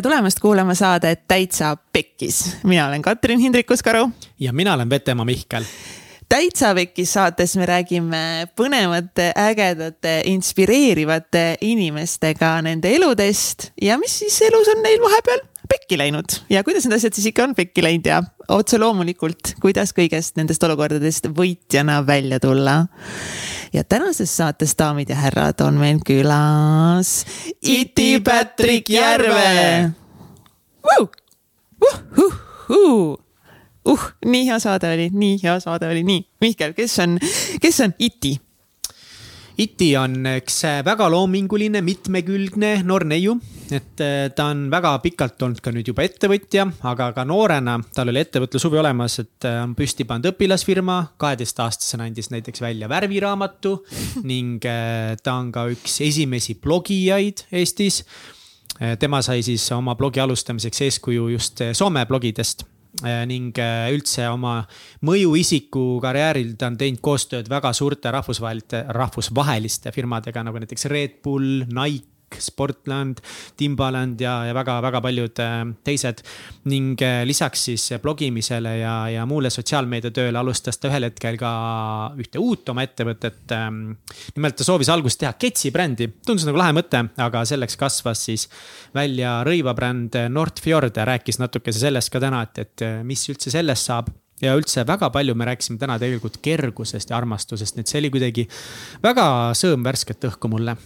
tere tulemast kuulama saadet Täitsa Pekkis. mina olen Katrin Hindrikus-Karu. ja mina olen Vetemaa Mihkel täitsa Pekkis saates me räägime põnevate, ägedate, inspireerivate inimestega nende eludest ja mis siis elus on neil vahepeal pekki läinud ja kuidas need asjad siis ikka on pekki läinud ja otse loomulikult, kuidas kõigest nendest olukordadest võitjana välja tulla. ja tänases saates, daamid ja härrad, on meil külas Iti Patrick Järve uh,. Uh, uh, uh. nii hea saade oli, nii hea saade oli, nii. Mihkel, kes on, kes on Iti? Iti on üks väga loominguline, mitmekülgne noor neiu. et äh, ta on väga pikalt olnud ka nüüd juba ettevõtja, aga ka noorena tal oli ettevõtlushuvi olemas, et äh, on püsti pannud õpilasfirma. kaheteistaastasena andis näiteks välja värviraamatu ning äh, ta on ka üks esimesi blogijaid Eestis. tema sai siis oma blogi alustamiseks eeskuju just Soome blogidest Äh, ning äh, üldse oma mõjuisiku karjääril ta on teinud koostööd väga suurte rahvusvaheliste, rahvusvaheliste firmadega nagu näiteks Red Bull, Nike. Sportland, Timbaland ja, ja väga-väga paljud äh, teised. ning lisaks siis blogimisele ja, ja muule sotsiaalmeediatööle alustas ta ühel hetkel ka ühte uut oma ettevõtet. Ähm, nimelt ta soovis alguses teha Ketsi brändi, tundus nagu lahe mõte, aga selleks kasvas siis välja rõivabränd Nordfjord ja rääkis natukese sellest ka täna, et, et mis üldse sellest saab ja üldse väga palju me rääkisime täna tegelikult kergusest ja armastusest, nii et see oli kuidagi väga sõõm värsket õhku mulle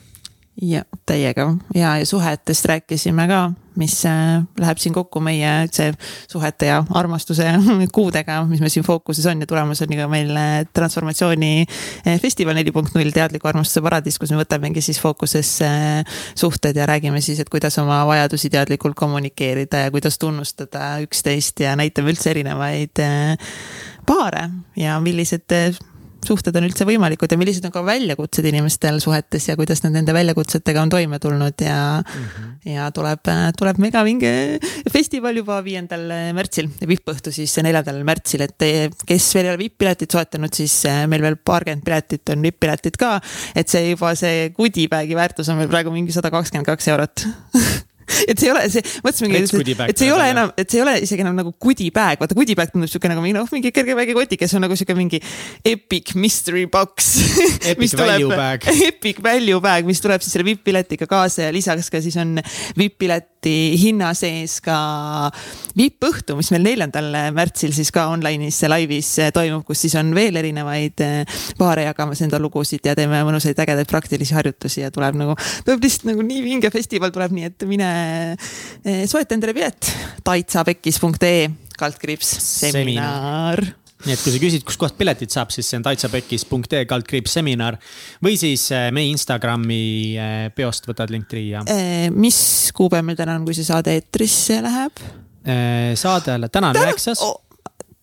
ja täiega ja, ja suhetest rääkisime ka, mis äh, läheb siin kokku meie see suhete ja armastuse kuudega, mis meil siin fookuses on ja tulemas on ka meil äh, transformatsiooni äh, festival neli punkt null teadliku armastuse paradiis, kus me võtamegi siis fookusesse suhted ja räägime siis, et kuidas oma vajadusi teadlikult kommunikeerida ja kuidas tunnustada üksteist ja näitame üldse erinevaid paare ja millised suhted on üldse võimalikud ja millised on ka väljakutsed inimestel suhetes ja kuidas nad nende väljakutsetega on toime tulnud ja mm. -hmm. ja tuleb, tuleb megavinge festival juba viiendal märtsil, vippõhtu siis neljandal märtsil, et kes veel ei ole vipp-piletit soetanud, siis meil veel paarkümmend piletit on vipp-piletid ka. et see juba see goodie-bag'i väärtus on meil praegu mingi sada kakskümmend kaks eurot et see ei ole, see, mõtlesimegi, et, see ei ole enam, et see ei ole isegi enam nagu goodie bag, vaata goodie bag tundub siuke nagu mingi noh, mingi kerge väike kotik, kes on nagu siuke mingi epic mystery box. Epic value bag. Epic value bag, mis tuleb siis selle vipp-piletiga kaasa ja lisaks ka siis on vipp-pileti hinna sees ka vippõhtu, mis meil neljandal märtsil siis ka online'is laivis toimub, kus siis on veel erinevaid paare jagamas enda lugusid ja teeme mõnusaid ägedaid praktilisi harjutusi ja tuleb nagu, tuleb lihtsalt nagu nii vinge festival tuleb, nii et mine Eh, soeta endale pilet. taitsapekkis.ee kaldkriips seminar nii et kui sa küsid, kustkohast piletid saab, siis see on taitsapekkis.ee kaldkriips seminar või siis eh, meie Instagrami eh, peost võtad linktree ja. mis kuupäev meil täna on, kui see saade eetrisse läheb? saade alles, täna on üheksas oh.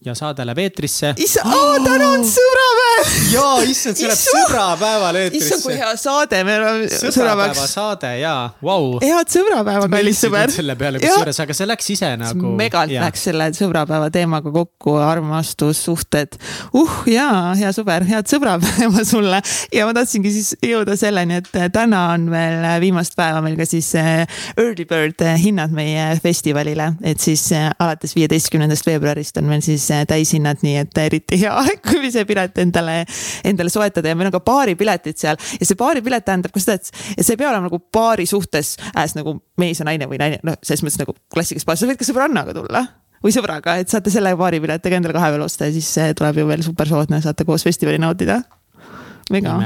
ja saade läheb eetrisse. issand oh,, täna on sõbrapäev jaa, issand, see läheb sõbrapäeval eetrisse. issand, kui hea saade, meil on sõbrapäeva saade jaa, vau. head sõbrapäeva, kallis sõber. selle peale kusjuures, aga see läks ise nagu. megalt ja. läks selle sõbrapäeva teemaga kokku, armastus, suhted. uh jaa, hea sõber, head sõbrapäeva sulle. ja ma tahtsingi siis jõuda selleni, et täna on veel viimast päeva meil ka siis eh, early bird hinnad meie festivalile, et siis eh, alates viieteistkümnendast veebruarist on meil siis eh, täishinnad, nii et eriti hea aeg, kui see pilet endale endale, endale soetada ja meil on ka baaripiletid seal. ja see baaripilet tähendab ka seda, et, et sa ei pea olema nagu paari suhtes as nagu mees ja naine või naine, noh, selles mõttes nagu klassikas baar, sa võid ka sõbrannaga tulla või sõbraga, et saate selle baaripiletiga endale kahe peale osta ja siis tuleb ju veel super soodne, saate koos festivali nautida. mega,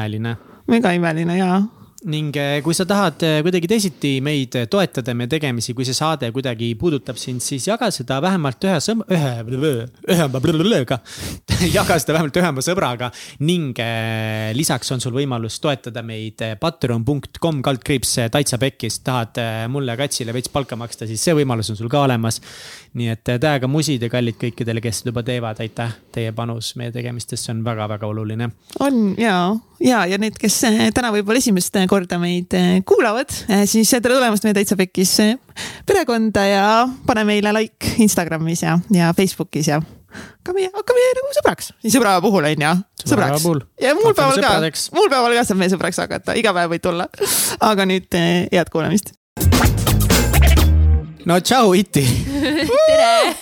mega imeline jaa ning eh, kui sa tahad eh, kuidagi teisiti meid toetada, meie tegemisi, kui see saade kuidagi puudutab sind, siis jaga seda vähemalt ühe sõm-, ühe, ühe, jaga seda vähemalt ühe oma sõbraga. ning eh, lisaks on sul võimalus toetada meid patreon.com kaldkriips Taitsa Pekkis. tahad mulle, Katsile veits palka maksta, siis see võimalus on sul ka olemas. nii et täiega musid ja kallid kõikidele, kes seda juba teevad, aitäh, teie panus meie tegemistesse on väga-väga oluline. on ja, ja, ja need, kes täna võib-olla esimest korda korda meid eh, kuulavad, eh, siis tere tulemast meie Täitsa Pekkis eh, perekonda ja pane meile like Instagramis ja, ja Facebookis ja ka meie, hakka meie nagu sõbraks, sõbra puhul on ju, sõbraks. ja muul päeval ka, muul päeval ka saab meie sõbraks hakata, iga päev võid tulla. aga nüüd head kuulamist no tšau, Iti. tere.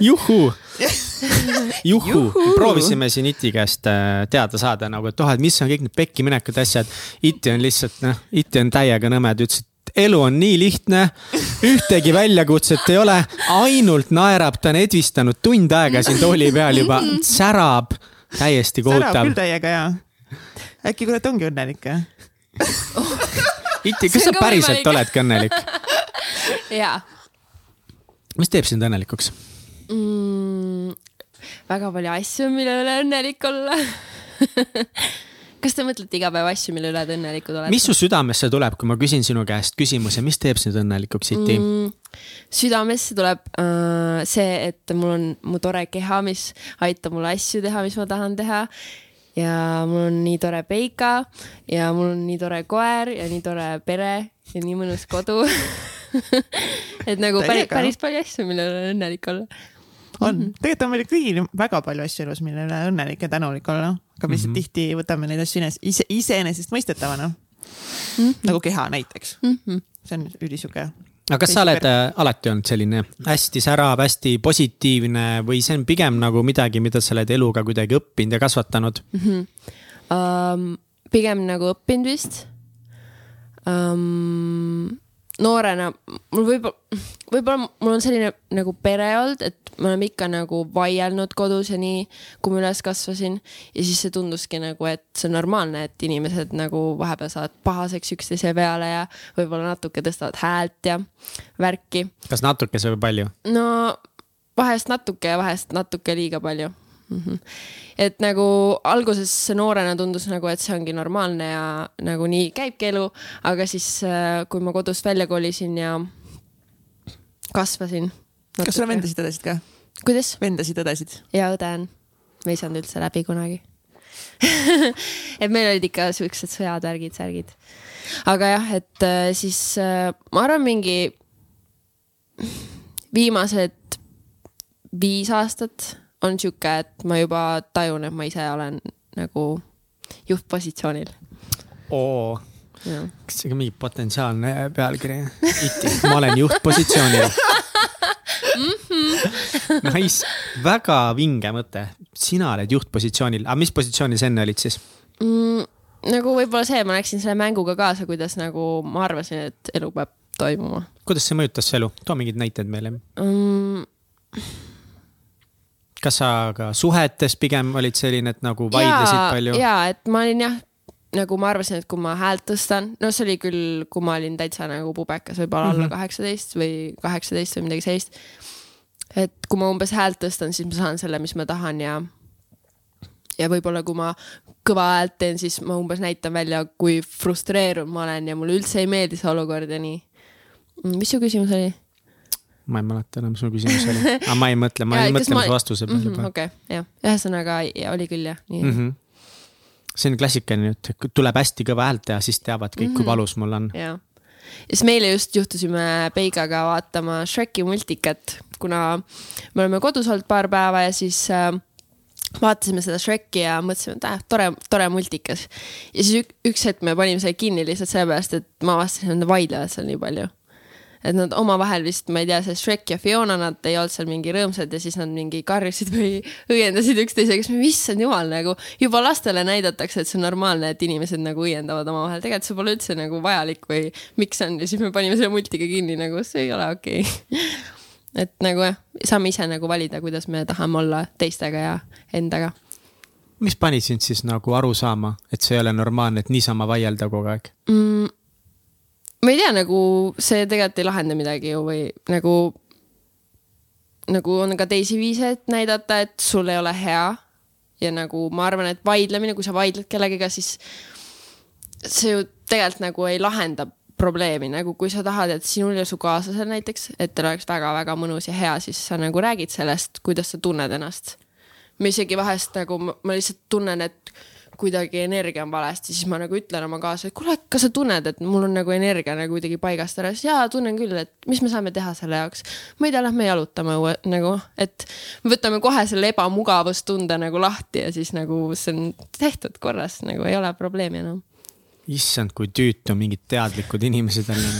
juhuu. juhuu, proovisime siin Iti käest äh, teada saada nagu, et oh, et mis on kõik need pekkiminekud, asjad. Iti on lihtsalt noh, Iti on täiega nõme, ta ütles, et elu on nii lihtne, ühtegi väljakutset ei ole, ainult naerab, ta on edvistanud tund aega siin tooli peal juba, särab, täiesti kohutav. särab küll täiega ja. äkki kurat ongi õnnelik või? Iti, kas sa päriselt oledki õnnelik? jaa. mis teeb sind õnnelikuks mm,? väga palju asju, mille üle õnnelik olla kas te mõtlete iga päev asju, mille üle te õnnelikud olete? mis su südamesse tuleb, kui ma küsin sinu käest küsimuse, mis teeb sind õnnelikuks, Iti mm,? südamesse tuleb äh, see, et mul on mu tore keha, mis aitab mul asju teha, mis ma tahan teha ja mul on nii tore Peika ja mul on nii tore koer ja nii tore pere ja nii mõnus kodu et nagu päris, päris palju asju, mille üle õnnelik olla. On mm, -hmm. tegelikult on meil kõigil väga palju asju elus, mille üle õnnelik ja tänulik olla, aga me lihtsalt mm -hmm. tihti võtame neid asju ise, iseenesestmõistetavana mm. -hmm. nagu keha näiteks mm. -hmm. see on ülisuke aga kas sa oled äh, alati olnud selline hästi särav, hästi positiivne või see on pigem nagu midagi, mida sa oled eluga kuidagi õppinud ja kasvatanud mm? -hmm. Um, pigem nagu õppinud vist um, noorena mul võib-olla, võib-olla mul on selline nagu pere olnud, et me oleme ikka nagu vaielnud kodus ja nii, kui ma üles kasvasin. ja siis see tunduski nagu, et see on normaalne, et inimesed nagu vahepeal saavad pahaseks üksteise peale ja võib-olla natuke tõstavad häält ja värki. kas natukese või palju? no vahest natuke ja vahest natuke liiga palju mm. -hmm. et nagu alguses noorena tundus nagu, et see ongi normaalne ja nagu nii käibki elu, aga siis, äh, kui ma kodust välja kolisin ja kasvasin. kas sul on vendasid, õdesid ka? kuidas? vendasid, õdesid? ja õde on. me ei saanud üldse läbi kunagi et meil olid ikka siuksed sõjad, värgid, särgid. aga jah, et äh, siis äh, ma arvan, mingi viimased viis aastat on sihuke, et ma juba tajun, et ma ise olen nagu juhtpositsioonil. oo, kas see on mingi potentsiaalne pealkiri? ma olen juhtpositsioonil mm. -hmm. Nice, väga vinge mõte, sina oled juhtpositsioonil, aga mis positsioonil sa enne olid siis mm,? nagu võib-olla see, ma läksin selle mänguga kaasa, kuidas nagu ma arvasin, et elu peab toimuma. kuidas see mõjutas su elu, too mingeid näiteid meile mm kas sa ka suhetes pigem olid selline, et nagu vaidlesid ja, palju? ja, et ma olin jah, nagu ma arvasin, et kui ma häält tõstan, no see oli küll, kui ma olin täitsa nagu pubekas, võib-olla mm -hmm. alla kaheksateist või kaheksateist või midagi sellist. et kui ma umbes häält tõstan, siis ma saan selle, mis ma tahan ja ja võib-olla kui ma kõva häält teen, siis ma umbes näitan välja, kui frustreerunud ma olen ja mulle üldse ei meeldi see olukord ja nii. mis su küsimus oli? Ma ei mäleta enam, mis mu küsimus oli, aga ma ei mõtle, ma olin mõtlemas ma... vastuse peale juba mm -hmm,. okei okay,, jah, ühesõnaga oli küll jah, nii mm. -hmm. see on klassikaline, et tuleb hästi kõva häält teha, siis teavad kõik mm, -hmm. kui mhm. valus mul on. ja siis meile just juhtusime Peigaga vaatama Shreki multikat, kuna me oleme kodus olnud paar päeva ja siis äh, vaatasime seda Shreki ja mõtlesime, et äh, tore, tore multikas. ja siis üks hetk me panime selle kinni lihtsalt sellepärast, et ma avastasin, et nad vaidlevad seal nii palju et nad omavahel vist, ma ei tea, see Shrek ja Fiona, nad ei olnud seal mingi rõõmsad ja siis nad mingi karjusid või õiendasid üksteisega, siis issand jumal, nagu? Juba lastele näidatakse, et see on normaalne, et inimesed nagu õiendavad omavahel, tegelikult see pole üldse nagu vajalik või miks on. Ja siis me panime selle multiga kinni nagu see ei ole okei. Okay. et nagu jah, saame ise nagu valida, kuidas me tahame olla teistega ja endaga. Mis pani sind siis nagu aru saama, et see ei ole normaalne, et niisama vaielda kogu aeg? Mm,? Ma ei tea, nagu see tegelikult ei lahenda midagi ju või nagu, nagu on ka teisi viise, et näidata, et sul ei ole hea. ja nagu ma arvan, et vaidlemine, kui sa vaidled kellegiga, siis see ju tegelikult nagu ei lahenda probleemi, nagu kui sa tahad, et sinul ja su kaaslasel näiteks, et teil oleks väga-väga mõnus ja hea, siis sa nagu räägid sellest, kuidas sa tunned ennast. ma isegi vahest nagu, ma lihtsalt tunnen, et kuidagi energia on valesti, siis ma nagu ütlen oma kaasa, et kuule, kas sa tunned, et mul on nagu energia nagu kuidagi paigast ära, siis jaa, tunnen küll, et mis me saame teha selle jaoks. ma ei tea, lähme jalutame uue, nagu, et võtame kohe selle ebamugavustunde nagu lahti ja siis nagu see on tehtud korras, nagu ei ole probleemi enam. issand, kui tüütu mingid teadlikud inimesed on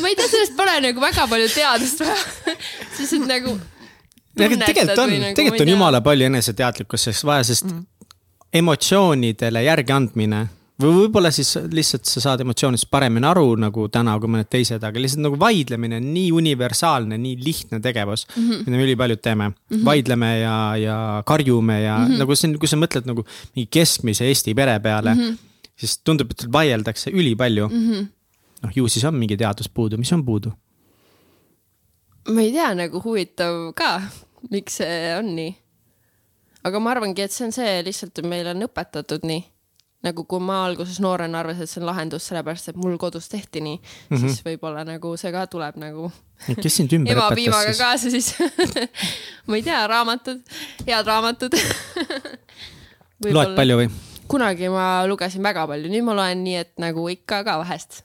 ma ei tea, sellest pole nagu väga palju teadust vaja. siis et nagu. Tegelikult on, nagu, tegelikult on jumala palju eneseteadlikkust selleks vaja, sest mm. emotsioonidele järgi andmine või võib-olla siis lihtsalt sa saad emotsioonidest paremini aru nagu täna kui mõned teised, aga lihtsalt nagu vaidlemine on nii universaalne, nii lihtne tegevus mm, -hmm. mida me ülipaljud teeme mm. -hmm. vaidleme ja, ja karjume ja mm -hmm. nagu on, kui sa mõtled nagu mingi keskmise Eesti pere peale mm, -hmm. siis tundub, et vaieldakse ülipalju mm. -hmm. noh, ju siis on mingi teadus puudu, mis on puudu? ma ei tea, nagu huvitav ka, miks see on nii. aga ma arvangi, et see on see lihtsalt, et meile on õpetatud nii. nagu kui ma alguses noorena arvasin, et see on lahendus, sellepärast et mul kodus tehti nii mm. -hmm. siis võib-olla nagu see ka tuleb nagu kes sind ümber ema õpetas piimaga siis? kaasa siis ma ei tea, raamatud, head raamatud loed? palju või? kunagi ma lugesin väga palju, nüüd ma loen nii, et nagu ikka ka vahest.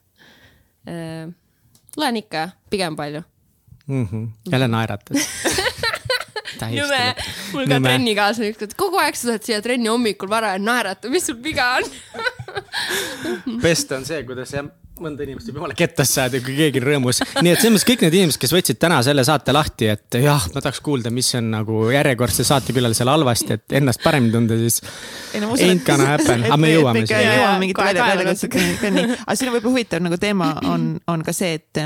loen ikka, pigem palju. mm. -hmm. jälle naeratad. nõme, mul ka trennikaaslane et kogu aeg sa tuled siia trenni hommikul vara ja naerata, mis sul viga on? best on see, kuidas jah, mõnda inimest võib jumala kettasse saada, kui keegi on rõõmus. nii et selles mõttes kõik need inimesed, kes võtsid täna selle saate lahti, et jah, ma tahaks kuulda, mis on nagu järjekordse saatekülalisel halvasti, et ennast paremini tunda, siis ain't gonna happen, aga me jõuame sinna. jõuame mingite Kohe välja, nii, aga siin on võib-olla huvitav nagu teema on, on ka see, et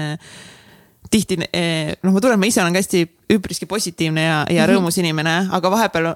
tihti eh, noh, ma tunnen, ma ise olen ka hästi üpriski positiivne ja, ja rõõmus inimene, aga vahepeal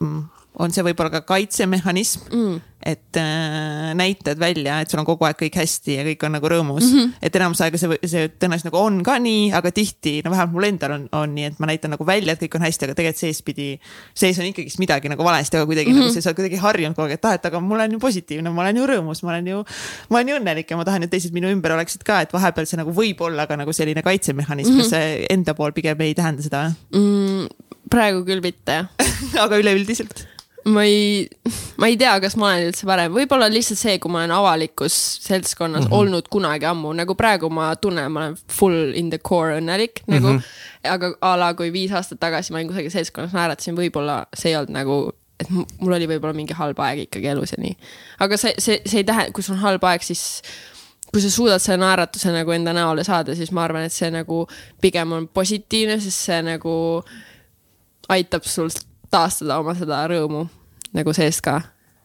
mm, on see võib-olla ka kaitsemehhanism mm., et äh, näitad välja, et sul on kogu aeg kõik hästi ja kõik on nagu rõõmus mm. -hmm. et enamus aega see, see tõenäoliselt nagu on ka nii, aga tihti, no vähemalt mul endal on, on nii, et ma näitan nagu välja, et kõik on hästi, aga tegelikult seespidi, sees on ikkagist midagi nagu valesti, aga kuidagi mm -hmm. nagu sa oled kuidagi harjunud kogu aeg, et ah, et aga ma olen ju positiivne, ma olen ju rõõmus, ma olen ju, ma olen ju õnnelik ja ma tahan, et teised minu ümber oleksid ka, et vahepeal see nagu võib olla ka nagu selline kaitsemehhanism mm, -hmm. see enda pool pigem ei tähenda seda, mm,. praegu küll mitte. aga üleüldiselt ma ei, ma ei tea, kas ma olen üldse varem, võib-olla lihtsalt see, kui ma olen avalikus seltskonnas mm -hmm. olnud kunagi ammu, nagu praegu ma tunnen, ma olen full in the core õnnelik nagu mm. -hmm. aga a la kui viis aastat tagasi ma olin kusagil seltskonnas, naeratasin, võib-olla see ei olnud nagu, et mu- mul oli võib-olla mingi halb aeg ikkagi elus ja nii. aga see, see, see ei tähenda, kui sul on halb aeg, siis kui sa suudad selle naeratuse nagu enda näole saada, siis ma arvan, et see nagu pigem on positiivne, sest see nagu aitab sul taastada oma seda rõõmu nagu seest ka.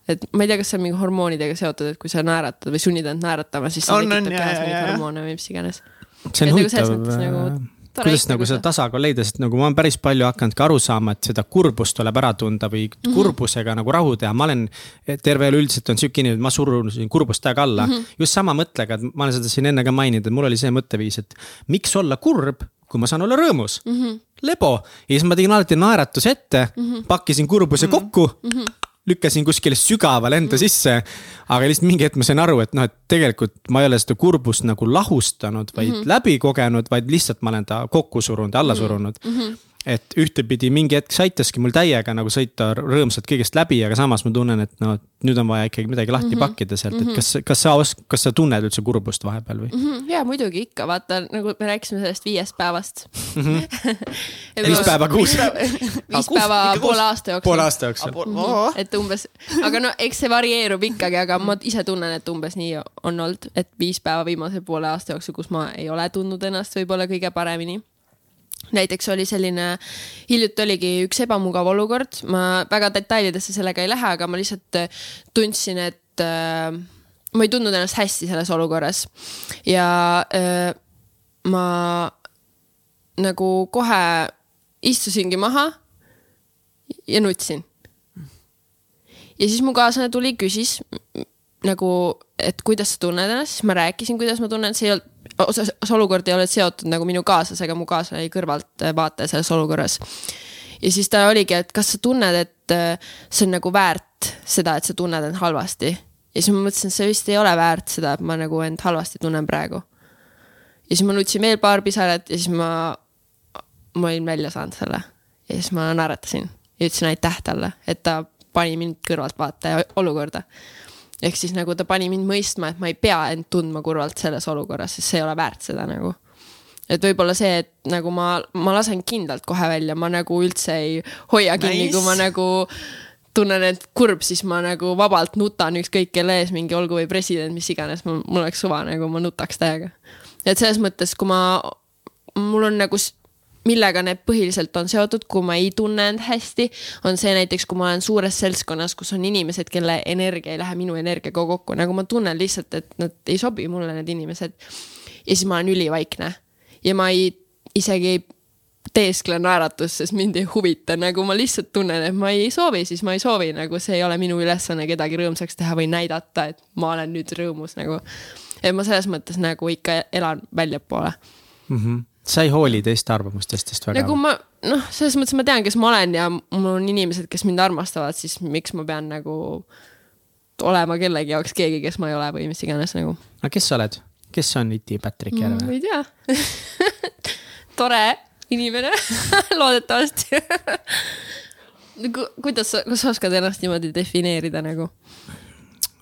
et ma ei tea, kas see on mingi hormoonidega seotud, et kui sa naeratad või sunnid end naeratama, siis see On, on, tekitab kehas mingeid hormoone või mis iganes. see on Et nagu huvitav nagu tore kuidas nagu seda sa- tasakaalu leida, sest nagu ma olen päris palju hakanud ka aru saama, et seda kurbust tuleb ära tunda või Mhm. kurbusega nagu rahu teha, ma olen. terve elu üldiselt on sihuke inimene, et ma surun kurbust täiega alla mm. -hmm. just sama mõttega, et ma olen seda siin enne ka maininud, et mul oli see mõtteviis, et miks olla kurb, kui ma saan olla rõõmus mm. -hmm. Lebo ja siis ma tegin alati naeratuse ette mm, -hmm. pakkisin kurbuse mm -hmm. kokku mm. -hmm lükkasin kuskile sügavale enda sisse, aga lihtsalt mingi hetk ma sain aru, et noh, et tegelikult ma ei ole seda kurbust nagu lahustanud, vaid mm -hmm. läbi kogenud, vaid lihtsalt ma olen ta kokku surunud ja alla surunud mm. -hmm et ühtepidi mingi hetk see aitaski mul täiega nagu sõita rõõmsalt kõigest läbi, aga samas ma tunnen, et no nüüd on vaja ikkagi midagi lahti mm -hmm. pakkida sealt, et kas, kas sa osk-, kas sa tunned üldse kurbust vahepeal või? Mhm, ja muidugi ikka, vaata nagu me rääkisime sellest viiest päevast mm. -hmm. viis päeva kuus, viis päeva poole aasta jooksul. poole aasta jooksul. oh.. et umbes, aga no eks see varieerub ikkagi, aga ma ise tunnen, et umbes nii on olnud, et viis päeva viimase poole aasta jooksul, kus ma ei ole tundnud ennast võib-olla kõige paremini näiteks oli selline, hiljuti oligi üks ebamugav olukord, ma väga detailidesse sellega ei lähe, aga ma lihtsalt äh, tundsin, et äh, ma ei tundnud ennast hästi selles olukorras. Ja äh, ma nagu kohe istusingi maha ja nutsin. Ja siis mu kaaslane tuli, küsis nagu, et kuidas sa tunned ennast, siis ma rääkisin, kuidas ma tunnen, see ei olnud, see olukord ei olnud seotud nagu minu kaaslasega, mu kaaslane oli kõrvaltvaataja selles olukorras. ja siis ta oligi, et kas sa tunned, et äh, see on nagu väärt seda, et sa tunned end halvasti. ja siis ma mõtlesin, et see vist ei ole väärt seda, et ma nagu end halvasti tunnen praegu. ja siis ma nutsin veel paar pisarat ja siis ma, ma olin välja saanud selle ja siis ma naeratasin ja ütlesin aitäh talle, et ta pani mind kõrvaltvaataja olukorda. Ehk siis nagu ta pani mind mõistma, et ma ei pea end tundma kurvalt selles olukorras, sest see ei ole väärt seda nagu. et võib-olla see, et nagu ma, ma lasen kindlalt kohe välja, ma nagu üldse ei hoia kinni Nice. kui ma nagu tunnen end kurb, siis ma nagu vabalt nutan ükskõik kelle ees, mingi olgu või president, mis iganes, mul oleks suva nagu, ma nutaks täiega. et selles mõttes, kui ma, mul on nagu, millega need põhiliselt on seotud, kui ma ei tunne end hästi, on see näiteks, kui ma olen suures seltskonnas, kus on inimesed, kelle energia ei lähe minu energiaga kokku, nagu ma tunnen lihtsalt, et nad ei sobi mulle, need inimesed. ja siis ma olen ülivaikne ja ma ei, isegi ei teeskle naeratust, sest mind ei huvita, nagu ma lihtsalt tunnen, et ma ei soovi, siis ma ei soovi, nagu see ei ole minu ülesanne kedagi rõõmsaks teha või näidata, et ma olen nüüd rõõmus nagu. et ma selles mõttes nagu ikka elan väljapoole. mm. -hmm. Sa ei hooli teiste arvamustest vist väga nagu ma noh, selles mõttes ma tean, kes ma olen ja mul on inimesed, kes mind armastavad, siis miks ma pean nagu olema kellegi jaoks keegi, kes ma ei ole või mis iganes nagu. aga kes sa oled, kes on Iti Patrick ma Järve? ei tea. tore inimene, loodetavasti. kuidas sa, kas sa oskad ennast niimoodi defineerida nagu?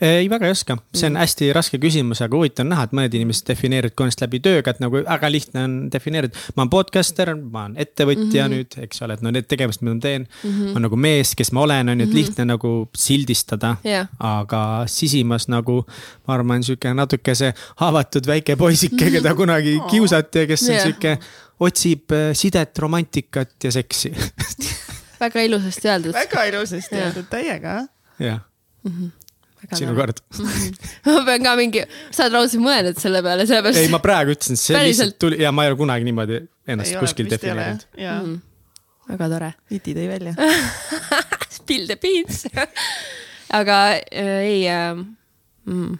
ei, väga ei oska, see on hästi raske küsimus, aga huvitav on näha, et mõned inimesed defineerivad ka ennast läbi tööga, et nagu väga lihtne on defineerida. ma olen podcaster, ma olen ettevõtja mm -hmm. nüüd, eks ole, et no need tegevused, mida ma teen mm, -hmm. on nagu mees, kes ma olen, on ju, et lihtne nagu sildistada Jah. aga sisimas nagu ma arvan, sihuke natuke see haavatud väike poisike, keda kunagi kiusati ja kes on Jah. sihuke, otsib äh, sidet, romantikat ja seksi. väga ilusasti öeldud. väga ilusasti öeldud, täiega. jah, sinu kord. ma pean ka mingi, sa oled raudselt mõelnud selle peale, sellepärast. ei, ma praegu ütlesin, see Päriselt? lihtsalt tuli ja ma ei ole kunagi niimoodi ennast kuskil defineerinud. jaa, väga tore. Iti tõi välja. Spill the beans. aga äh, ei äh,. Mm.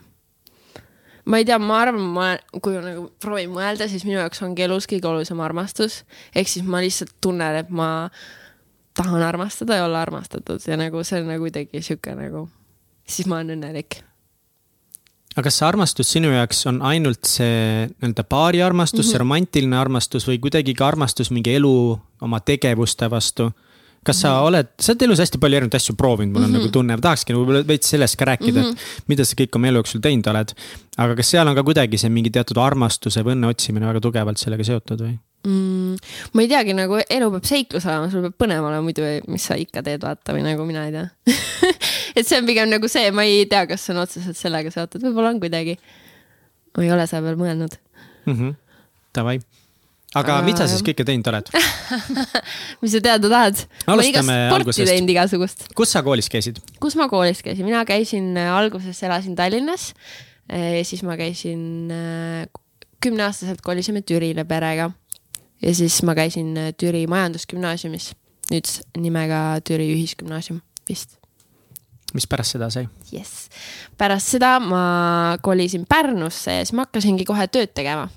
ma ei tea, ma arvan, ma, kui nagu proovin mõelda, siis minu jaoks ongi elus kõige olulisem armastus. ehk siis ma lihtsalt tunnen, et ma tahan armastada ja olla armastatud ja nagu see on nagu kuidagi sihuke nagu, siis ma olen õnnelik. aga kas see armastus sinu jaoks on ainult see nii-öelda paari armastus mm, -hmm. see romantiline armastus või kuidagi ka armastus mingi elu oma tegevuste vastu? kas sa oled, sa oled elus hästi palju erinevaid asju proovinud, mul on mm -hmm. nagu tunne, ma tahakski nagu võib-olla veits sellest ka rääkida mm, -hmm. et mida sa kõik oma elu jooksul teinud oled. aga kas seal on ka kuidagi see mingi teatud armastuse või õnne otsimine väga tugevalt sellega seotud või? mm,. ma ei teagi, nagu elu peab seiklus olema, sul peab põnev olema, muidu mis sa ikka teed, vaata või nagu mina ei tea et see on pigem nagu see, ma ei tea, kas on otseselt sellega seotud, võib-olla on kuidagi. ma ei ole selle peale mõelnud. Mhm. Davai, aga mida sa siis kõike teinud oled? mis sa teada tahad? ma igast Alustame sporti teinud igasugust. kus sa koolis käisid? kus ma koolis käisin, mina käisin äh, alguses elasin Tallinnas. siis ma käisin äh, kümneaastaselt kolisime Türile perega ja siis ma käisin äh, Türi majandusgümnaasiumis, nüüd nimega Türi Ühisgümnaasium vist mis pärast seda sai? jess. pärast seda ma kolisin Pärnusse ja siis ma hakkasingi kohe tööd tegema.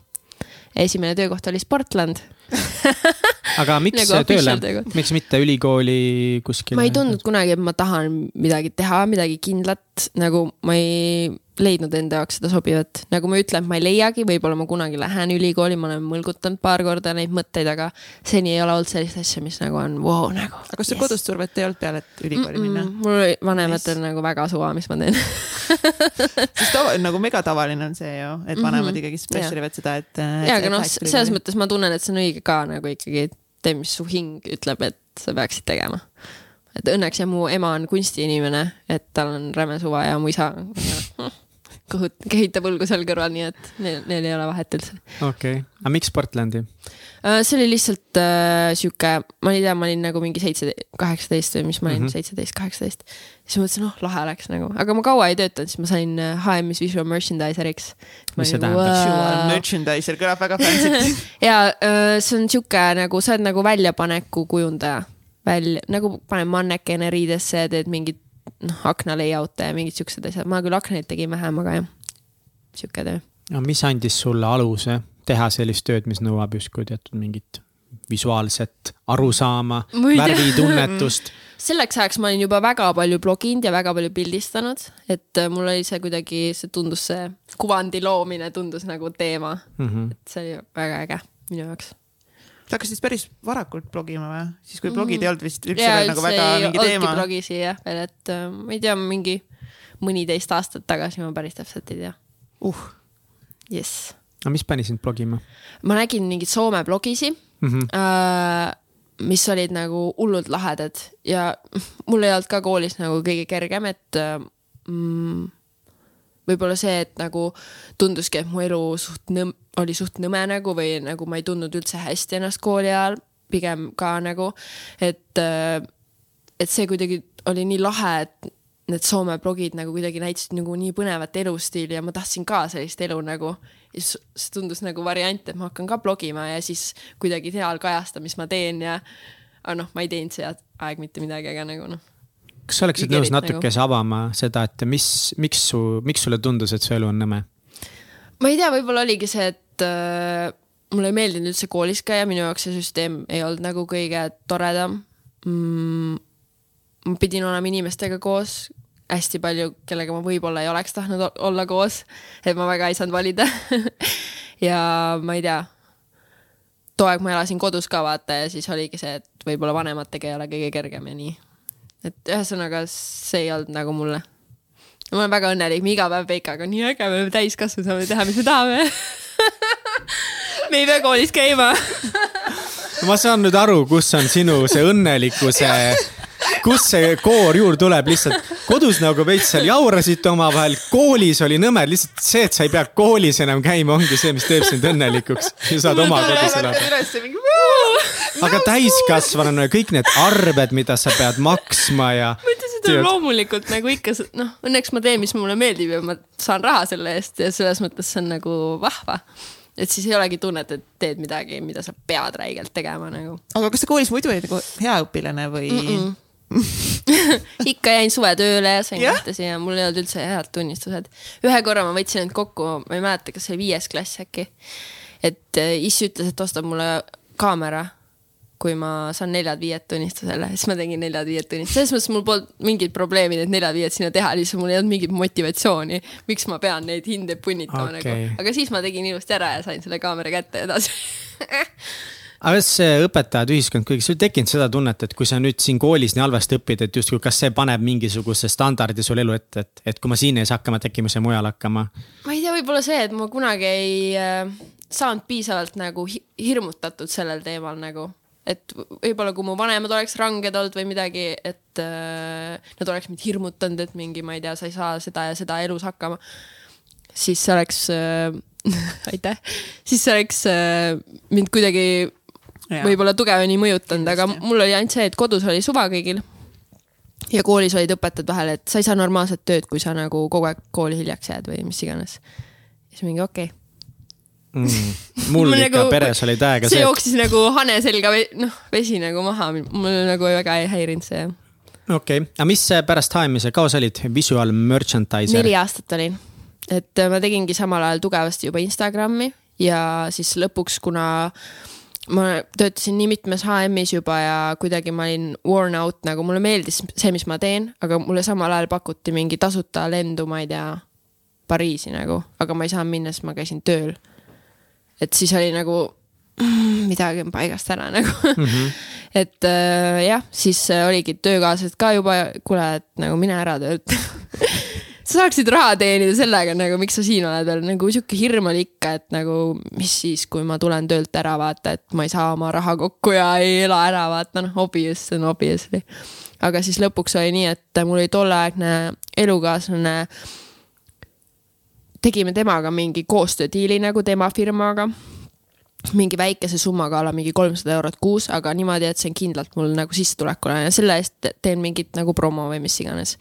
esimene töökoht oli Sportland. aga miks Nagu tööle miks mitte ülikooli kuskile? ma ei tundnud kunagi, et ma tahan midagi teha, midagi kindlat, nagu ma ei leidnud enda jaoks seda sobivat, nagu ma ei ütle, et ma ei leiagi, võib-olla ma kunagi lähen ülikooli, ma olen mõlgutanud paar korda neid mõtteid, aga seni ei ole olnud sellist asja, mis nagu on vau wow, nagu. aga kas sul kodust survet ei olnud peale, et ülikooli minna? mul oli vanematel nagu väga suva, mis ma teen. sest tava, nagu megatavaline on see ju, et vanemad ikkagi pressure ivad seda, et. ja, aga noh, selles. mõttes ma tunnen, et see on õige ka nagu ikkagi tee, mis su hing ütleb, et sa peaksid tegema. et õnneks ja mu ema on kunstiinimene, et tal on räme suva ja mu isa kõhut-, kehitab õlgu seal kõrval, nii et neil, neil ei ole vahet üldse. okei okay., aga miks Portlandi? see oli lihtsalt äh, sihuke, ma ei tea, ma olin nagu mingi seitse, kaheksateist või mis ma olin, Mhm. seitseteist, kaheksateist. siis ma mõtlesin, oh lahe oleks nagu, aga ma kaua ei töötanud, siis ma sain äh, HM-is visual merchandiseriks. Mis see tähendab? Visual merchandiser kõlab väga fancy't. ja öö, see on sihuke nagu, sa oled nagu väljapaneku kujundaja. välja, nagu paned mannekene riidesse ja teed mingit noh, akna layout'e ja mingid siuksed asjad, ma küll aknaid tegin vähem, aga jah, sihuke töö. no mis andis sulle aluse teha sellist tööd, mis nõuab justkui teatud mingit visuaalset arusaama, värvitunnetust. selleks ajaks ma olin juba väga palju bloginud ja väga palju pildistanud, et äh, mul oli see kuidagi, see tundus see kuvandi loomine tundus nagu teema, Mhm. et see oli väga äge minu jaoks. Sa hakkasid päris varakult blogima või? siis kui blogid ei olnud vist üldse ja veel nagu väga mingi teema. blogisi jah, veel, et äh, ma ei tea, mingi mõniteist aastat tagasi ma päris täpselt ei tea. uh, jess. aga mis pani sind blogima ma nägin mingeid Soome blogisi mm? -hmm. äh,, mis olid nagu hullult lahedad ja mul ei olnud ka koolis nagu kõige kergem, et äh, mm, võib-olla see, et nagu tunduski, et mu elu suht nõm-, oli suht nõme nagu või nagu ma ei tundnud üldse hästi ennast kooli ajal, pigem ka nagu, et, et see kuidagi oli nii lahe, et need Soome blogid nagu kuidagi näitasid nagu nii põnevat elustiili ja ma tahtsin ka sellist elu nagu. ja siis see tundus nagu variant, et ma hakkan ka blogima ja siis kuidagi seal kajastan, mis ma teen ja aga noh, ma ei teinud see aeg mitte midagi, aga nagu noh, kas sa oleksid nõus natukese avama seda, et mis, miks su, miks sulle tundus, et su elu on nõme? ma ei tea, võib-olla oligi see, et äh, mulle ei meeldinud üldse koolis käia, minu jaoks see süsteem ei olnud nagu kõige toredam mm,. ma pidin olema inimestega koos hästi palju, kellega ma võib-olla ei oleks tahtnud olla koos, et ma väga ei saanud valida. ja ma ei tea, too aeg ma elasin kodus ka vaata ja siis oligi see, et võib-olla vanematega ei ole kõige kergem ja nii. Et ühesõnaga, see ei olnud nagu mulle ma olen väga õnnelik, me iga päev Peikaga on nii äge, me oleme täiskasvanud, saame teha, mis me tahame. me ei pea koolis käima. ma saan nüüd aru, kus on sinu see õnnelikkuse, kust see koor juurde tuleb lihtsalt kodus nagu veits seal jaurasite omavahel, koolis oli nõme, lihtsalt see, et sa ei pea koolis enam käima, ongi see, mis teeb sind õnnelikuks. sa saad oma kodus elada. aga täiskasvanuna kõik need arved, mida sa pead maksma ja. ma ütlesin talle loomulikult nagu ikka, noh, õnneks ma teen, mis mulle meeldib ja ma saan raha selle eest ja selles mõttes see on nagu vahva. et siis ei olegi tunnet, et teed midagi, mida sa pead räigelt tegema nagu. aga kas sa koolis muidu olid nagu hea õpilane või mm? -mm. ikka jäin suvetööle ja sain Jah. nähtasi ja mul ei olnud üldse head tunnistused. ühe korra ma võtsin end kokku, ma ei mäleta, kas see oli viies klass äkki. et äh, issi ütles, et ostab mulle kaamera, kui ma saan neljad-viied tunnistusele, siis ma tegin neljad-viied tunnistused, selles mõttes mul polnud mingit probleemi need neljad-viied sinna teha, lihtsalt mul ei olnud mingit motivatsiooni, miks ma pean neid hindeid punnitama okay. Nagu. aga siis ma tegin ilusti ära ja sain selle kaamera kätte edasi aga kas õpetajad, ühiskond, kuigi sul ei tekkinud seda tunnet, et kui sa nüüd siin koolis nii halvasti õpid, et justkui kas see paneb mingisuguse standardi sul elu ette, et, et kui ma siin ei saa hakkama, et äkki ma ei saa mujal hakkama. ma ei tea, võib-olla see, et ma kunagi ei äh, saanud piisavalt nagu hi hirmutatud sellel teemal nagu, et võib-olla kui mu vanemad oleks ranged olnud või midagi, et äh, nad oleks mind hirmutanud, et mingi, ma ei tea, sa ei saa seda ja seda elus hakkama, siis see oleks äh, aitäh, siis see oleks äh, mind kuidagi. Võib-olla tugevamini mõjutanud, aga mul oli ainult see, et kodus oli suva kõigil ja koolis olid õpetajad vahel, et sa ei saa normaalset tööd, kui sa nagu kogu aeg kooli hiljaks jääd või mis iganes. siis mingi okei okay.. mm. mul ikka nagu- peres oli täiega see see, et jooksis nagu hane selga, noh, vesi nagu maha, mul nagu väga ei häirinud see. okei okay., aga mis see pärast HM-i sa kaua sa olid, visual merchandiser neli? aastat olin, et äh, ma tegingi samal ajal tugevasti juba Instagrami ja siis lõpuks, kuna ma töötasin nii mitmes HM-is juba ja kuidagi ma olin worn out, nagu mulle meeldis see, mis ma teen, aga mulle samal ajal pakuti mingi tasuta lendu, ma ei tea, Pariisi nagu, aga ma ei saanud minna, sest ma käisin tööl. et siis oli nagu mm, midagi on paigast ära nagu mm. -hmm. et äh, jah, siis äh, oligi töökaaslased ka juba, kuule, et nagu mine ära töölt sa saaksid raha teenida sellega nagu, miks sa siin oled veel, nagu sihuke hirm oli ikka, et nagu mis siis, kui ma tulen töölt ära, vaata, et ma ei saa oma raha kokku ja ei ela ära, vaata noh, obvious, see on obviously. aga siis lõpuks oli nii, et mul oli tolleaegne elukaaslane, tegime temaga mingi koostöödiili nagu tema firmaga mingi väikese summaga alla mingi kolmsada eurot kuus, aga niimoodi, et see on kindlalt mul nagu sissetulekuna ja selle eest teen mingit nagu promo või mis iganes.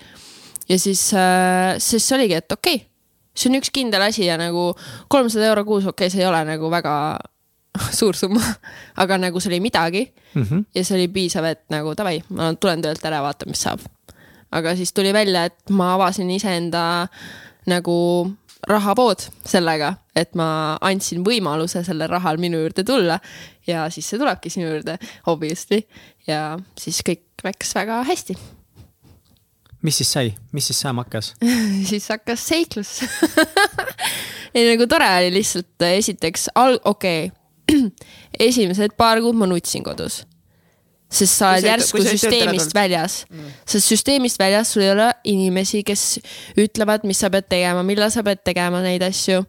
Ja siis äh,, siis oligi, et okei okay,, see on üks kindel asi ja nagu kolmsada euro kuus, okei okay,, see ei ole nagu väga suur summa, aga nagu see oli midagi mm. -hmm. ja see oli piisav, et nagu davai, ma tulen töölt ära, vaatan, mis saab. aga siis tuli välja, et ma avasin iseenda nagu rahavood sellega, et ma andsin võimaluse sellel rahal minu juurde tulla ja siis see tulebki sinu juurde, obviously. ja siis kõik läks väga hästi. Mis siis sai, mis siis saama hakkas? siis hakkas seiklus. ei nagu tore oli lihtsalt esiteks al-, okei okay. esimesed paar kuud ma nutsin kodus. sest sa oled järsku süsteemist väljas mm., sest süsteemist väljas sul ei ole inimesi, kes ütlevad, mis sa pead tegema, millal sa pead tegema neid asju.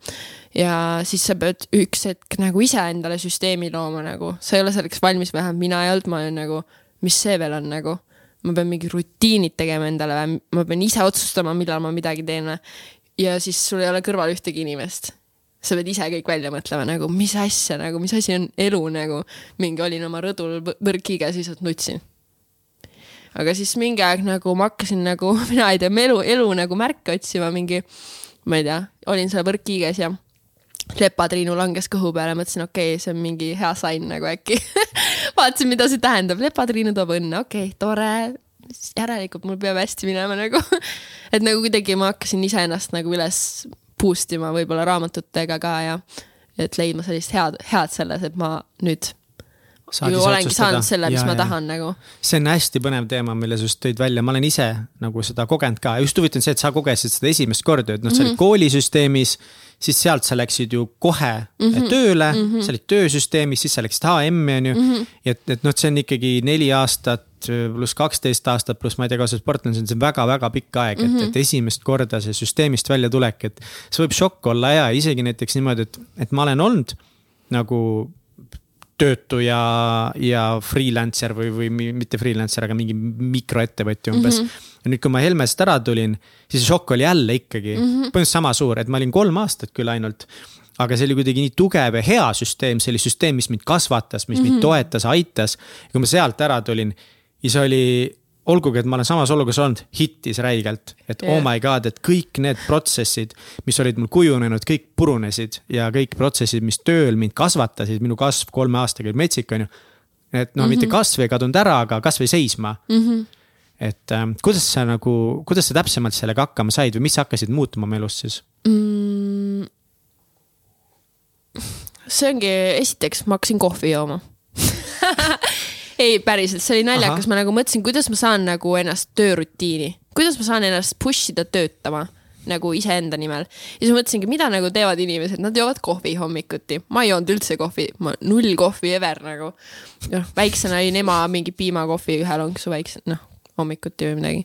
ja siis sa pead üks hetk nagu ise endale süsteemi looma nagu, sa ei ole selleks valmis, vähemalt mina ei olnud, ma olin nagu, mis see veel on nagu ma pean mingi rutiinid tegema endale või ma pean ise otsustama, millal ma midagi teen või. ja siis sul ei ole kõrval ühtegi inimest sa pead ise kõik välja mõtlema nagu, mis asja nagu, mis asi on elu nagu. mingi olin oma rõdul võrkkiiges, lihtsalt nutsin. aga siis mingi aeg nagu ma hakkasin nagu, mina ei tea, elu, elu nagu märke otsima mingi, ma ei tea, olin seal võrkkiiges ja lepatriinu langes kõhu peale, mõtlesin, okei okay,, see on mingi hea sain nagu äkki vaatasin, mida see tähendab, lepatriinu toob õnne, okei okay,, tore. järelikult mul peab hästi minema nagu et nagu kuidagi ma hakkasin iseennast nagu üles boost ima võib-olla raamatutega ka ja et leidma sellist head, head selles, et ma nüüd Saadis ju olengi otsustada. saanud selle, mis ja, ma ja. tahan nagu. see on hästi põnev teema, mille sa just tõid välja, ma olen ise nagu seda kogenud ka, just huvitav on see, et sa kogesid seda esimest korda, et noh, sa olid mm -hmm. koolisüsteemis siis sealt sa läksid ju kohe mm -hmm. tööle mm, -hmm. sa olid töösüsteemis, siis sa läksid HM-i on ju mm. -hmm. et, et noh, see on ikkagi neli aastat pluss kaksteist aastat, pluss ma ei tea, kaua sa sportlane, see on väga-väga pikk aeg mm, -hmm. et, mhm. et esimest korda see süsteemist välja tulek, et. see võib šokk olla ja isegi näiteks niimoodi, et, et ma olen olnud nagu töötu ja, ja freelancer või, või mitte freelancer, aga mingi mikroettevõtja umbes mm. -hmm ja nüüd, kui ma Helmest ära tulin, siis šokk oli jälle ikkagi mm -hmm. põhimõtteliselt sama suur, et ma olin kolm aastat küll ainult. aga see oli kuidagi nii tugev ja hea süsteem, see oli süsteem, mis mind kasvatas, mis mm -hmm. mind mhm. toetas, aitas. ja kui ma sealt ära tulin, siis oli olgugi, et ma olen samas olukorras olnud, hittis räigelt, et yeah. oh my god, et kõik need protsessid, mis olid mul kujunenud, kõik purunesid ja kõik protsessid, mis tööl mind kasvatasid, minu kasv kolme aastaga oli metsik, on ju. et no mm -hmm. mitte kasv ei kadunud ära, aga kasv jäi seisma mm. -hmm et äh, kuidas sa nagu, kuidas sa täpsemalt sellega hakkama said või mis hakkasid muutuma oma elus siis mm,? see ongi, esiteks ma hakkasin kohvi jooma ei, päriselt, see oli naljakas, ma nagu mõtlesin, kuidas ma saan nagu ennast töörutiini, kuidas ma saan ennast push ida töötama nagu iseenda nimel. ja siis mõtlesingi, mida nagu teevad inimesed, nad joovad kohvi hommikuti. ma ei joonud üldse kohvi, ma null kohvi ever nagu. noh, väiksena jõin ema mingi piimakohvi ühe lonksu väikse, noh hommikuti või midagi.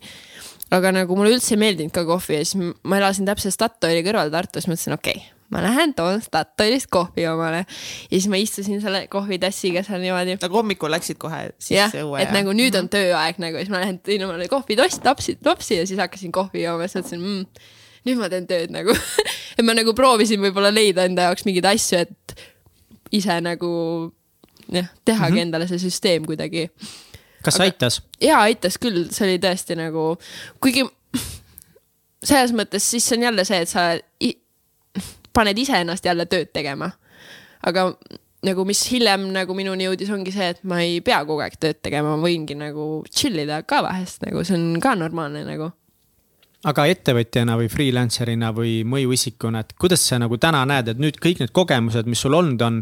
aga nagu mulle üldse ei meeldinud ka kohvi ja siis ma elasin täpselt Statoili kõrval Tartus, mõtlesin, okei okay, ma lähen toon Statoilist kohvi omale. ja siis ma istusin selle kohvitassiga seal niimoodi. aga hommikul läksid kohe sisse õue? et ja. nagu nüüd on mhm. tööaeg nagu, siis ma lähen tõin omale kohvitoss, lapsi, lapsi ja siis hakkasin kohvi jooma, siis mõtlesin mmm, nüüd ma teen tööd nagu et ma nagu proovisin võib-olla leida enda jaoks mingeid asju, et ise nagu jah, tehagi mm -hmm. endale see süsteem kuidagi kas aga, aitas? jaa, aitas küll, see oli tõesti nagu, kuigi selles mõttes siis on jälle see, et sa paned iseennast jälle tööd tegema. aga nagu, mis hiljem nagu minuni jõudis, ongi see, et ma ei pea kogu aeg tööd tegema, ma võingi nagu chill ida ka vahest nagu, see on ka normaalne nagu aga ettevõtjana või freelancer'ina või mõjuisikuna, et kuidas sa nagu täna näed, et nüüd kõik need kogemused, mis sul olnud on,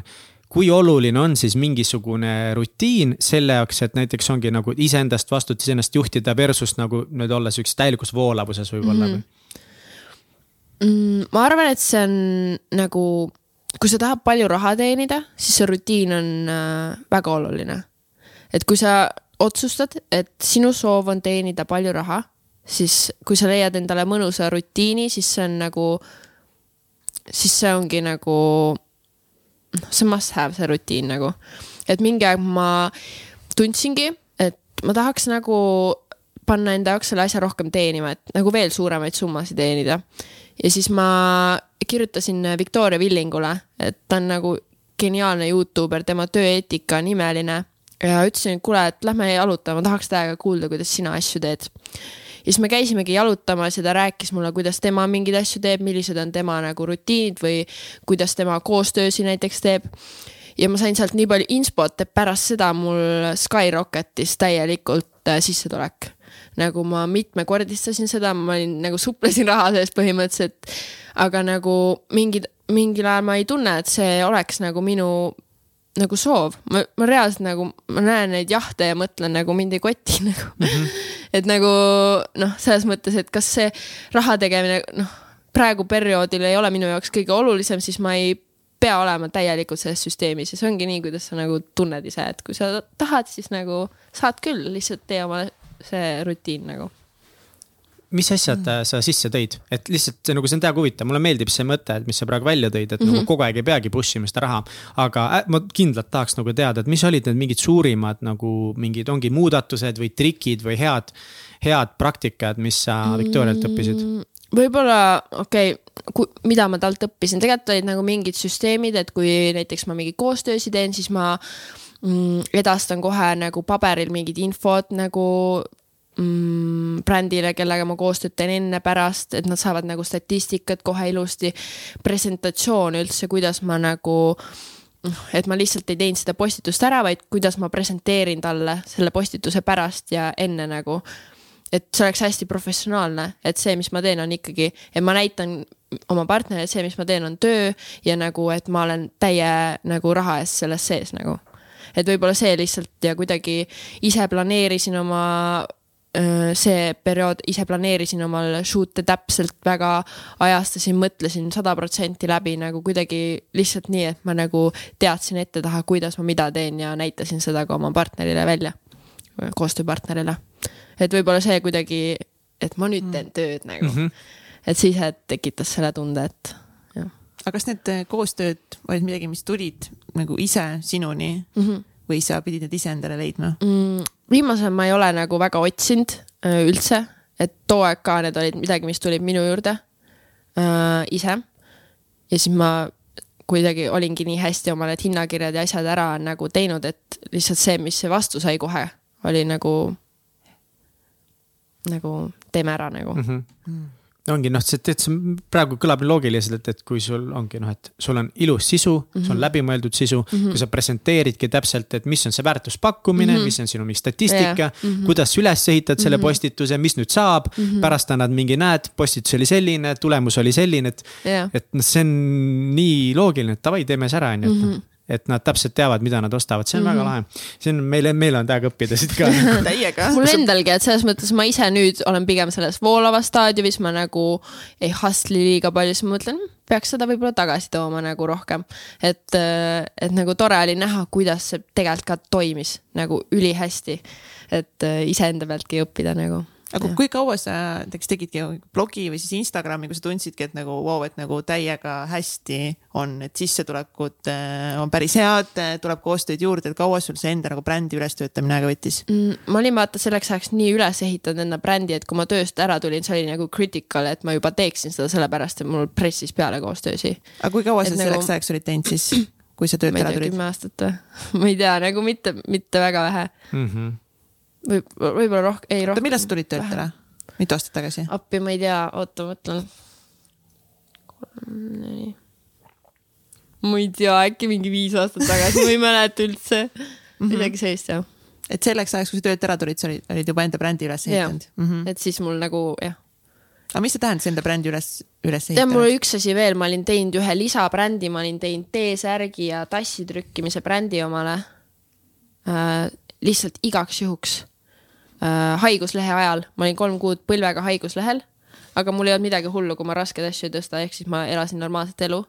kui oluline on siis mingisugune rutiin selle jaoks, et näiteks ongi nagu iseendast vastutus, iseennast juhtida versus nagu nüüd olla siukses täielikus voolavuses võib-olla mm? -hmm. ma arvan, et see on nagu, kui sa tahad palju raha teenida, siis see rutiin on äh, väga oluline. et kui sa otsustad, et sinu soov on teenida palju raha, siis kui sa leiad endale mõnusa rutiini, siis see on nagu, siis see ongi nagu noh, see must have see rutiin nagu. et mingi aeg ma tundsingi, et ma tahaks nagu panna enda jaoks selle asja rohkem teenima, et nagu veel suuremaid summasid teenida. ja siis ma kirjutasin Victoria Villingule, et ta on nagu geniaalne Youtuber, tema tööeetika on imeline. ja ütlesin, et kuule, et lähme jalutama, tahaks täiega kuulda, kuidas sina asju teed ja siis me käisimegi jalutamas ja ta rääkis mulle, kuidas tema mingeid asju teeb, millised on tema nagu rutiinid või kuidas tema koostöösi näiteks teeb. ja ma sain sealt nii palju inspot, et pärast seda mul Skyrocketis täielikult äh, sissetulek nagu ma mitmekordistasin seda, ma olin nagu suplesin raha sees põhimõtteliselt. aga nagu mingid, mingil ajal ma ei tunne, et see oleks nagu minu nagu soov, ma, ma reaalselt nagu, ma näen neid jahte ja mõtlen nagu mind ei koti nagu mm. -hmm. et nagu noh, selles mõttes, et kas see raha tegemine, noh, praegu perioodil ei ole minu jaoks kõige olulisem, siis ma ei pea olema täielikult selles süsteemis ja see ongi nii, kuidas sa nagu tunned ise, et kui sa tahad, siis nagu saad küll, lihtsalt tee oma see rutiin nagu mis asjad mm. sa sisse tõid, et lihtsalt nagu see on täiega huvitav, mulle meeldib see mõte, et mis sa praegu välja tõid, et mm -hmm. nagu mhm. kogu aeg ei peagi push ima seda raha. aga äh, ma kindlalt tahaks nagu teada, et mis olid need mingid suurimad nagu mingid ongi muudatused või trikid või head, head praktikad, mis sa Victorialt õppisid? Mm, võib-olla, okei okay,, mida ma talt õppisin, tegelikult olid nagu mingid süsteemid, et kui näiteks ma mingeid koostöösid teen, siis ma mm, edastan kohe nagu paberil mingid infod nagu mm, brändile, kellega ma koostööd teen enne-pärast, et nad saavad nagu statistikat kohe ilusti, presentatsioon üldse, kuidas ma nagu et ma lihtsalt ei teinud seda postitust ära, vaid kuidas ma presenteerin talle selle postituse pärast ja enne nagu et see oleks hästi professionaalne, et see, mis ma teen, on ikkagi, et ma näitan oma partnerile, see, mis ma teen, on töö ja nagu, et ma olen täie nagu raha eest selles sees nagu. et võib-olla see lihtsalt ja kuidagi ise planeerisin oma see periood ise planeerisin omal shoot'e täpselt väga, ajastasin, mõtlesin sada protsenti läbi nagu kuidagi lihtsalt nii, et ma nagu teadsin ette-taha, kuidas ma mida teen ja näitasin seda ka oma partnerile välja, koostööpartnerile et võib-olla see kuidagi, et ma nüüd teen mm. tööd nagu mm. -hmm. et siis tekitas selle tunde, et jah. aga kas need äh, koostööd olid midagi, mis tulid nagu ise sinuni mm -hmm. või sa pidid need ise endale leidma mm,? Viimasel ma ei ole nagu väga otsinud äh, üldse, et too aeg ka need olid midagi, mis tulid minu juurde äh, ise. ja siis ma kuidagi olingi nii hästi oma need hinnakirjad ja asjad ära nagu teinud, et lihtsalt see, mis see vastu sai kohe, oli nagu nagu teeme ära nagu mm. -hmm. Ongi noh, see, tead, see praegu kõlab loogiliselt, et, et kui sul ongi noh, et sul on ilus sisu mm, -hmm. sul on mhm. läbimõeldud sisu mm, -hmm. kui sa presenteeridki täpselt, et mis on see väärtuspakkumine mm, -hmm. mis on sinu mingi statistika yeah., mm -hmm. kuidas sa üles ehitad selle mm -hmm. postituse, mis nüüd saab mm. -hmm. pärast annad mingi, näed, postitus oli selline, tulemus oli selline, et yeah., et noh, see on nii loogiline, et davai, teeme see ära, on ju, et noh mhm et nad täpselt teavad, mida nad ostavad, see on mm -hmm. väga mhm. lahe. see on meile, meil on täiega õppida siit ka täiega. mul endalgi, et selles mõttes ma ise nüüd olen pigem selles voolavas staadiumis, ma nagu ei hustle'i liiga palju, siis ma mõtlen, hmm, peaks seda võib-olla tagasi tooma nagu rohkem. et, et nagu tore oli näha, kuidas see tegelikult ka toimis nagu ülihästi. et iseenda pealtki õppida nagu aga kui kaua sa näiteks tegidki blogi või siis Instagrami, kui sa tundsidki, et nagu vau wow,, et nagu täiega hästi on, et sissetulekud äh, on päris head, tuleb koostööd juurde, et kaua sul see enda nagu brändi ülestöötamine aega võttis mm,? ma olin vaata selleks ajaks nii üles ehitanud enda brändi, et kui ma tööst ära tulin, see oli nagu critical, et ma juba teeksin seda sellepärast, et mul pressis peale koostöösi. aga kui kaua sa nagu... selleks ajaks olid teinud siis? kui sa töölt ära tulid? kümme aastat või? ma ei tea, nagu mitte, mitte väga vähe mm. -hmm või võib-olla rohkem, ei rohkem. millal sa tulid töölt ära? mitu aastat tagasi? appi, ma ei tea, oota, mõtlen. kolm, neli. ma ei tea, äkki mingi viis aastat tagasi, ma ei mäleta üldse. Mhm. midagi sellist jah. et selleks ajaks, kui sa töölt ära tulid, sa olid, olid juba enda brändi üles ehitanud? Mm -hmm. et siis mul nagu jah. aga mis see tähendas enda brändi üles, üles ehitada? mul oli üks asi veel, ma olin teinud ühe lisabrändi, ma olin teinud T-särgi ja tassi trükkimise brändi omale äh,. lihtsalt igaks juhuks haiguslehe ajal, ma olin kolm kuud põlvega haiguslehel, aga mul ei olnud midagi hullu, kui ma raskeid asju ei tõsta, ehk siis ma elasin normaalset elu.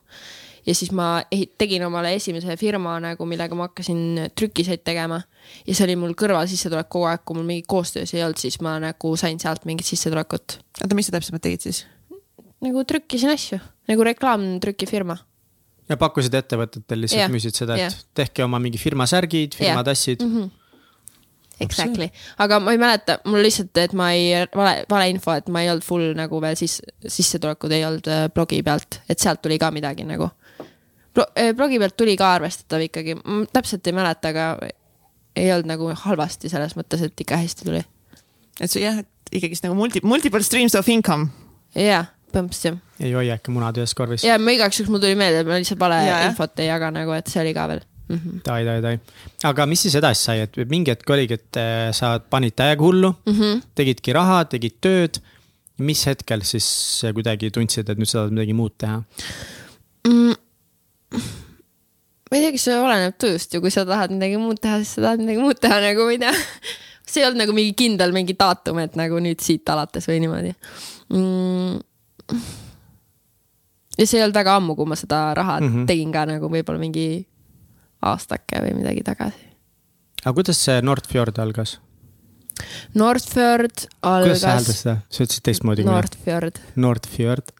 ja siis ma tegin omale esimese firma nagu, millega ma hakkasin trükiseid tegema ja see oli mul kõrvalsissetulek kogu aeg, kui mul mingit koostöös ei olnud, siis ma nagu sain sealt mingit sissetulekut. oota, mis sa täpsemalt tegid siis? nagu trükkisin asju, nagu reklaamtrükifirma ja pakkusid ettevõtetele lihtsalt, müüsid seda, et yeah. tehke oma mingi firma särgid, firma yeah. tassid mm. -hmm Exactly, aga ma ei mäleta, mul lihtsalt, et ma ei, vale, valeinfo, et ma ei olnud full nagu veel siis, sissetulekud ei olnud äh, blogi pealt, et sealt tuli ka midagi nagu. Äh, blogi pealt tuli ka arvestatav ikkagi, täpselt ei mäleta, aga ei olnud nagu halvasti selles mõttes, et ikka hästi tuli. et see jah, et ikkagist nagu multi, multiple streams of income. jah, põhimõtteliselt jah. ei hoia äkki munad ühes korvis. ja ma igaks juhuks, mul tuli meelde, et ma lihtsalt vale ja, infot ei jaga nagu, et see oli ka veel mm. -hmm. tai, tai, tai. aga mis siis edasi sai, et mingi hetk oligi, et äh, sa panid täiega hullu mm, -hmm. tegidki raha, tegid tööd. mis hetkel siis kuidagi tundsid, et nüüd sa tahad midagi muud teha mm.? ma ei tea, kas see oleneb tujust ju, kui sa tahad midagi muud teha, siis sa tahad midagi muud teha nagu, ma ei tea see ei olnud nagu mingi kindel mingi daatum, et nagu nüüd siit alates või niimoodi mm ja see ei olnud väga ammu, kui ma seda raha mm -hmm. tegin ka nagu võib-olla mingi aastake või midagi tagasi. aga kuidas see Nordfjord algas? Nordfjord algas. kuidas sa hääldasid seda, sa ütlesid teistmoodi. Nordfjord. Nordfjord.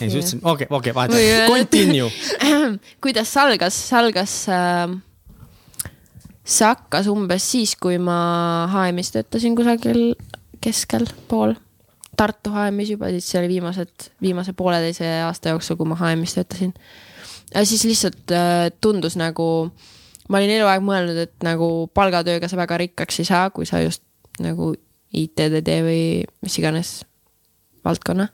ei, sa ütlesid, okei, okei, vahet, continue. kuidas see algas, see algas äh, see hakkas umbes siis, kui ma HM-is töötasin kusagil keskel pool Tartu HM-is juba, siis see oli viimased, viimase pooleteise aasta jooksul, kui ma HM-is töötasin. Ja siis lihtsalt äh, tundus nagu, ma olin eluaeg mõelnud, et nagu palgatööga sa väga rikkaks ei saa, kui sa just nagu IT-d tee või mis iganes valdkonna.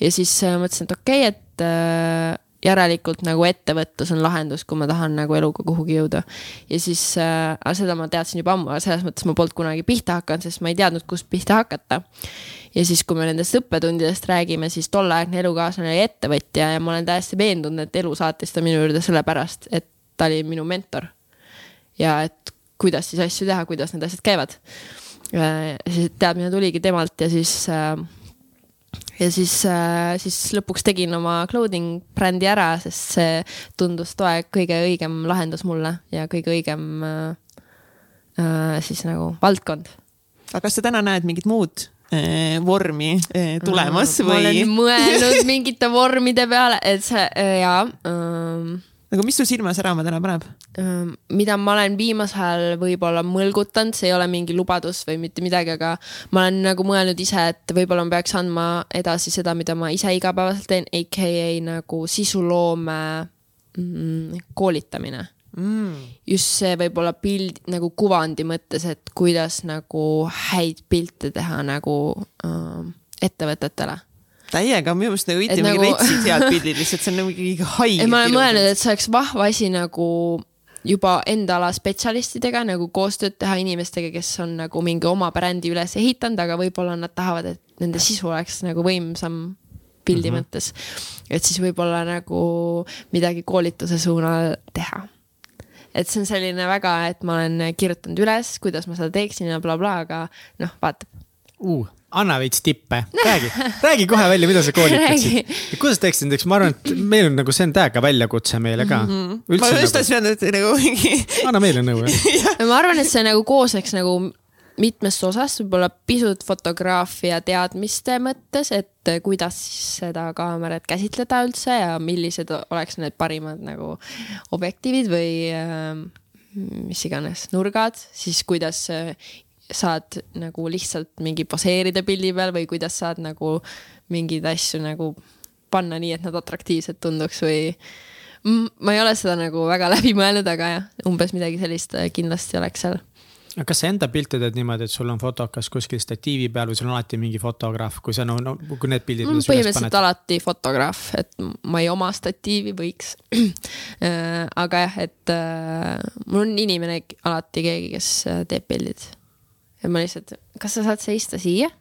ja siis äh, mõtlesin, et okei okay,, et äh, järelikult nagu ettevõtlus on lahendus, kui ma tahan nagu eluga kuhugi jõuda. ja siis äh,, seda ma teadsin juba ammu, selles mõttes ma polnud kunagi pihta hakanud, sest ma ei teadnud, kust pihta hakata. Ja siis, kui me nendest õppetundidest räägime, siis tolleaegne elukaaslane oli ettevõtja ja ma olen täiesti veendunud, et elu saatis ta minu juurde sellepärast, et ta oli minu mentor. ja et kuidas siis asju teha, kuidas need asjad käivad. siis teadmine tuligi temalt ja siis äh, ja siis, äh, siis lõpuks tegin oma clothing brändi ära, sest see tundus too aeg kõige õigem lahendus mulle ja kõige õigem äh, äh, siis nagu valdkond. aga kas sa täna näed mingit muud äh, vormi äh, tulemas või? ma olen mõelnud mingite vormide peale, et see äh, jaa äh, nagu mis sul silma särama täna paneb? mida ma olen viimasel ajal võib-olla mõlgutanud, see ei ole mingi lubadus või mitte midagi, aga ma olen nagu mõelnud ise, et võib-olla ma peaks andma edasi seda, mida ma ise igapäevaselt teen, AKA nagu sisuloome mm, koolitamine mm.. just see võib-olla pild nagu kuvandi mõttes, et kuidas nagu häid pilte teha nagu äh, ettevõtetele täiega, minu meelest nagu õieti nagu... retsid head pildid lihtsalt, see on nagu mingi haige. ma olen mõelnud, et see oleks vahva asi nagu juba enda ala spetsialistidega nagu koostööd teha inimestega, kes on nagu mingi oma brändi üles ehitanud, aga võib-olla nad tahavad, et nende sisu oleks nagu võimsam pildi mm -hmm. mõttes. et siis võib-olla nagu midagi koolituse suunal teha. Et see on selline väga, et ma olen kirjutanud üles, kuidas ma seda teeksin ja blablabla bla, bla, aga noh, vaatab uh anna veits tippe, räägi, räägi kohe välja, mida sa koolitaksid. kuidas teeksid näiteks, ma arvan, et meil on nagu see on täiega väljakutse meile ka mm. -hmm. ma just tahtsin öelda, et nagu mingi. anna meile nõu jah ma arvan, et see nagu koosneks nagu mitmest osast, võib-olla pisut fotograafia teadmiste mõttes, et kuidas seda kaamerat käsitleda üldse ja millised oleks need parimad nagu objektiivid või äh, mis iganes nurgad, siis kuidas saad nagu lihtsalt mingi poseerida pildi peal või kuidas saad nagu mingeid asju nagu panna nii, et nad atraktiivsed tunduks või. ma ei ole seda nagu väga läbi mõelnud, aga jah, umbes midagi sellist äh, kindlasti oleks seal. Aga kas sa enda pilte teed niimoodi, et sul on fotokas kuskil statiivi peal või sul on alati mingi fotograaf, kui sa no, no kui need pildid. põhimõtteliselt alati fotograaf, et ma ei oma statiivi, võiks äh, aga jah, et äh, mul on inimene alati keegi, kes teeb pildid ja ma lihtsalt, kas sa saad seista siia?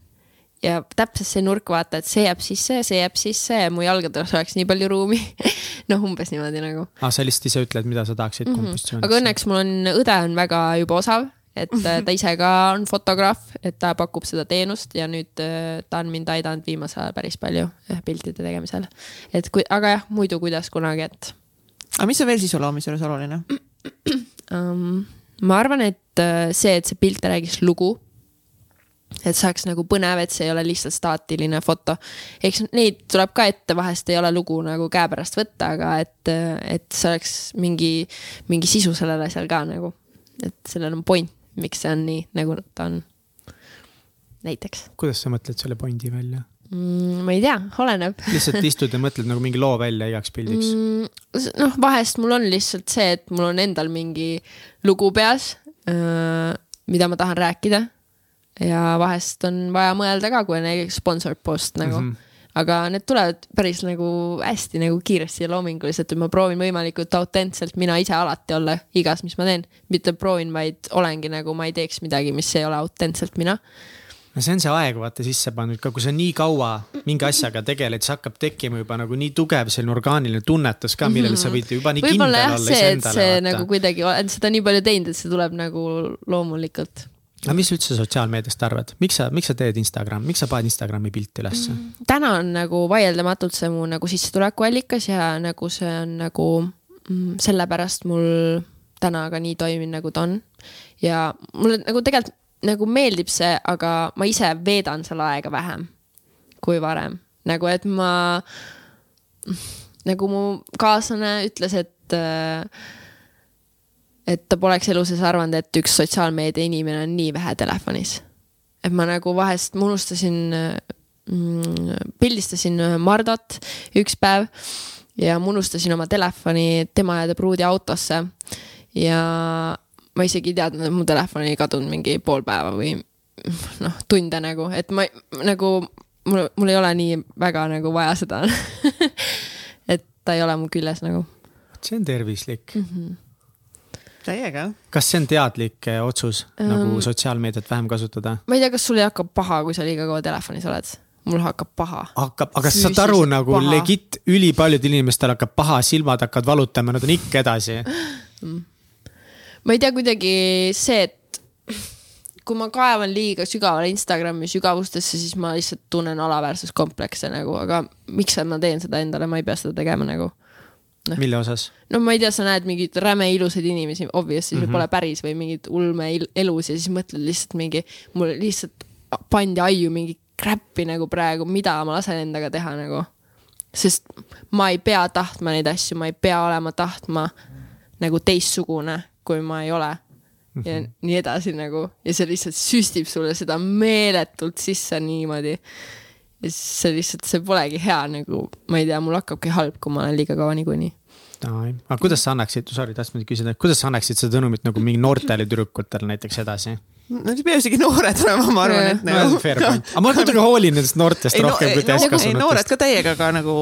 ja täpselt see nurk, vaata, et see jääb sisse ja see jääb sisse ja mu jalgadel oleks nii palju ruumi noh, umbes niimoodi nagu. aa, sa lihtsalt ise ütled, mida sa tahaksid mm -hmm. kompositsioonis. aga õnneks mul on, õde on väga juba osav, et äh, ta ise ka on fotograaf, et ta pakub seda teenust ja nüüd äh, ta on mind aidanud viimasel ajal päris palju piltide tegemisel. et kui, aga jah, muidu kuidas kunagi, et. aga mis on veel sisu loomise juures oluline um,? ma arvan, et äh, see, et see pilt räägiks lugu. et see oleks nagu põnev, et see ei ole lihtsalt staatiline foto. eks neid tuleb ka ette, vahest ei ole lugu nagu käepärast võtta, aga et, et see oleks mingi, mingi sisu sellel asjal ka nagu. et sellel on point, miks see on nii, nagu ta on. näiteks. kuidas sa mõtled selle pointi välja? mm,? ma ei tea, oleneb. lihtsalt istud ja mõtled nagu mingi loo välja igaks pildiks mm,? noh, vahest mul on lihtsalt see, et mul on endal mingi lugu peas, mida ma tahan rääkida. ja vahest on vaja mõelda ka, kui on näiteks sponsor post nagu mm. -hmm aga need tulevad päris nagu hästi nagu kiiresti ja loominguliselt, et ma proovin võimalikult autentselt mina ise alati olla igas, mis ma teen. mitte proovin, vaid olengi nagu ma ei teeks midagi, mis ei ole autentselt mina no see on see aeg vaata sisse pandud ka, kui sa nii kaua mingi asjaga tegeled, siis hakkab tekkima juba nagu nii tugev selline orgaaniline tunnetus ka, millele sa võid juba nii kindel olla iseendale. see vaata. nagu kuidagi, oled seda nii palju teinud, et see tuleb nagu loomulikult aga mis üldse sotsiaalmeediast arvad, miks sa, miks sa teed Instagram, miks sa paned Instagrami pilti ülesse mm,? täna on nagu vaieldamatult see mu nagu sissetulekuallikas ja nagu see on nagu mm, sellepärast mul täna ka nii toimib, nagu ta on. ja mulle nagu tegelikult nagu meeldib see, aga ma ise veedan seal aega vähem kui varem. nagu, et ma, nagu mu kaaslane ütles, et et ta poleks elu sees arvanud, et üks sotsiaalmeedia inimene on nii vähe telefonis. et ma nagu vahest, ma unustasin mm, pildistasin Mardot üks päev ja ma unustasin oma telefoni tema ja ta pruudi autosse. ja ma isegi ei teadnud, et mu telefon oli kadunud mingi pool päeva või noh, tunde nagu, et ma nagu, mul, mul ei ole nii väga nagu vaja seda et ta ei ole mu küljes nagu. see on tervislik mm. -hmm täiega. kas see on teadlik eh, otsus um, nagu sotsiaalmeediat vähem kasutada? ma ei tea, kas sul ei hakka paha, kui sa liiga kaua telefonis oled? mul hakkab paha. hakkab, aga sa saad aru nagu paha. legit ülipaljudel inimestel hakkab paha, silmad hakkavad valutama, nad on ikka edasi mm ma ei tea, kuidagi see, et kui ma kaevan liiga sügavale Instagrami sügavustesse, siis ma lihtsalt tunnen alaväärsuskomplekse nagu, aga miks ma teen seda endale, ma ei pea seda tegema nagu no.. mille osas? no ma ei tea, sa näed mingeid räme ilusaid inimesi, obviously mm -hmm. see pole päris või mingid ulme elus ja siis mõtled lihtsalt mingi, mul lihtsalt pandi aiu mingi crap'i nagu praegu, mida ma lasen endaga teha nagu. sest ma ei pea tahtma neid asju, ma ei pea olema tahtma nagu teistsugune kui ma ei ole. ja mm -hmm. nii edasi nagu ja see lihtsalt süstib sulle seda meeletult sisse niimoodi. Ja siis see lihtsalt, see polegi hea nagu, ma ei tea, mul hakkabki halb, kui ma olen liiga kaua niikuinii aga kuidas sa annaksid, sorry, tahtsin küsida, kuidas sa annaksid seda sõnumit nagu mingi noortele tüdrukutele näiteks edasi? Nad ei pea isegi noored olema, ma arvan, et nagu no,. aga ma kuidagi hoolin nendest noortest ei, rohkem no, kui täiskasvanutest. noored ka täiega, aga nagu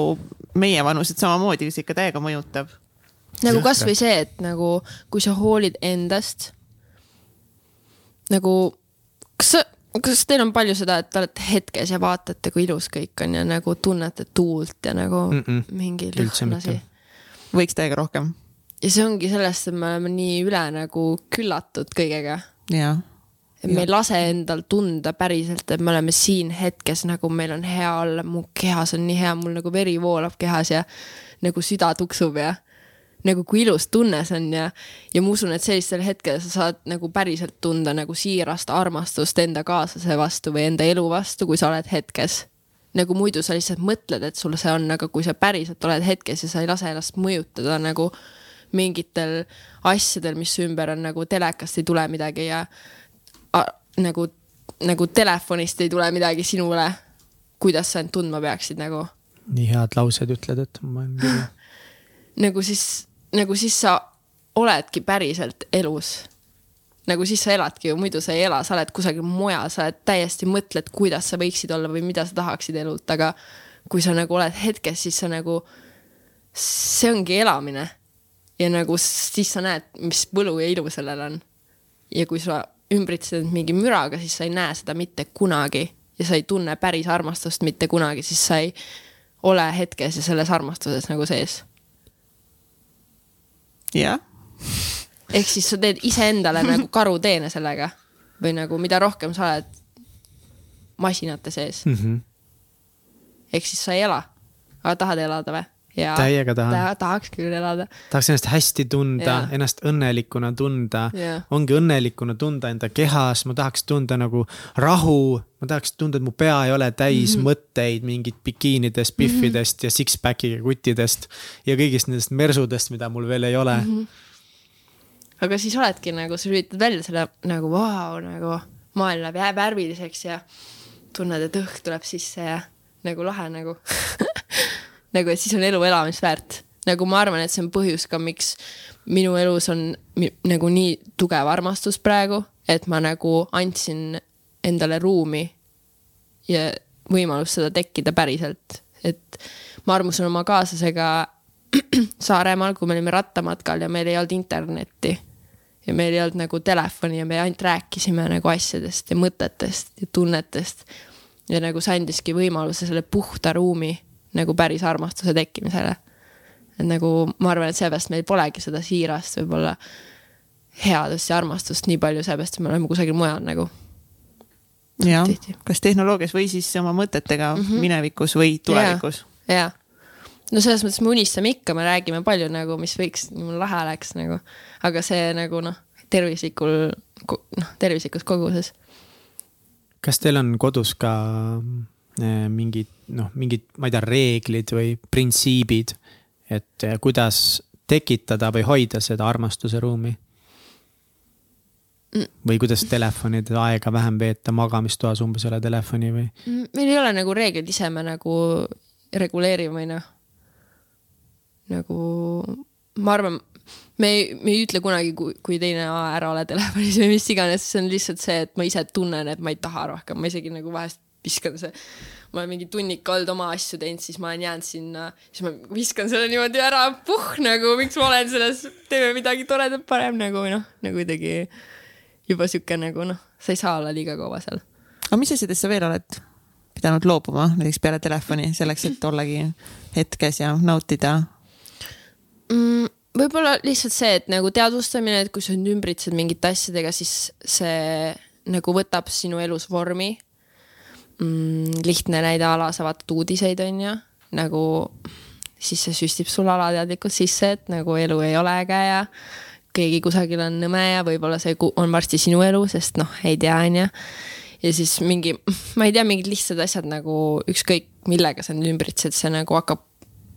meievanused samamoodi, see ikka täiega mõjutab nagu kasvõi see, et nagu kui sa hoolid endast. nagu, kas sa, kas teil on palju seda, et te olete hetkes ja vaatate, kui ilus kõik on ja nagu tunnete tuult ja nagu mm -mm. mingi lõhnasi? võiks täiega rohkem. ja see ongi sellest, et me oleme nii üle nagu küllatud kõigega. jah et me ei lase endal tunda päriselt, et me oleme siin hetkes, nagu meil on hea olla, mu kehas on nii hea, mul nagu veri voolab kehas ja nagu süda tuksub ja nagu kui ilus tunne see on ja, ja ma usun, et sellistel hetkedel sa saad nagu päriselt tunda nagu siirast armastust enda kaaslase vastu või enda elu vastu, kui sa oled hetkes. nagu muidu sa lihtsalt mõtled, et sul see on, aga kui sa päriselt oled hetkes ja sa ei lase ennast mõjutada nagu mingitel asjadel, mis ümber on nagu telekast ei tule midagi ja a, nagu, nagu telefonist ei tule midagi sinule. kuidas sa end tundma peaksid nagu? nii head laused ütled, et ma olen küll nagu siis nagu siis sa oledki päriselt elus. nagu siis sa eladki ju, muidu sa ei ela, sa oled kusagil mujal, sa oled täiesti mõtled, kuidas sa võiksid olla või mida sa tahaksid elult, aga kui sa nagu oled hetkes, siis sa nagu, see ongi elamine. ja nagu siis sa näed, mis võlu ja ilu sellel on. ja kui sa ümbritsed mingi müraga, siis sa ei näe seda mitte kunagi ja sa ei tunne päris armastust mitte kunagi, siis sa ei ole hetkes ja selles armastuses nagu sees jah. ehk siis sa teed iseendale nagu karuteene sellega või nagu mida rohkem sa oled masinate sees mm. -hmm. ehk siis sa ei ela, aga tahad elada või? Täiega tahan ta,. tahaks küll elada. tahaks ennast hästi tunda, ennast õnnelikuna tunda. ongi õnnelikuna tunda enda kehas, ma tahaks tunda nagu rahu. ma tahaks tunda, et mu pea ei ole täis mm -hmm. mõtteid mingit bikiinidest, pihvidest mm -hmm. ja six-pack'iga kuttidest. ja kõigist nendest mersudest, mida mul veel ei ole mm. -hmm. aga siis oledki nagu, sa lülitad välja selle nagu vau wow,, nagu maailm läheb värviliseks ja tunned, et õhk tuleb sisse ja nagu lahe nagu nagu, et siis on elu elamist väärt. nagu ma arvan, et see on põhjus ka, miks minu elus on nagu nii tugev armastus praegu, et ma nagu andsin endale ruumi ja võimalust seda tekkida päriselt, et ma armusin oma kaaslasega Saaremaal, kui me olime rattamatkal ja meil ei olnud internetti ja meil ei olnud nagu telefoni ja me ainult rääkisime nagu asjadest ja mõtetest ja tunnetest. ja nagu see andiski võimaluse selle puhta ruumi nagu päris armastuse tekkimisele. et nagu ma arvan, et seepärast meil polegi seda siirast võib-olla headust ja armastust nii palju, seepärast me oleme kusagil mujal nagu. jah, kas tehnoloogias või siis oma mõtetega mm -hmm. minevikus või tulevikus. jaa, no selles mõttes me unistame ikka, me räägime palju nagu, mis võiks, mul lahe oleks nagu, aga see nagu noh, tervislikul, noh, tervislikus koguses. kas teil on kodus ka mingid noh, mingid, ma ei tea, reeglid või printsiibid, et äh, kuidas tekitada või hoida seda armastuse ruumi? või kuidas telefonide aega vähem veeta, magamistoas umbes ei ole telefoni või? meil ei ole nagu reegleid ise, me nagu reguleerime või noh. nagu ma arvan, me ei, me ei ütle kunagi, kui, kui teine ära ole telefonis või mis iganes, see on lihtsalt see, et ma ise tunnen, et ma ei taha rohkem, ma isegi nagu vahest viskan see, ma olen mingi tunnik olnud oma asju teinud, siis ma olen jäänud sinna, siis ma viskan selle niimoodi ära, puh, nagu miks ma olen selles, teeme midagi toredat parem nagu noh, nagu kuidagi juba sihuke nagu noh, sa ei saa olla liiga kaua seal. aga mis asjadest sa veel oled pidanud loobuma, näiteks peale telefoni, selleks, et ollagi hetkes ja nautida mm,? võib-olla lihtsalt see, et nagu teadvustamine, et kui sa nüüd ümbritsed mingite asjadega, siis see nagu võtab sinu elus vormi mm,. lihtne näide ala, sa vaatad uudiseid, on ju, nagu siis see süstib sulle alateadlikult sisse, et nagu elu ei ole äge ja keegi kusagil on nõme ja võib-olla see on varsti sinu elu, sest noh, ei tea, on ju. ja siis mingi, ma ei tea, mingid lihtsad asjad nagu ükskõik millega sa nüüd ümbritsed, see nagu hakkab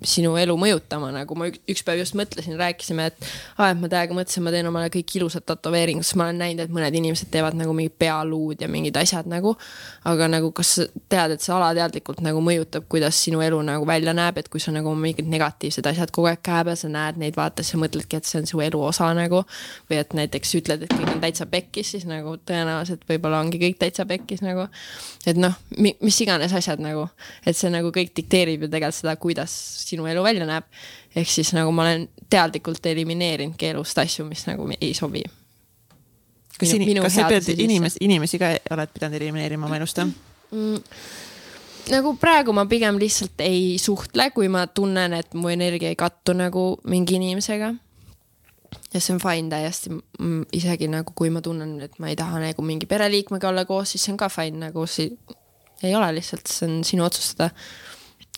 sinu elu mõjutama, nagu ma üks päev just mõtlesin, rääkisime, et aa, et ma täiega mõtlesin, ma teen omale kõik ilusad tätoveeringud, sest ma olen näinud, et mõned inimesed teevad nagu mingid pealuud ja mingid asjad nagu. aga nagu, kas sa tead, et see alateadlikult nagu mõjutab, kuidas sinu elu nagu välja näeb, et kui sa nagu mingid negatiivsed asjad kogu aeg käe peal, sa näed neid, vaata, siis sa mõtledki, et see on su elu osa nagu. või et näiteks ütled, et kõik on täitsa pekkis, siis nagu tõenäoliselt võib-olla ongi kõik täitsa pekkis nagu. et noh, mis iganes asjad nagu, et see nagu kõik dikteerib ju tegelikult seda, kuidas sinu elu välja näeb. ehk siis nagu ma olen teadlikult elimineerinud elust asju, mis nagu ei sobi. kas, minu, kas sa pead inimesi, inimesi ka oled pidanud elimineerima oma elust, jah mm,? nagu praegu ma pigem lihtsalt ei suhtle, kui ma tunnen, et mu energia ei kattu nagu mingi inimesega. ja see on fine täiesti, isegi nagu kui ma tunnen, et ma ei taha nagu mingi pereliikmega olla koos, siis see on ka fine nagu si ei ole lihtsalt, see on sinu otsustada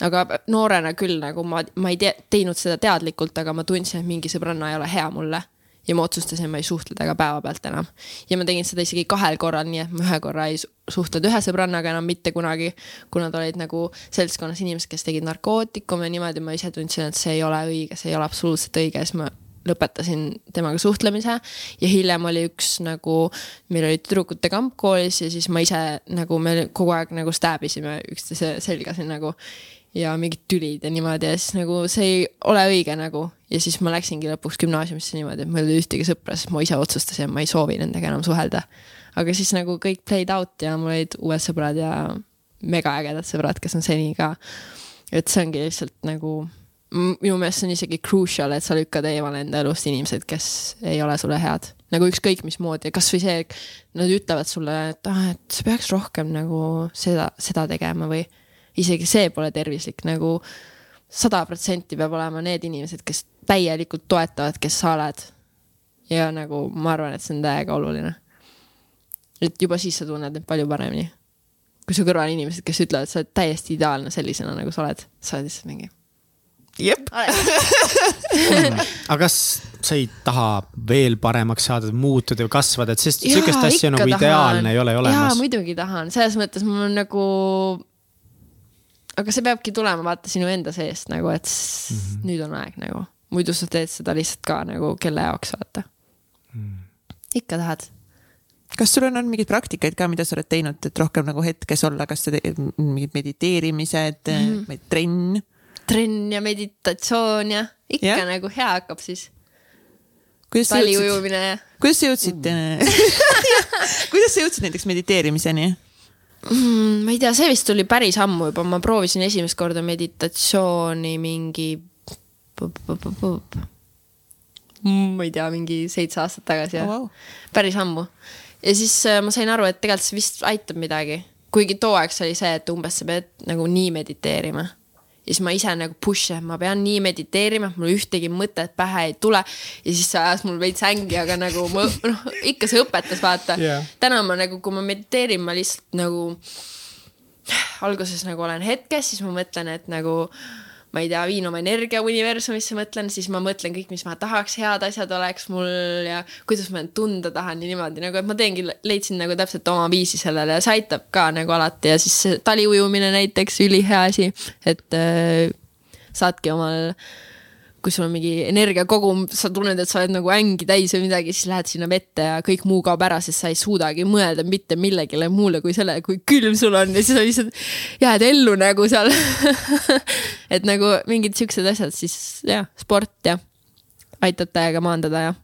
aga noorena küll nagu ma, ma ei te, teinud seda teadlikult, aga ma tundsin, et mingi sõbranna ei ole hea mulle. ja ma otsustasin, ma ei suhtle temaga päevapealt enam. ja ma tegin seda isegi kahel korral, nii et ma ühe korra ei suhtlenud ühe sõbrannaga enam mitte kunagi. kuna ta olid nagu seltskonnas inimesed, kes tegid narkootikume niimoodi, ma ise tundsin, et see ei ole õige, see ei ole absoluutselt õige, siis ma lõpetasin temaga suhtlemise ja hiljem oli üks nagu, meil oli tüdrukute kamp koolis ja siis ma ise nagu me kogu aeg nagu stääbisime üksteise selga siin nagu ja mingid tülid ja niimoodi ja siis nagu see ei ole õige nagu. ja siis ma läksingi lõpuks gümnaasiumisse niimoodi, et mul ei olnud ühtegi sõpra, sest ma ise otsustasin, et ma ei soovi nendega enam suhelda. aga siis nagu kõik played out ja mul olid uued sõbrad ja megaägedad sõbrad, kes on seni ka. et see ongi lihtsalt nagu, minu meelest see on isegi crucial, et sa lükkad eemale enda elust inimesed, kes ei ole sulle head. nagu ükskõik mismoodi, kasvõi see, nad ütlevad sulle, et ah, et sa peaks rohkem nagu seda, seda tegema või isegi see pole tervislik, nagu sada protsenti peab olema need inimesed, kes täielikult toetavad, kes sa oled. ja nagu ma arvan, et see on täiega oluline. et juba siis sa tunned end palju paremini. kui su kõrval inimesed, kes ütlevad, sa oled täiesti ideaalne sellisena, nagu sa oled, sa oled lihtsalt mingi. jep aga kas sa ei taha veel paremaks saada, muutuda või kasvada, et sest sihukest asja nagu tahan. ideaalne ei ole olemas. jaa, muidugi tahan, selles mõttes mul on nagu aga see peabki tulema vaata sinu enda seest nagu, et mm -hmm. nüüd on aeg nagu, muidu sa teed seda lihtsalt ka nagu kelle jaoks vaata mm.. ikka tahad. kas sul on olnud mingeid praktikaid ka, mida sa oled teinud, et rohkem nagu hetkes olla, kas sa teed mingid mediteerimised mm, -hmm. trenn? trenn ja meditatsioon ja ikka ja? nagu hea hakkab siis. tali ujumine ja. kuidas sa jõudsid mm. kuidas sa jõudsid näiteks mediteerimiseni? Mm,? ma ei tea, see vist tuli päris ammu juba, ma proovisin esimest korda meditatsiooni mingi. ma ei tea, mingi seitse aastat tagasi oh, wow. päris ammu. ja siis äh, ma sain aru, et tegelikult see vist aitab midagi, kuigi too aeg see oli see, et umbes sa pead nagu nii mediteerima ja siis ma ise nagu push in, ma pean nii mediteerima, et mul ühtegi mõtet pähe ei tule. ja siis see ajas mul veits ängi, aga nagu ma, noh, ikka see õpetas, vaata yeah.. täna ma nagu, kui ma mediteerin, ma lihtsalt nagu alguses nagu olen hetkes, siis ma mõtlen, et nagu ma ei tea, viin oma energia universumisse, mõtlen, siis ma mõtlen kõik, mis ma tahaks, head asjad oleks mul ja kuidas ma end tunda tahan ja niimoodi nagu, et ma teengi, leidsin nagu täpselt oma viisi sellele ja see aitab ka nagu alati ja siis taliujumine näiteks, ülihea asi, et äh, saadki omal kui sul on mingi energiakogum, sa tunned, et sa oled nagu ängi täis või midagi, siis lähed sinna vette ja kõik muu kaob ära, sest sa ei suudagi mõelda mitte millegile muule kui selle, kui külm sul on ja siis sa lihtsalt jääd ellu nagu seal et nagu mingid siuksed asjad, siis jah, sport ja aitab täiega maandada ja.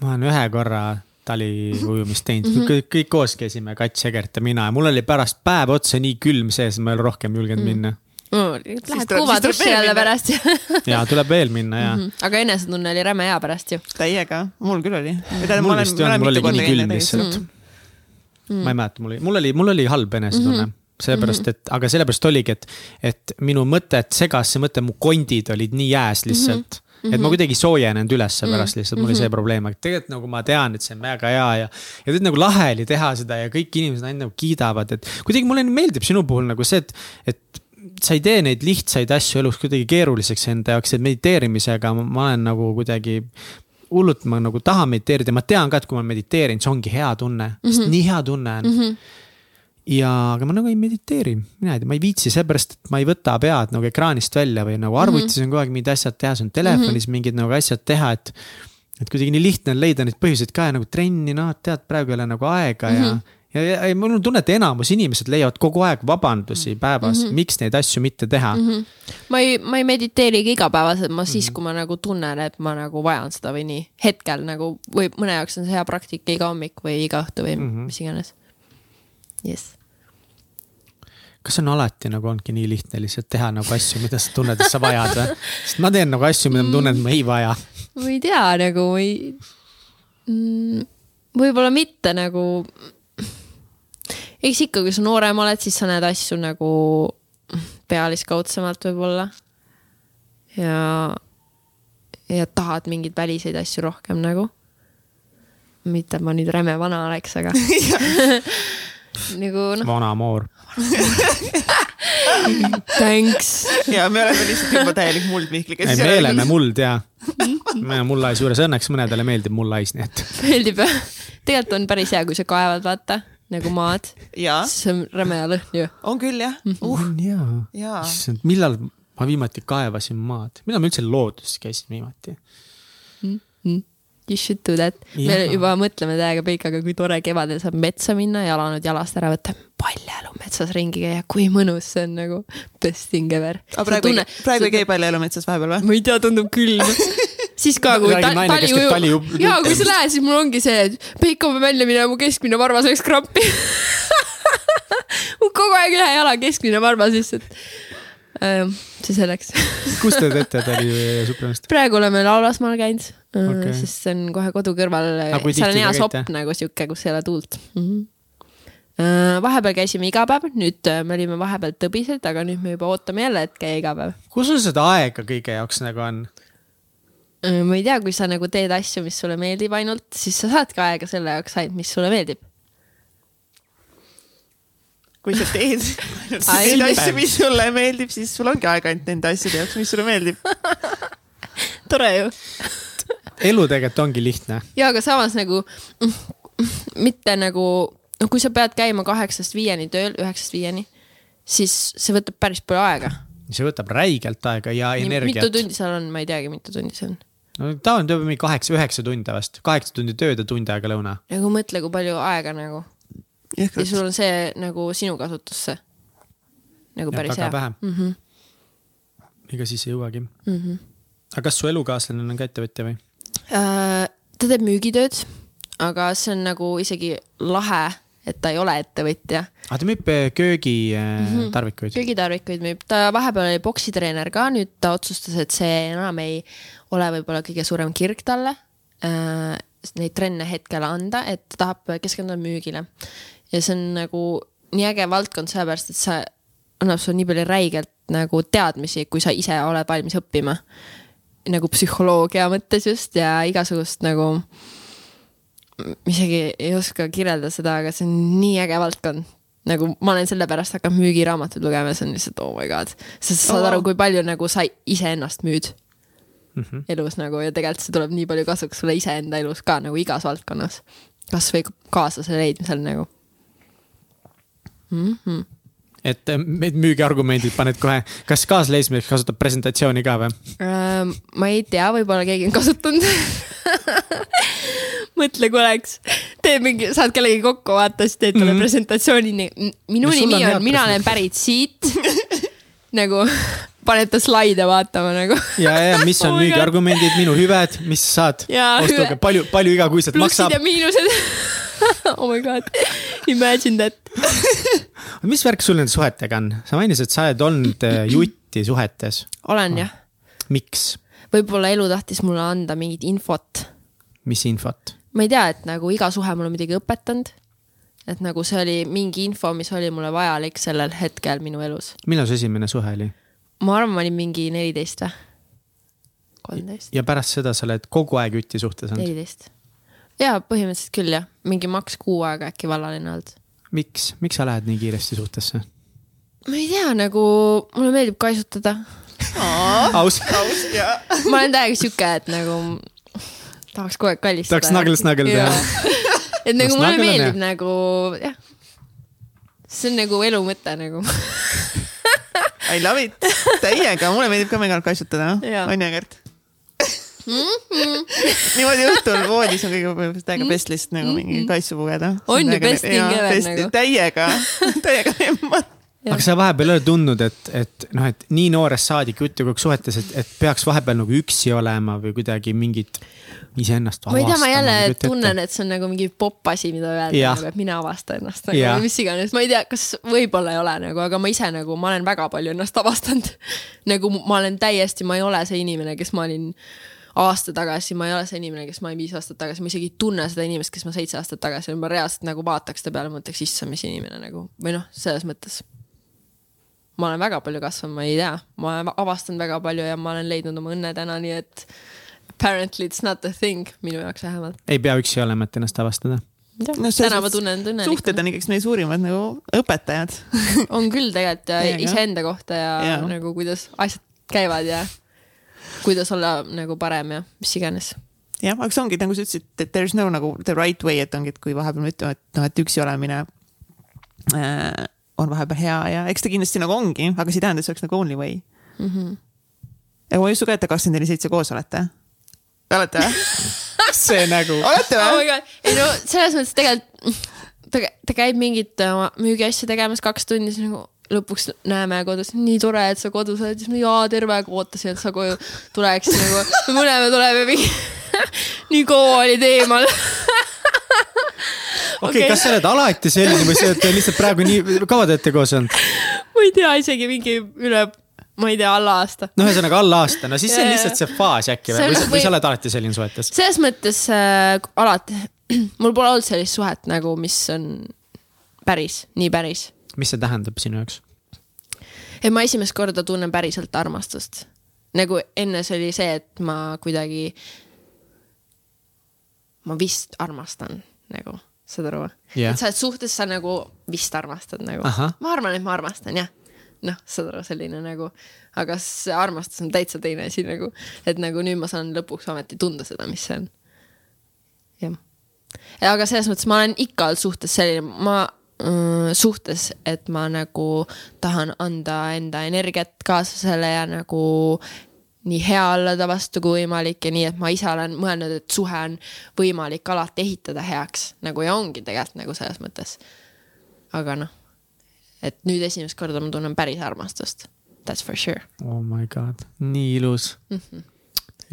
ma olen ühe korra taliujumist teinud mm, -hmm. kõik, kõik koos käisime, Kats, Egert ja mina ja mul oli pärast päev otsa nii külm sees, ma ei ole rohkem julgenud mm -hmm. minna no,. Lähed kuuma duši jälle pärast ja tuleb veel minna ja mm. -hmm. aga enesetunne oli räme hea pärast ju. täiega, mul küll oli. mul vist ei olnud, mul oligi nii külm lihtsalt mm. -hmm. ma ei mäleta, mul oli, mul oli, mul oli halb enesetunne mm. -hmm sellepärast, et, aga sellepärast oligi, et, et minu mõtet segas see mõte, mu kondid olid nii jääs lihtsalt mm. -hmm Mm -hmm. et ma mhm. kuidagi soojenenud ülesse mm -hmm. pärast lihtsalt, mul oli see mhm. probleem, aga tegelikult nagu ma tean, et see on väga hea ja. ja tegelikult nagu lahe oli teha seda ja kõik inimesed ainult nagu kiidavad, et kuidagi mulle meeldib sinu puhul nagu see, et, et sa ei tee neid lihtsaid asju elus kuidagi keeruliseks enda jaoks, et mediteerimisega ma olen nagu kuidagi hullult ma nagu tahan mediteerida, ma tean ka, et kui ma mediteerin, see ongi hea tunne mm, -hmm. nii hea tunne on mm. -hmm ja, aga ma nagu ei mediteeri, mina ei tea, ma ei viitsi, seepärast et ma ei võta pead nagu ekraanist välja või nagu arvutis on kogu aeg mingid asjad teha, siis on telefonis mm -hmm. mingid nagu asjad teha, et. et kuidagi nii lihtne on leida neid põhjuseid ka ja nagu trenni, noh, tead, praegu ei ole nagu aega mm -hmm. ja mhm. Ja, ja, mul on tunne, et enamus inimesed leiavad kogu aeg vabandusi päevas mm, -hmm. miks neid asju mitte teha mm. -hmm. ma ei, ma ei mediteerigi igapäevaselt, ma siis mm, -hmm. kui ma nagu tunnen, et ma nagu vajan seda või nii, hetkel nagu või mõne jaoks on see hea praktika iga hommik või iga õhtu või mm -hmm. mis iganes. jess kas on alati nagu onudki nii lihtne lihtsalt teha nagu asju, mida sa tunned, et sa vajad või? sest ma teen nagu asju, mida ma tunnen, et ma ei vaja. ma ei tea nagu, ma ei mm,, võib-olla mitte nagu. Eks ikka, kui sa noorem oled, siis sa näed asju nagu pealiskaudsemalt võib-olla. ja, ja tahad mingeid väliseid asju rohkem nagu. mitte, et ma nüüd räme vana oleks, aga nagu noh. vana moor Thanks. ja me oleme lihtsalt juba täielik muldmihkli. ei, me oleme muld ja. me oleme mullais juures, õnneks mõnedele meeldib mullais, nii et. meeldib jah. tegelikult on päris hea, kui sa kaevad, vaata nagu maad. see on räme lõhn ju. on küll jah uh.. on jaa. issand, millal ma viimati kaevasin maad, millal ma üldse looduses käisin viimati mm? -hmm you should do that. me juba mõtleme täiega Peikaga, kui tore kevadel saab metsa minna, jalanud jalast ära võtta, paljaelu metsas ringi käia, kui mõnus see on nagu best thing ever. aga praegu, tunne, praegu ei käi paljaelu metsas vahepeal või? ma ei tea, tundub küll siis ka, kui ta, tali ujub. ja kui sa lähed, siis mul ongi see, et Peiko peab välja minema, mu keskmine varvas läks krampi kogu aeg ühe jala keskmine varvas lihtsalt äh,. see selleks kus te teete tali suplemist? praegu oleme Laulasmaal käinud okay., sest see on kohe kodu kõrval, seal on hea sopp nagu sihuke, kus ei ole tuult mm. -hmm vahepeal käisime iga päev, nüüd me olime vahepeal tõbised, aga nüüd me juba ootame jälle, et käia iga päev. kus sul seda aega kõige jaoks nagu on? Ma ei tea, kui sa nagu teed asju, mis sulle meeldib ainult, siis sa saadki aega selle jaoks ainult, mis sulle meeldib. kui sa teed neid asju, mis sulle meeldib, siis sul ongi aega ainult nende asjade jaoks, mis sulle meeldib tore ju elu tegelikult ongi lihtne. ja, aga samas nagu mitte nagu, noh, kui sa pead käima kaheksast viieni tööl, üheksast viieni, siis see võtab päris palju aega. see võtab räigelt aega ja energiat. mitu tundi seal on, ma ei teagi, mitu tundi see on no töö on mingi kaheksa, üheksa tundi vast, kaheksa tundi tööd ja tund aega lõuna. nagu mõtle, kui palju aega nagu. ja sul on see nagu sinu kasutusse. nagu päris hea. Mm -hmm. ega siis ei jõuagi mm. -hmm. aga kas su elukaaslane on ka ettevõtja või? Äh, ta teeb müügitööd, aga see on nagu isegi lahe, et ta ei ole ettevõtja. aa, ah, ta müüb äh, köögitarvikuid mm -hmm.? köögitarvikuid müüb, ta vahepeal oli poksitreener ka, nüüd ta otsustas, et see enam ei ole võib-olla kõige suurem kirg talle äh, neid trenne hetkel anda, et ta tahab keskenduda müügile. ja see on nagu nii äge valdkond, sellepärast et see annab sulle nii palju räigelt nagu teadmisi, kui sa ise oled valmis õppima nagu psühholoogia mõttes just ja igasugust nagu, isegi ei oska kirjeldada seda, aga see on nii äge valdkond. nagu ma olen sellepärast hakanud müügiraamatuid lugema, see on lihtsalt oh my god, sest sa saad oh. aru, kui palju nagu sa iseennast müüd mm -hmm. elus nagu ja tegelikult see tuleb nii palju kasuks sulle iseenda elus ka nagu igas valdkonnas. kasvõi kaaslase leidmisel nagu mm. -hmm et need müügiargumendid paned kohe, kas kaasleismees kasutab presentatsiooni ka või? Ähm, ma ei tea, võib-olla keegi on kasutanud mõtle, kui oleks, teed mingi, saad kellegi kokku, vaata, siis teed talle mm -hmm. presentatsiooni. minu Ja nimi on mina olen pärit siit nagu paned ta slaide vaatama nagu. ja, ja mis on Oh müügiargumendid, minu hüved, mis saad hüve., palju, palju igakuiselt plussid maksab ja. miinused oh my god, imagine that. mis värk sul nende suhetega on? sa mainisid, et sa oled olnud äh, jutti suhetes. olen jah, miks? võib-olla elu tahtis mulle anda mingit infot. mis infot? ma ei tea, et nagu iga suhe mulle midagi õpetanud. et nagu see oli mingi info, mis oli mulle vajalik sellel hetkel minu elus. millal su esimene suhe oli? ma arvan, ma olin mingi neliteist või? kolmteist, ja pärast seda sa oled kogu aeg juti suhtes olnud. neliteist. jaa, põhimõtteliselt küll jah, mingi maks kuu aega äkki vallaline olnud. miks, miks sa lähed nii kiiresti suhtesse? ma ei tea, nagu mulle meeldib kaisutada. aus, ma olen täiega sihuke, et nagu tahaks kogu aeg kallistada. tahaks nagel-snagel teha. et nagu mulle meeldib hea. nagu jah. see on nagu elu mõte nagu I love it, täiega, mulle meeldib ka mega kaitsutada, Jaa. on ju, Gert? Niimoodi õhtul voodis on kõige võib-olla täiega best lihtsalt nagu mingi kaisu pugeda. On ju, best thing ever nagu. täiega, täiega nemad. aga sa vahepeal ei ole tundnud, et, et noh, et nii noorest saadik jutti kogu aeg suhetes, et, et peaks vahepeal nagu üksi olema või kuidagi mingit iseennast ma ei tea, ma avastama jälle või kujuta tunnen, et see on nagu mingi popp asi, mida öelda nagu, et mine avasta ennast nagu, või mis iganes, ma ei tea, kas võib-olla ei ole nagu, aga ma ise nagu, ma olen väga palju ennast avastanud. nagu ma olen täiesti, ma ei ole see inimene, kes ma olin aasta tagasi, ma ei ole see inimene, kes ma olin viis aastat tagasi, ma isegi ei tunne seda inimest, kes ma seitse aastat tagasi olin, ma reaalselt nagu vaataks ta peale, mõtleks, issand, mis inimene nagu või noh, selles mõttes. ma olen väga palju kasvanud, ma ei tea, ma olen avastanud väga palju ja ma olen leidnud oma õnne täna, nii et apparently it's not a thing minu jaoks vähemalt. ei pea üksi olema, et ennast avastada. No selles täna ma tunnen end suhted õnnelikult. on ikkagi meie suurimad nagu õpetajad. on küll tegelikult ja Täiega. iseenda kohta ja, ja nagu kuidas asjad käivad ja kuidas olla nagu parem ja mis iganes. jah, aga see ongi nagu sa ütlesid, et there is no nagu the right way, et ongi, et kui vahepeal me ütleme, et noh, et üksi olemine äh, on vahepeal hea ja eks ta kindlasti nagu ongi, aga see ei tähenda, et see oleks nagu only way mm. Mhm. -hmm. ja ma ei usu ka, et te kakskümmend neli seitse koos olete. olete või? see nagu. olete oh või? god, ei no selles mõttes tegelikult ta, ta käib mingit oma müügiasja tegemas kaks tundi, siis nagu lõpuks näeme kodus, nii tore, et sa kodus oled, siis ma jaa, terve aeg ootasin, et sa koju tuleksid nagu, me mõlemad oleme mingi nii kaua olid eemal. okei okay,, kas sa oled alati selline või sa oled lihtsalt praegu nii, kaua te olete koos olnud? ma ei tea, isegi mingi üle, ma ei tea, alla aasta. no ühesõnaga alla aasta, no siis see on lihtsalt see faas äkki või, on- või, või sa oled alati selline suhetes? selles mõttes äh, alati, mul pole olnud sellist suhet nagu, mis on päris, nii päris. Mis see tähendab sinu jaoks? et ma esimest korda tunnen päriselt armastust. nagu enne see oli see, et ma kuidagi, ma vist armastan nagu, saad aru Jah. et sa oled suhtes, sa nagu vist armastad nagu ma arvan, et ma armastan jah. noh, saad aru, selline nagu, aga see armastus on täitsa teine asi nagu, et nagu nüüd ma saan lõpuks ometi tunda seda, mis see on. jah. aga selles mõttes ma olen ikka olnud suhtes selline, ma suhtes, et ma nagu tahan anda enda energiat kaaslasele ja nagu nii hea olla ta vastu kui võimalik ja nii, et ma ise olen mõelnud, et suhe on võimalik alati ehitada heaks nagu ja ongi tegelikult nagu selles mõttes. aga noh, et nüüd esimest korda ma tunnen päris armastust. That's for sure. oh my god, nii ilus mm. -hmm.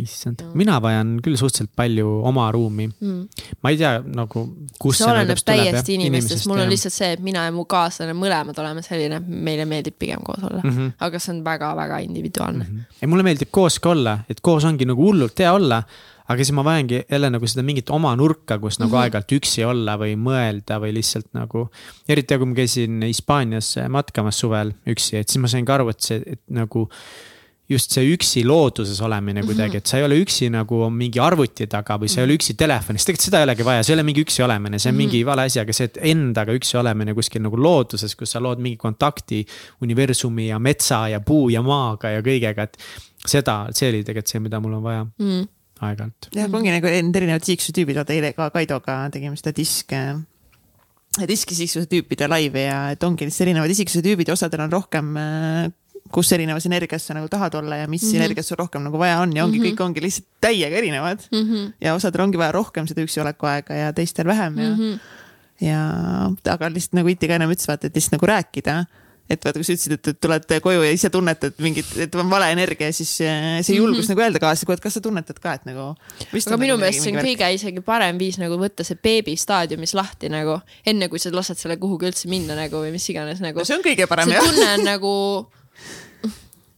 issand, mina vajan küll suhteliselt palju oma ruumi mm.. ma ei tea nagu, kus see oleneb täpselt tuleb, täiesti jah, inimestest, mul on jah. lihtsalt see, et mina ja mu kaaslane mõlemad oleme selline, meile meeldib pigem koos olla mm. -hmm. aga see on väga-väga individuaalne mm. -hmm. ei, mulle meeldib koos ka olla, et koos ongi nagu hullult hea olla. aga siis ma vajangi jälle nagu seda mingit oma nurka, kus nagu mm -hmm. aeg-ajalt üksi olla või mõelda või lihtsalt nagu. eriti kui ma käisin Hispaanias matkamas suvel üksi, et siis ma sain ka aru, et see, et nagu just see üksi looduses olemine kuidagi, et sa ei ole üksi nagu mingi arvuti taga või sa ei ole üksi telefonis, tegelikult seda ei olegi vaja, see ei ole mingi üksi olemine, see on mingi vale asi, aga see, et endaga üksi olemine kuskil nagu looduses, kus sa lood mingi kontakti universumi ja metsa ja puu ja maaga ja kõigega, et seda, see oli tegelikult see, mida mul on vaja Mm. aeg-ajalt. jah, ongi nagu need erinevad siiksutüübid, vaata eile ka Kaidoga tegime seda diske et isikesuse tüüpide laivi ja et ongi lihtsalt erinevad isiksuse tüübid ja osadel on rohkem äh, kus erinevas energias sa nagu tahad olla ja mis mm -hmm. energiat sul rohkem nagu vaja on ja ongi mm, -hmm. kõik ongi lihtsalt täiega erinevad mm. -hmm. ja osadel ongi vaja rohkem seda üksi oleku aega ja teistel vähem ja mm, -hmm. ja aga lihtsalt nagu Iti ka ennem ütles, vaata, et lihtsalt nagu rääkida et vaata, kui sa ütlesid, et tuled koju ja ise tunnetad mingit, et on vale energia, siis äh, see julgus mm -hmm. nagu öelda kaasa, et kas sa tunnetad ka, et nagu. aga minu meelest see on kõige isegi parem viis nagu võtta see beebi staadiumis lahti nagu enne, kui sa lased selle kuhugi üldse minna nagu või mis iganes nagu no,. see on kõige parem jah. see tunne on nagu,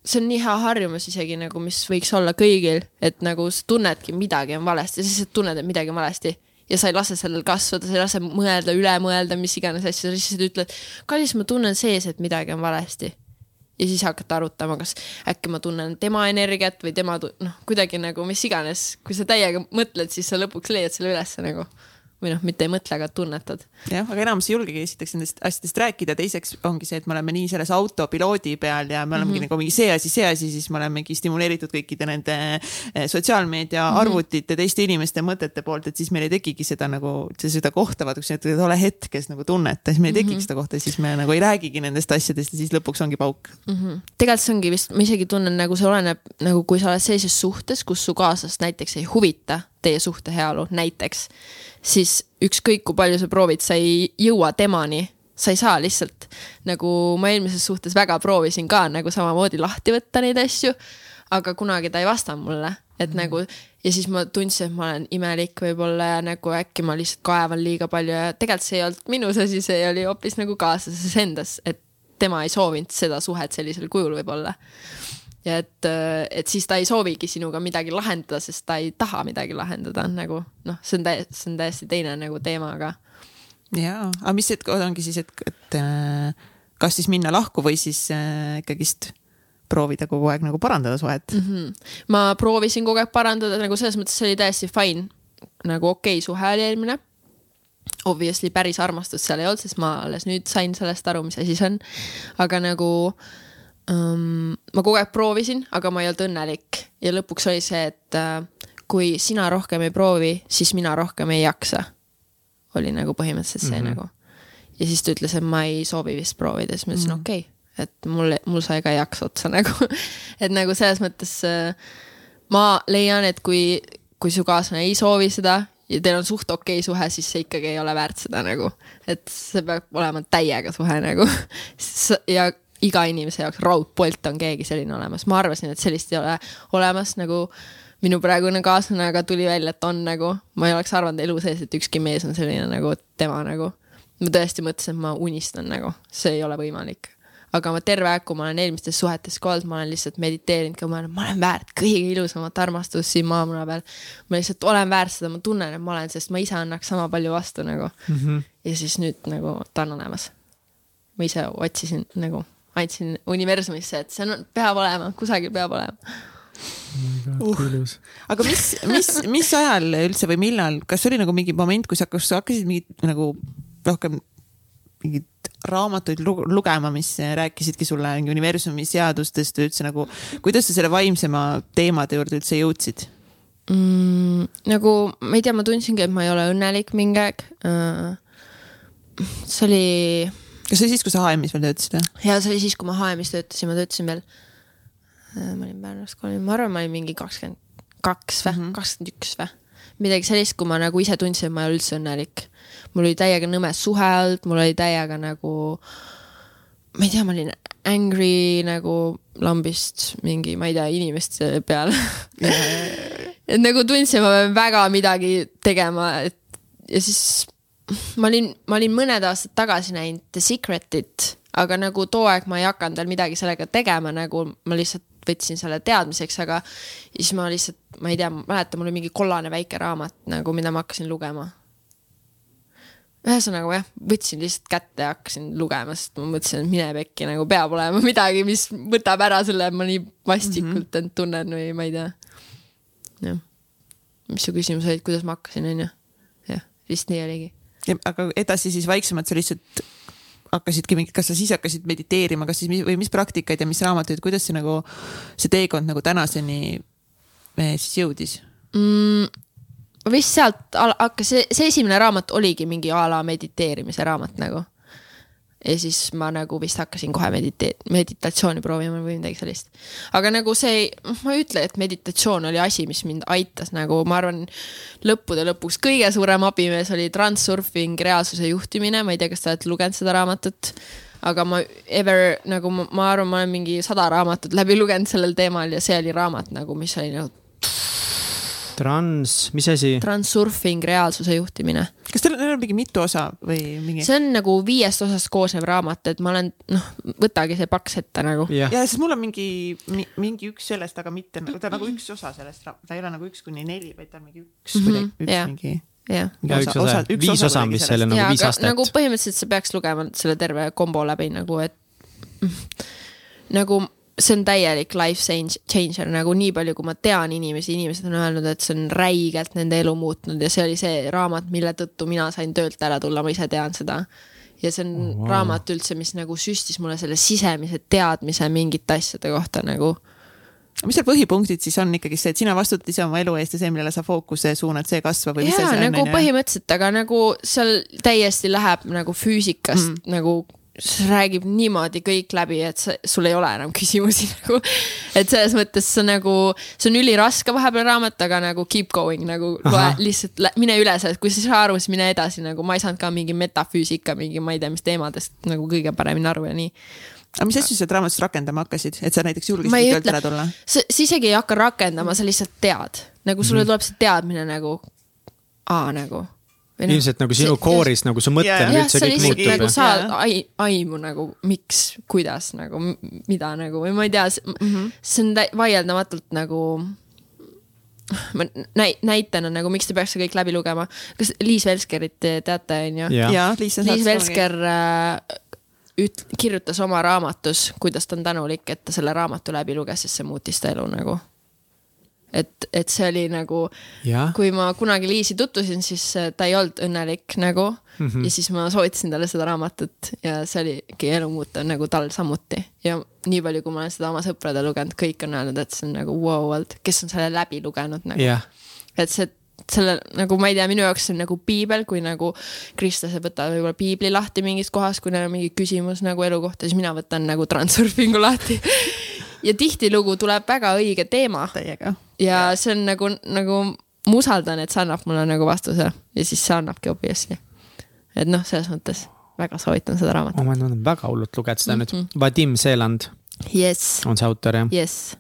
see on nii hea harjumus isegi nagu, mis võiks olla kõigil, et nagu sa tunnedki midagi on valesti, sa lihtsalt tunned, et midagi on valesti. Ja sa ei lase sellel kasvada, sa ei lase mõelda, üle mõelda, mis iganes asju, sa lihtsalt ütled, kallis, ma tunnen sees, et midagi on valesti. ja siis hakata arutama, kas äkki ma tunnen tema energiat või tema, noh, kuidagi nagu mis iganes, kui sa täiega mõtled, siis sa lõpuks leiad selle ülesse nagu või noh, mitte ei mõtle, aga tunnetad. jah, aga enamus ei julgegi esiteks nendest asjadest rääkida, teiseks ongi see, et me oleme nii selles autopiloodi peal ja me olemegi mm -hmm. nagu mingi see asi, see asi, siis me olemegi stimuleeritud kõikide nende eh, sotsiaalmeedia mm -hmm. arvutite, teiste inimeste mõtete poolt, et siis meil ei tekigi seda nagu seda kohta, vaata kui sa ütled, ole hetkes nagu tunneta, siis meil ei tekigi mm -hmm. seda kohta, siis me nagu ei räägigi nendest asjadest ja siis lõpuks ongi pauk mm. -hmm. tegelikult see ongi vist, ma isegi tunnen nagu see oleneb nagu, kui sa oled sellises suhtes, kus su kaaslast näiteks ei huvita teie suhte heaolu, näiteks siis ükskõik kui palju sa proovid, sa ei jõua temani sa ei saa lihtsalt nagu ma eelmises suhtes väga proovisin ka nagu samamoodi lahti võtta neid asju. aga kunagi ta ei vastanud mulle, et mm. nagu ja siis ma tundsin, et ma olen imelik võib-olla ja nagu äkki ma lihtsalt kaevan liiga palju ja tegelikult see ei olnud minus asi, see oli hoopis nagu kaaslases endas, et tema ei soovinud seda suhet sellisel kujul võib-olla ja et, äh, et siis ta ei soovigi sinuga midagi lahendada, sest ta ei taha midagi lahendada, nagu noh, see on täiesti, see on täiesti teine nagu teema, aga. jaa, aga mis hetk ongi siis, et, et äh, kas siis minna lahku või siis äh, ikkagist proovida kogu aeg nagu parandada suhet mm? -hmm. ma proovisin kogu aeg parandada, nagu selles mõttes see oli täiesti fine, nagu okei okay, suhe oli eelmine obviously päris armastust seal ei olnud, sest ma alles nüüd sain sellest aru, mis asi see on. aga nagu äh, um,. ma kogu aeg proovisin, aga ma ei olnud õnnelik ja lõpuks oli see, et uh, kui sina rohkem ei proovi, siis mina rohkem ei jaksa. oli nagu põhimõtteliselt see mm -hmm. nagu. ja siis ta ütles, et ma ei soovi vist proovida, siis ma ütlesin mm -hmm. okei okay., et mul, mul sai ka jaks otsa nagu et nagu selles mõttes uh, ma leian, et kui, kui su kaaslane ei soovi seda ja teil on suht okei okay suhe, siis see ikkagi ei ole väärt seda nagu, et see peab olema täiega suhe nagu ja iga inimese jaoks raudpolt on keegi selline olemas, ma arvasin, et sellist ei ole olemas nagu minu praegune kaaslane, aga tuli välja, et on nagu, ma ei oleks arvanud elu sees, et ükski mees on selline nagu tema nagu. ma tõesti mõtlesin, et ma unistan nagu, see ei ole võimalik. aga ma terve aeg, kui ma olen eelmistes suhetes ka olnud, ma olen lihtsalt mediteerinud ka, ma olen, ma olen väärt kõige ilusamat armastust siin maamuna peal. ma lihtsalt olen väärt seda, ma tunnen, et ma olen, sest ma ise annaks sama palju vastu nagu mm. -hmm. ja siis nüüd nagu ta on olemas. ma ise otsisin nagu andsin universumisse, et see on, peab olema, kusagil peab olema oh uh. aga mis, mis, mis ajal üldse või millal, kas oli nagu mingi moment, kus sa hakkasid mingit nagu rohkem mingeid raamatuid lugema, mis rääkisidki sulle mingi universumi seadustest või üldse nagu, kuidas sa selle vaimsema teemade juurde üldse jõudsid mm,? nagu ma ei tea, ma tundsingi, et ma ei ole õnnelik mingi aeg uh,. see oli kas see oli siis, kui sa HM-is veel töötasid või? ja see oli siis, kui ma HM-is töötasin, ma töötasin veel, äh, ma olin Pärnus kolm, ma arvan, ma olin mingi kakskümmend kaks või mhm. kakskümmend üks või midagi sellist, kui ma nagu ise tundsin, et ma ei ole üldse õnnelik. mul oli täiega nõme suhe olnud, mul oli täiega nagu, ma ei tea, ma olin angry nagu lambist mingi, ma ei tea, inimeste peale et nagu tundsin, ma pean väga midagi tegema, et ja siis ma olin, ma olin mõned aastad tagasi näinud The Secretit, aga nagu too aeg ma ei hakanud veel midagi sellega tegema, nagu ma lihtsalt võtsin selle teadmiseks, aga siis ma lihtsalt, ma ei tea, mäletan, mul oli mingi kollane väike raamat nagu, mida ma hakkasin lugema. ühesõnaga jah, võtsin lihtsalt kätte ja hakkasin lugema, sest ma mõtlesin, et mine pekki, nagu peab olema midagi, mis võtab ära selle, et ma nii vastikult end mm -hmm. tunnen või ma ei tea. jah. mis su küsimus oli, kuidas ma hakkasin, onju? jah, vist nii oligi aga edasi siis vaiksemalt sa lihtsalt hakkasidki mingit, kas sa siis hakkasid mediteerima, kas siis või mis praktikaid ja mis raamatuid, kuidas see nagu, see teekond nagu tänaseni eh, siis jõudis mm,? vist sealt al- hakkas, see esimene raamat oligi mingi a la mediteerimise raamat nagu. Ja siis ma nagu vist hakkasin kohe medite-, meditatsiooni proovima või midagi sellist. aga nagu see, ma ei ütle, et meditatsioon oli asi, mis mind aitas nagu, ma arvan, lõppude lõpuks kõige suurem abimees oli Transurfing reaalsuse juhtimine, ma ei tea, kas te olete lugenud seda raamatut aga ma ever nagu ma, ma arvan, ma olen mingi sada raamatut läbi lugenud sellel teemal ja see oli raamat nagu, mis oli nagu Trans, mis asi? Transurfing reaalsuse juhtimine. kas teil on mingi mitu osa või mingi? see on nagu viiest osast koosnev raamat, et ma olen, noh, võtage see paks ette nagu. jah, ja siis mul on mingi, mingi üks sellest, aga mitte nagu ta on nagu üks osa sellest, ta ei ole nagu üks kuni neli, vaid ta on mingi üks Mhm, kuidagi, üks jah. mingi. jah, ja üks osa, viis osa, mis seal on nagu viis aga astet nagu. põhimõtteliselt sa peaks lugema selle terve kombo läbi nagu, et nagu see on täielik life change- changer nagu nii palju, kui ma tean inimesi, inimesed on öelnud, et see on räigelt nende elu muutnud ja see oli see raamat, mille tõttu mina sain töölt ära tulla, ma ise tean seda. ja see on wow. raamat üldse, mis nagu süstis mulle selle sisemise teadmise mingite asjade kohta nagu. mis seal põhipunktid siis on ikkagi see, et sina vastutad ise oma elu eest ja see, millele sa fookuse suunad, see kasvab või mis asi nagu on? põhimõtteliselt, aga nagu seal täiesti läheb nagu füüsikast mm. nagu see räägib niimoodi kõik läbi, et sa, sul ei ole enam küsimusi nagu. et selles mõttes see nagu, see on üliraske vahepeal raamat, aga nagu keep going nagu loe lihtsalt, mine üle sealt, kui sa ei saa aru, siis mine edasi nagu ma ei saanud ka mingi metafüüsika, mingi ma ei tea, mis teemadest nagu kõige paremini aru ja nii. aga mis asju sa raamatust rakendama hakkasid, et sa näiteks julgesid töölt ära tulla?, sa isegi ei hakka rakendama, sa lihtsalt tead, nagu sulle mm -hmm. tuleb see teadmine nagu, aa nagu. Ilmselt nagu sinu kooris nagu su mõtlemine jah, üldse sa kõik muutub nagu ja saad ai, aimu nagu, miks, kuidas nagu, mida nagu või ma ei tea, mm -hmm. see on vaieldamatult nagu. ma näi-, näitena nagu, miks te peaks seda kõik läbi lugema, kas Liis Velskerit te teate, jaa, Liis Liis Velsker äh, üt-, kirjutas oma raamatus, kuidas ta on tänulik, et ta selle raamatu läbi luges, sest see muutis ta elu nagu. et, et see oli nagu kui ma kunagi Liisi tutvusin, siis äh, ta ei olnud õnnelik nagu mm. -hmm. ja siis ma soovitasin talle seda raamatut ja see oligi elumuutev nagu tal samuti ja nii palju, kui ma olen seda oma sõpradele lugenud, kõik on öelnud, et see on nagu wow olnud, kes on selle läbi lugenud nagu. jah, et see, selle nagu ma ei tea, minu jaoks see on nagu piibel, kui nagu kristlased võtavad võib-olla piibli lahti mingist kohast, kui neil on mingi küsimus nagu elu kohta, siis mina võtan nagu Transurfingu lahti. ja tihtilugu tuleb väga õige teema täiega. Ja see on nagu, nagu ma usaldan, et see annab mulle nagu vastuse ja siis see annabki obviously. et noh, selles mõttes väga soovitan seda raamatut. ma olen väga hullult lugenud seda nüüd Mhm.. Vadim Seeland jess, on see autor jah? jess.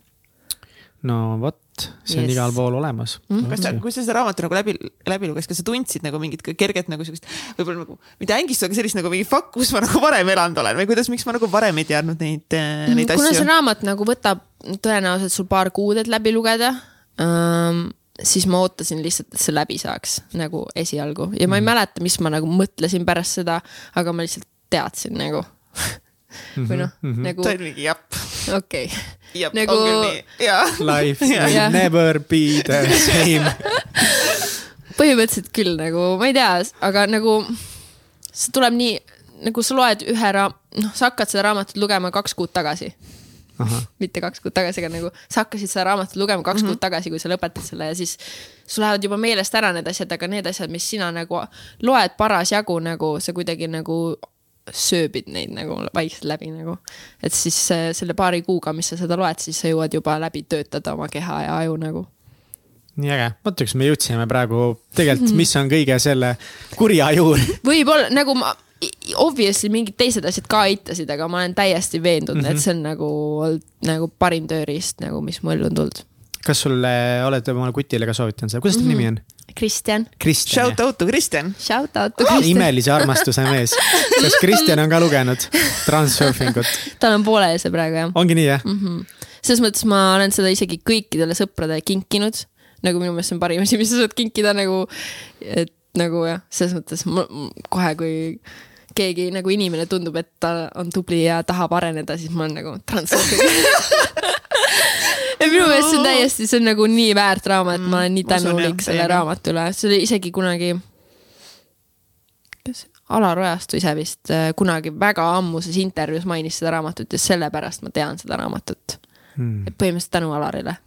no vot, see on Yes. igal pool olemas. kas sa, kui sa seda raamatu nagu läbi, läbi luges, kas sa tundsid nagu mingit kerget nagu siukest, võib-olla nagu mitte ängistust, aga sellist nagu mingi fuck, kus ma nagu varem elanud olen või kuidas, miks ma nagu varem ei teadnud neid, neid kuna see asju? raamat nagu võtab tõenäoliselt sul paar kuud, et läbi lugeda ähm,, siis ma ootasin lihtsalt, et see läbi saaks nagu esialgu ja ma ei mäleta, mis ma nagu mõtlesin pärast seda, aga ma lihtsalt teadsin nagu või noh, nagu sa olid mingi jep, okei okay., jep Nagu- on küll nii, jaa. Life will never be the same. põhimõtteliselt küll nagu, ma ei tea, aga nagu see tuleb nii, nagu sa loed ühe raam-, noh, sa hakkad seda raamatut lugema kaks kuud tagasi. mitte kaks kuud tagasi, aga nagu sa hakkasid seda raamatut lugema kaks mm -hmm. kuud tagasi, kui sa lõpetasid selle ja siis sul lähevad juba meelest ära need asjad, aga need asjad, mis sina nagu loed parasjagu nagu sa kuidagi nagu sööbid neid nagu vaikselt läbi nagu. et siis äh, selle paari kuuga, mis sa seda loed, siis sa jõuad juba läbi töötada oma keha ja aju nagu. nii äge, vaata, kus me jõudsime praegu tegelikult, mis on kõige selle kurja juur. võib-olla nagu ma, obviously mingid teised asjad ka aitasid, aga ma olen täiesti veendunud mm, -hmm. et see on nagu nagu parim tööriist nagu, mis mu ellu on tulnud. Kas sulle, oled omale kutile ka soovitanud seda, kuidas ta nimi on? Kristjan, Kristjan Shout. out to Kristjan. shout out to Kristjan, imelise armastuse mees. kas Kristjan on ka lugenud Transurfingut? tal on pooleli see praegu jah. ongi nii jah? selles mõttes ma olen seda isegi kõikidele sõpradele kinkinud. nagu minu meelest see on parim asi, mis sa saad kinkida nagu, et nagu jah, selles mõttes ma- kohe, kui keegi nagu inimene tundub, et ta on tubli ja tahab areneda, siis ma olen nagu transurfing. minu meelest see on täiesti, see on nagu nii väärt raamat, ma olen nii usun, tänulik selle raamatu üle, see oli isegi kunagi. kes, Alar Ojastu ise vist äh, kunagi väga ammuses intervjuus mainis seda raamatut ja sellepärast ma tean seda raamatut Hmm. et põhimõtteliselt tänu Alarile.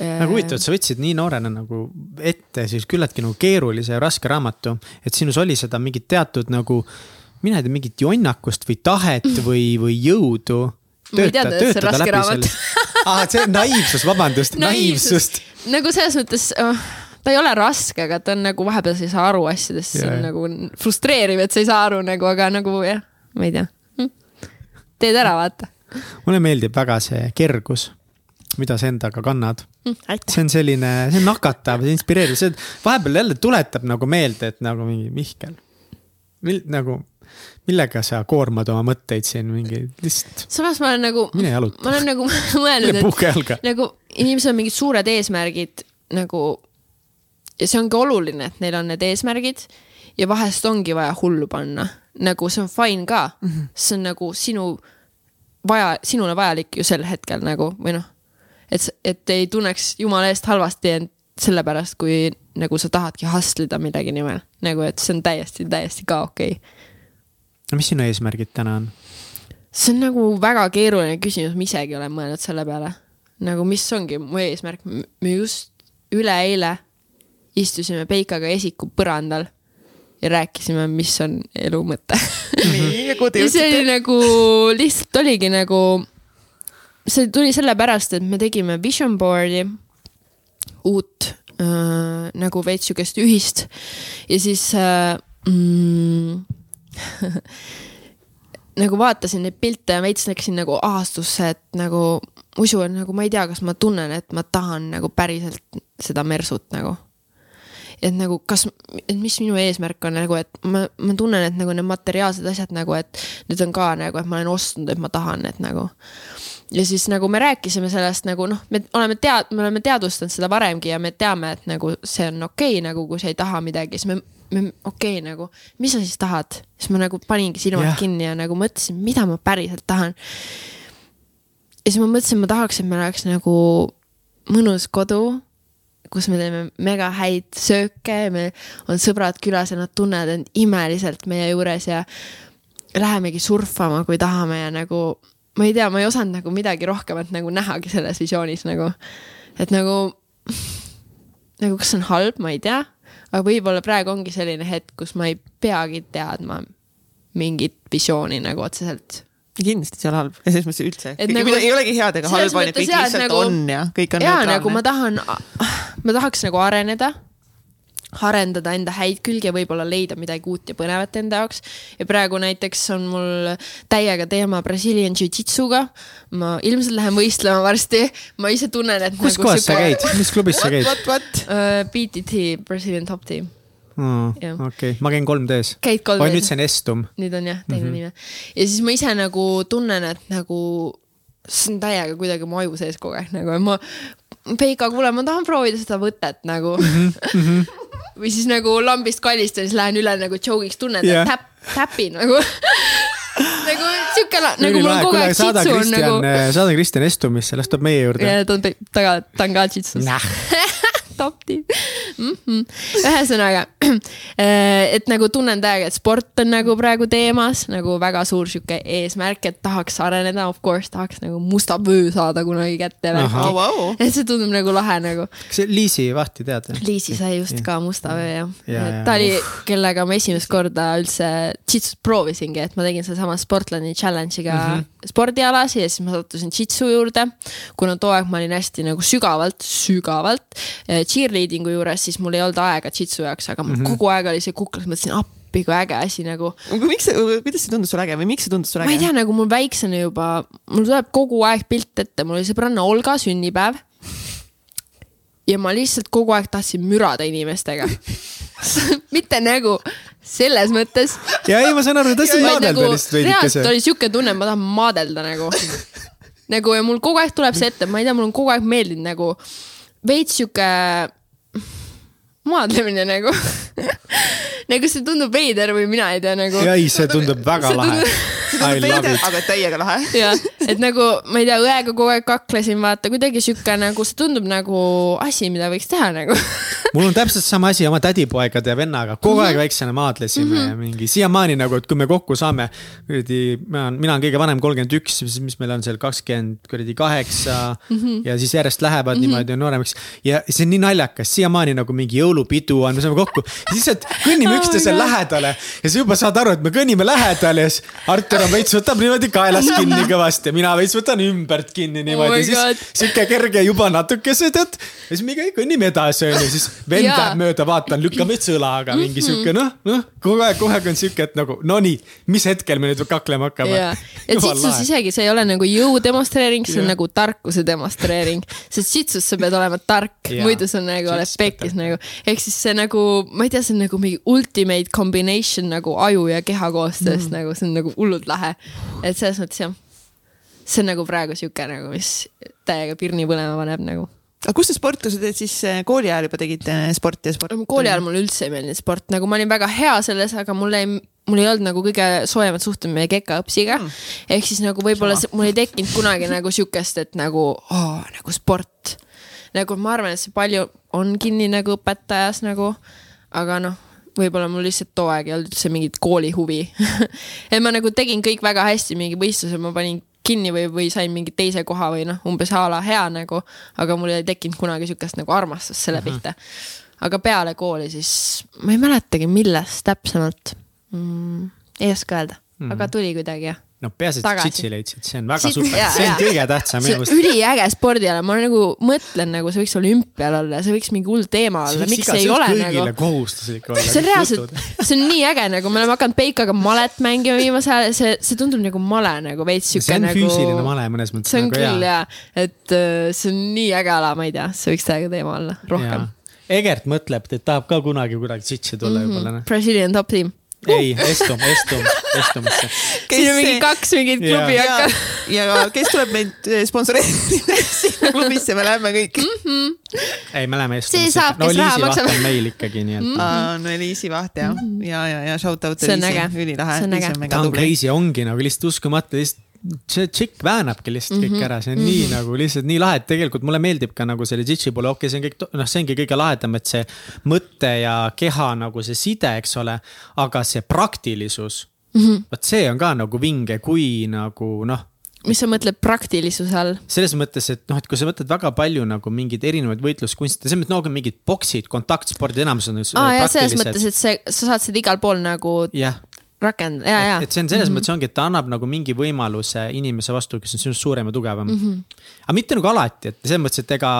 nagu huvitav, et sa võtsid nii noorena nagu ette siis küllaltki nagu keerulise ja raske raamatu, et sinus oli seda mingit teatud nagu, mina ei tea, mingit jonnakust või tahet või, või jõudu. Ma ei teadnud, et see on raske raamat. aa, see on naiivsus, vabandust, naiivsust. nagu selles mõttes oh, ta ei ole raske, aga ta on nagu vahepeal sa ei saa aru asjadest, see on jah. nagu frustreeriv, et sa ei saa aru nagu, aga nagu jah, ma ei tea hm.. teed ära, vaata mulle meeldib väga see kergus, mida sa endaga kannad. aitäh. see on selline, see on nakatav, see inspireeriv, see vahepeal jälle tuletab nagu meelde, et nagu mingi Mihkel. nagu, millega sa koormad oma mõtteid siin mingi, lihtsalt? Samas ma olen nagu, mine jaluta. ma olen nagu mõelnud, et nagu inimesel on mingid suured eesmärgid nagu ja see ongi oluline, et neil on need eesmärgid ja vahest ongi vaja hullu panna, nagu see on fine ka. Mm, -hmm. see on nagu sinu vaja, sinule vajalik ju sel hetkel nagu või noh, et, et ei tunneks jumala eest halvasti end sellepärast, kui nagu sa tahadki hustle ida millegi nimel, nagu et see on täiesti, täiesti ka okei. okay. No mis sinu eesmärgid täna on? see on nagu väga keeruline küsimus, ma isegi olen mõelnud selle peale. nagu, mis ongi mu eesmärk, me just üleeile istusime Peikaga esiku põrandal ja rääkisime, mis on elu mõte. nii, ja kuhu te ja see oli jõudsite? nagu, lihtsalt oligi nagu, see tuli sellepärast, et me tegime vision board'i, uut äh, nagu veits sihukest ühist ja siis äh, mm, nagu vaatasin neid pilte ja veits läksin nagu ahastusse, et nagu usu, et nagu ma ei tea, kas ma tunnen, et ma tahan nagu päriselt seda mersut nagu et nagu kas, et mis minu eesmärk on nagu, et ma, ma tunnen, et nagu need materiaalsed asjad nagu, et need on ka nagu, et ma olen ostnud, et ma tahan, et nagu. ja siis nagu me rääkisime sellest nagu noh, me oleme tead-, me oleme teadvustanud seda varemgi ja me teame, et nagu see on okei okay,, nagu kui sa ei taha midagi, siis me okei okay, nagu, mis sa siis tahad? siis ma nagu paningi silmad yeah. kinni ja nagu mõtlesin, mida ma päriselt tahan. ja siis ma mõtlesin, ma tahaks, et meil oleks nagu mõnus kodu kus me teeme mega häid sööke, meil on sõbrad külas ja nad tunnevad end imeliselt meie juures ja lähemegi surfama, kui tahame ja nagu ma ei tea, ma ei osanud nagu midagi rohkemat nagu nähagi selles visioonis nagu, et nagu nagu kas see on halb, ma ei tea, aga võib-olla praegu ongi selline hetk, kus ma ei peagi teadma mingit visiooni nagu otseselt. Kindlasti see ole halb. Ja selles mõttes üldse. Nagu- ei olegi head ega halba, vaid mõttes kõik jaa, lihtsalt nagu- on ja kõik on ja neutraalne. nagu ma tahan, ma tahaks nagu areneda, arendada enda häid külgi ja võib-olla leida midagi uut ja põnevat enda jaoks. ja praegu näiteks on mul täiega teema Brazilian Jiu-Jitsuga. ma ilmselt lähen võistlema varsti, ma ise tunnen, et kus nagu kohas sa käid, mis klubis sa käid? uh,. BTT, Brazilian Top Team, Jah. okei, ma käin 3D-s. käid oi, kolm nüüd see on Estum. nüüd on jah, teine mm. -hmm. nimi. ja siis ma ise nagu tunnen, et nagu see on täiega kuidagi mu aju sees kogu aeg nagu ja ma, Peika, kuule, ma tahan proovida seda võtet nagu mm. -hmm. või siis nagu lambist kallistan, siis lähen üle nagu joke'iks, tunnen yeah., täpp, täpin nagu nagu siuke, nagu mul on kogu aeg sitsu on nagu,, saada Kristjan Estumisse, las tuleb meie juurde. ja ta on taga, ta on ka jitsus. top tiim mm. -hmm. ühesõnaga, et nagu tunnen täiega, et sport on nagu praegu teemas nagu väga suur sihuke eesmärk, et tahaks areneda, of course tahaks nagu musta vöö saada kunagi kätte. Oh,. Wow. et see tundub nagu lahe nagu. kas Liisi Vahti tead? Liisi sai just ka musta vöö jah Ja, ja, ja. ta oli, kellega ma esimest korda üldse jitsut proovisingi, et ma tegin sedasama Sportlandi challenge'iga mm -hmm. spordialas ja siis ma sattusin jitsu juurde. kuna too aeg ma olin hästi nagu sügavalt, sügavalt cheerleading'u juures, siis mul ei olnud aega jitsu jaoks, aga mm -hmm. kogu aeg oli see kuklas, mõtlesin appi, kui äge asi nagu miks see, kuidas see tundus sulle äge või miks see tundus sulle ma ei äge? tea, nagu mul väiksena juba, mul tuleb kogu aeg pilt ette, mul oli sõbranna Olga sünnipäev. ja ma lihtsalt kogu aeg tahtsin mürada inimestega. mitte nagu selles mõttes, ja ei, ma saan aru, tahtsin vaid vaadelda nagu lihtsalt reaalselt veidikese. oli siuke tunne, ma tahan maadelda nagu. nagu ja mul kogu aeg tuleb see ette, ma ei tea, mul on kogu aeg meeldinud nagu veits sihuke maadlemine nagu. Nagu see tundub veider või mina ei tea nagu. ja ei, see tundub väga See lahe see tundub veider aga täiega lahe. jah, et nagu ma ei tea, õega kogu aeg kaklesin, vaata kuidagi sihuke nagu see tundub nagu asi, mida võiks teha nagu. mul on täpselt sama asi oma tädipoegade ja vennaga, kogu aeg väiksena maadlesime mm -hmm. ja mingi siiamaani nagu, et kui me kokku saame. kuradi, mina olen, mina olen kõige vanem, kolmkümmend üks, mis, mis meil on seal kakskümmend kuradi kaheksa mm. -hmm. ja siis järjest lähevad mm -hmm. niimoodi nooremaks ja see on nii naljakas, siiamaani nagu mingi jõulupidu on, me saame kokku. lihtsalt kõnnime Oh my God. lähedale ja sa juba saad aru, et me kõnnime lähedale ja siis Artur on veits võtab niimoodi kaelast kinni kõvasti ja mina veits võtan ümbert kinni Oh niimoodi ja siis sihuke kerge juba natukese tead. ja siis me kõnnime edasi onju, siis vend läheb mööda, vaatan, lükkab veits õla, aga mingi Mhm. sihuke noh, noh kogu aeg, kogu aeg on sihuke, et nagu no nii, mis hetkel me nüüd kaklema hakkame ja, et sitsus isegi see ei ole nagu jõu demonstreering, see on Jah. nagu tarkuse demonstreering. sest sitsus sa pead olema tark, muidu sa nagu oled pekkis nagu. ehk siis see nagu, ma ei tea, see on nagu mingi ultimate combination nagu aju ja keha koostöös mm. nagu, see on nagu hullult lahe. et selles mõttes jah, see on nagu praegu sihuke nagu, mis täiega pirni põlema paneb nagu. aga kus te sporti, sa teed siis äh, kooli ajal juba tegid äh, sporti ja sporti? kooli ajal mulle üldse ei meeldinud sport, nagu ma olin väga hea selles, aga mulle ei, mul ei olnud nagu kõige soojemat suhtumist meie kekaõpsiga mm.. ehk siis nagu võib-olla mul ei tekkinud kunagi nagu sihukest, et nagu oh,, nagu sport. nagu ma arvan, et see palju on kinni nagu õpetajas nagu, aga noh võib-olla mul lihtsalt too aeg ei olnud üldse mingit koolihuvi et ma nagu tegin kõik väga hästi, mingi võistluse ma panin kinni või, või sain mingi teise koha või noh, umbes a la hea nagu, aga mul ei tekkinud kunagi sihukest nagu armastust selle pihta. aga peale kooli siis ma ei mäletagi, millest täpsemalt mm,. ei oska öelda mm, -hmm. aga tuli kuidagi jah. No peaasi, et tšitsi leidsid, see on väga Sit- super see on kõige tähtsam see minu meelest. üliäge spordiala, ma nagu mõtlen nagu see võiks olümpial olla, see võiks mingi hull teema olla, miks see ei ole nagu kohustuslik olla. see on reaalselt, see on nii äge, nagu me oleme hakanud Peikaga malet mängima viimasel ajal, see, see tundub nagu male nagu veits see siuke on nagu. füüsiline male mõnes mõttes. see on küll jaa, et äh, see on nii äge ala, ma ei tea, see võiks täiega teema olla rohkem. Egert mõtleb, et tahab ka kunagi kuidagi tšitsi tulla Mhm. võib-olla noh. Brazilian top team. ei, Estum, Estum, Estumisse. siin on mingi kaks mingit klubi ja hakka., ja kes tuleb meid äh, sponsoreerima sinna klubisse, me läheme kõik mm. ei, me läheme Estumisse saab,. no kes raha Liisi maksab. vaht on meil ikkagi, nii et. -hmm. no Eliisi Vaht ja, ja, ja, ja shout out See on Eliisi ülilahe. See on äge. ta on crazy, ongi nagu lihtsalt uskumatu, lihtsalt see tšikk väänabki lihtsalt Mhm. kõik ära, see on nii nagu lihtsalt nii lahe, et tegelikult mulle meeldib ka nagu selle tšitši poole, okei okay,, see on kõik, noh, see ongi kõige lahedam, et see mõtte ja keha nagu see side, eks ole, aga see praktilisus mm -hmm., vot see on ka nagu vinge, kui nagu noh mis sa mõtled praktilisuse all? selles mõttes, et noh, et kui sa võtad väga palju nagu mingeid erinevaid võitluskunste, selles mõttes nagu mingid boksid, kontaktspordid, enamus on. aa ja selles mõttes, et see, sa saad seda igal pool nagu jah, rakendada, ja, ja. et see on selles mm -hmm. mõttes ongi, et ta annab nagu mingi võimaluse inimese vastu, kes on sinust suurem ja tugevam mm. -hmm. aga mitte nagu alati, et selles mõttes, et ega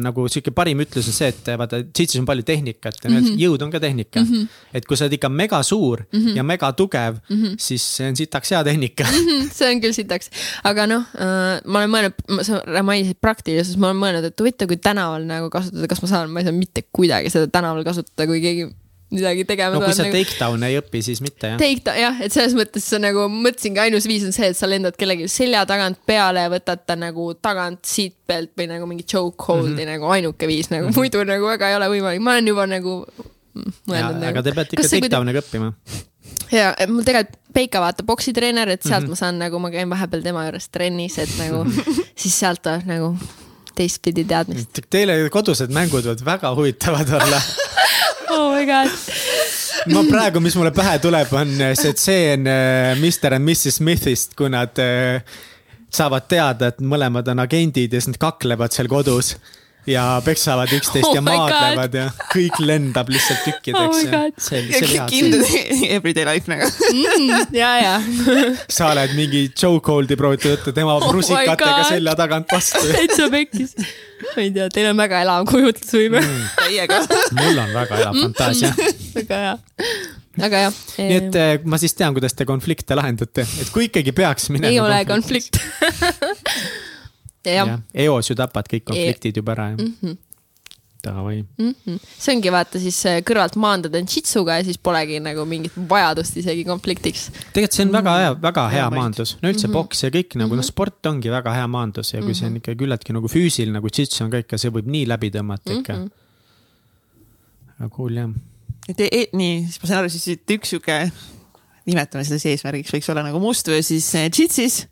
nagu sihuke parim ütlus on see, et vaata, tšitsis on palju tehnikat ja mm -hmm. jõud on ka tehnika mm. -hmm. et kui sa oled ikka mega suur mm -hmm. ja mega tugev mm, -hmm. siis see on sitaks hea tehnika mm. -hmm. see on küll sitaks, aga noh äh,, ma olen mõelnud, sa mainisid praktilisus, ma olen mõelnud, et huvitav, kui tänaval nagu kasutada, kas ma saan, ma ei saa mitte kuidagi seda tänaval kasutada, kui keegi midagi tegema no kui sa nagu... takedown'e ei õpi, siis mitte jah. Take ta jah, et selles mõttes sa nagu mõtlesingi, ainus viis on see, et sa lendad kellelegi selja tagant peale ja võtad ta nagu tagant seatbelt või nagu mingi chokehold'i mm -hmm. nagu ainuke viis nagu mm, -hmm. muidu nagu väga ei ole võimalik, ma olen juba nagu mm, mõelnud nagu. aga te peate ikka takedown'e ka õppima. ja mul tegelikult Peika vaata poksitreener, et sealt mm -hmm. ma saan nagu, ma käin vahepeal tema juures trennis, et nagu siis sealt tuleb nagu teistpidi teadmist. Teile kodused mängud võivad väga huvitavad olla oh my god. ma praegu, mis mulle pähe tuleb, on see tseen äh, Mr and Mrs Smithist, kui nad äh, saavad teada, et mõlemad on agendid ja siis nad kaklevad seal kodus ja peksavad üksteist Oh ja my God. maadlevad ja kõik lendab lihtsalt Oh tükkideks ja God. see ja see hea. kindlasti everyday life nagu. ja, ja. sa oled mingi chokehold'i proovinud võtta tema Oh rusikatega selja tagant vastu. täitsa pekkis. ma ei tea, teil on väga elav kujutlusvõime. täiega. mul on väga elav fantaasia. väga hea. aga jah. nii et äh, ma siis tean, kuidas te konflikte lahendate, et kui ikkagi peaks minema. ei ole. konflikt. jah, eos ju tapad kõik konfliktid juba ära Mhm. ju. Davai. see ongi vaata siis äh, kõrvalt maandada end shitsuga ja siis polegi nagu mingit vajadust isegi konfliktiks. tegelikult see on väga hea, väga hea Hea maandus, no üldse boks ja kõik nagu noh, sport ongi väga hea maandus ja kui see on ikka küllaltki nagu füüsiline nagu jits on ka ikka, see võib nii läbi tõmmata ikka. väga cool jah. et e, e, nii, siis ma saan aru, siis et üks sihuke nimetame seda siis eesmärgiks, võiks olla nagu must või siis džitsis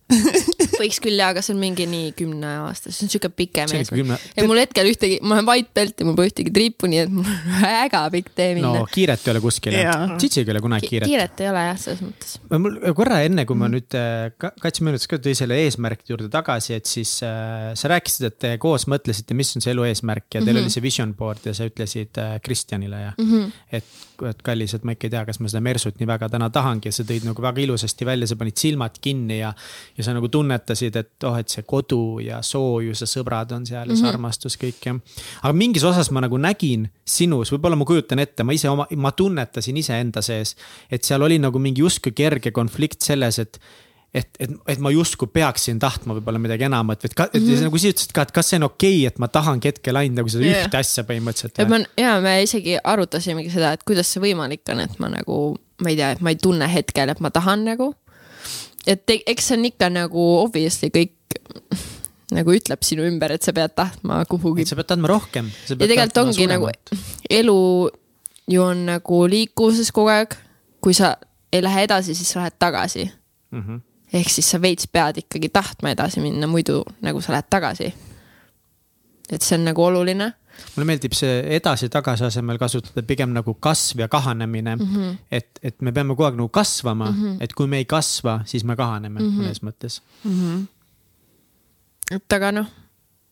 võiks küll jaa, aga see on mingi nii kümne aasta, see on siuke pikem eesmärk ja mul hetkel ühtegi, ma olen white belt ja mul pole ühtegi triipu, nii et mul on väga pikk tee no minna kiiret ei ole kuskil no.. Tšitšiga ei ole kunagi Ki- kiiret. kiiret ei ole jah, selles mõttes. mul korra enne, kui ma nüüd äh, ka- kaitsemõõdudes ka tõi selle eesmärkide juurde tagasi, et siis äh, sa rääkisid, et te koos mõtlesite, mis on see elu eesmärk ja teil mm -hmm. oli see vision board ja sa ütlesid äh, Kristjanile ja mm. -hmm. et, et kallis, et ma ikka ei tea, kas ma seda Mersut nii väga täna tahangi ja sa tõid nagu väga ilusasti välja, sa panid silmad kinni ja. ja sa nagu tunnetasid, et oh, et see kodu ja soojus ja sõbrad on seal ja see armastus kõik ja. aga mingis osas ma nagu nägin sinus, võib-olla ma kujutan ette, ma ise oma, ma tunnetasin iseenda sees, et seal oli nagu mingi justkui kerge konflikt selles, et et, et, et ma justkui peaksin tahtma võib-olla midagi enamat et et mm -hmm. nagu sa ütlesid ka, et kas see on okei okay,, et ma tahangi hetkel ainult nagu seda yeah. ühte asja põhimõtteliselt et. ma, ja me isegi arutasimegi seda, et kuidas see võimalik on, et ma nagu, ma ei tea, et ma ei tunne hetkel, et ma tahan nagu. et eks see on ikka nagu obviously kõik nagu ütleb sinu ümber, et sa pead tahtma kuhugi sa pead andma rohkem. ja tegelikult ongi nagu elu ju on nagu liikuvuses kogu aeg. kui sa ei lähe edasi, siis lähed tagasi. mm. -hmm. Ehk siis sa veits pead ikkagi tahtma edasi minna, muidu nagu sa lähed tagasi. et see on nagu oluline. mulle meeldib see edasi-tagasi asemel kasutada pigem nagu kasv ja kahanemine mm. -hmm. et, et me peame kogu aeg nagu kasvama mm, -hmm. et kui me ei kasva, siis me kahaneme mm -hmm. mõnes mõttes. et aga noh,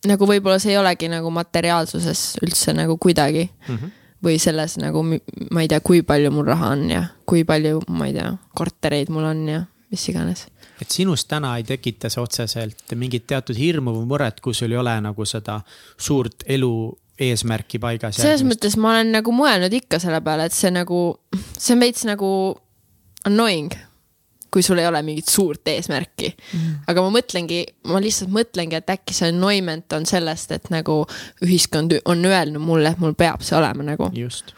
nagu võib-olla see ei olegi nagu materiaalsuses üldse nagu kuidagi mm. -hmm. või selles nagu, ma ei tea, kui palju mul raha on ja kui palju, ma ei tea, kortereid mul on ja mis iganes. et sinust täna ei tekita see otseselt mingit teatud hirmu või muret, kui sul ei ole nagu seda suurt elu eesmärki paigas. selles mõttes ma olen nagu mõelnud ikka selle peale, et see nagu, see on veits nagu annoying, kui sul ei ole mingit suurt eesmärki mm.. aga ma mõtlengi, ma lihtsalt mõtlengi, et äkki see annoyment on sellest, et nagu ühiskond on öelnud mulle, et mul peab see olema nagu. just,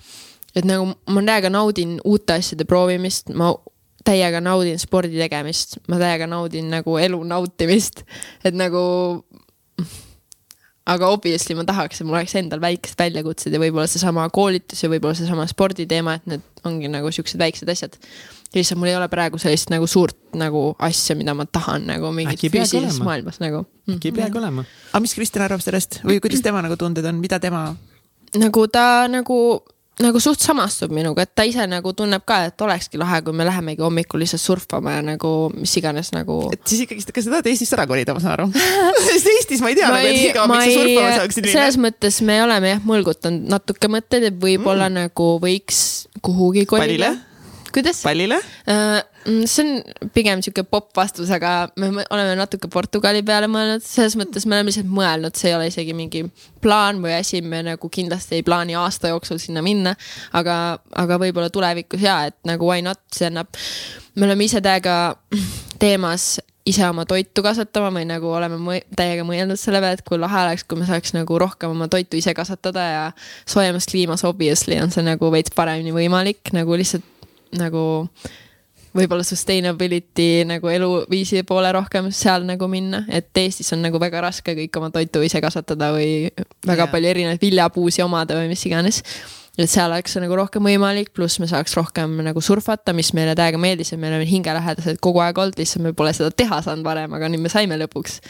et nagu ma täiega naudin uute asjade proovimist, ma täiega naudin spordi tegemist, ma täiega naudin nagu elu nautimist, et nagu. aga obviously ma tahaks, et mul oleks endal väikesed väljakutsed ja võib-olla seesama koolitus ja võib-olla seesama sporditeema, et need ongi nagu siuksed väiksed asjad. lihtsalt mul ei ole praegu sellist nagu suurt nagu asja, mida ma tahan nagu peagi füüsilises maailmas nagu. äkki ei peagi olema. aga mis Kristjan arvab sellest või kuidas tema nagu tunded on, mida tema, nagu ta nagu, nagu suht samastub minuga, et ta ise nagu tunneb ka, et olekski lahe, kui me lähemegi hommikul lihtsalt surfama ja nagu mis iganes nagu. et siis ikkagist, kas sa tahad Eestist ära kolida, ma saan aru? sest Eestis ma ei tea, nagu et kaua, miks sa surfama saaksid selles mõttes me oleme jah mõlgutanud natuke mõtteid, et võib-olla mm. nagu võiks kuhugi kolida kuidas? pallile, see on pigem sihuke popp vastus, aga me oleme natuke Portugali peale mõelnud, selles mõttes me oleme lihtsalt mõelnud, see ei ole isegi mingi plaan või asi, me nagu kindlasti ei plaani aasta jooksul sinna minna. aga, aga võib-olla tulevikus ja, et nagu why not, see annab, me oleme ise täiega teemas ise oma toitu kasvatama või nagu oleme mõ täiega mõelnud selle peale, et kui lahe oleks, kui me saaks nagu rohkem oma toitu ise kasvatada ja soojemas kliimas obviously on see nagu veits paremini võimalik nagu lihtsalt nagu võib-olla sustainability nagu eluviisi poole rohkem seal nagu minna, et Eestis on nagu väga raske kõik oma toitu ise kasvatada või väga yeah. palju erinevaid viljapuusi omada või mis iganes. et seal oleks see nagu rohkem võimalik, pluss me saaks rohkem nagu surfata, mis meile täiega meeldis ja me oleme hingelähedased kogu aeg olnud, lihtsalt me pole seda teha saanud varem, aga nüüd me saime lõpuks.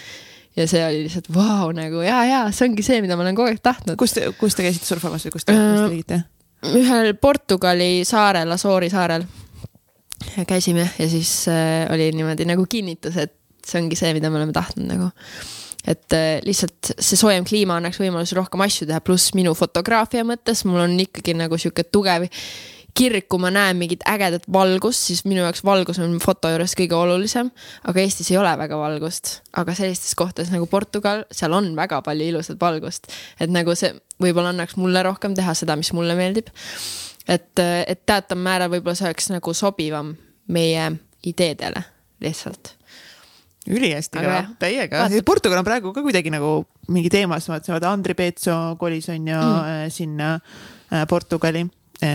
ja see oli lihtsalt vau wow, nagu ja, ja see ongi see, mida ma olen kogu aeg tahtnud. kus te, kus te käisite surfamas või kus te, kus te tegite? ühel Portugali saarel, Asoori saarel käisime ja siis äh, oli niimoodi nagu kinnitus, et see ongi see, mida me oleme tahtnud nagu. et äh, lihtsalt see soojem kliima annaks võimaluse rohkem asju teha, pluss minu fotograafia mõttes mul on ikkagi nagu sihuke tugev kirg, kui ma näen mingit ägedat valgust, siis minu jaoks valgus on foto juures kõige olulisem. aga Eestis ei ole väga valgust, aga sellistes kohtades nagu Portugal, seal on väga palju ilusat valgust. et nagu see võib-olla annaks mulle rohkem teha seda, mis mulle meeldib. et, et teataval määral võib-olla see oleks nagu sobivam meie ideedele lihtsalt. ülihästi jah,, täiega. Portugal on praegu ka kuidagi nagu mingi teemas, vaatasin, vaata Andri Peetso kolis on ju mm. sinna äh, Portugali.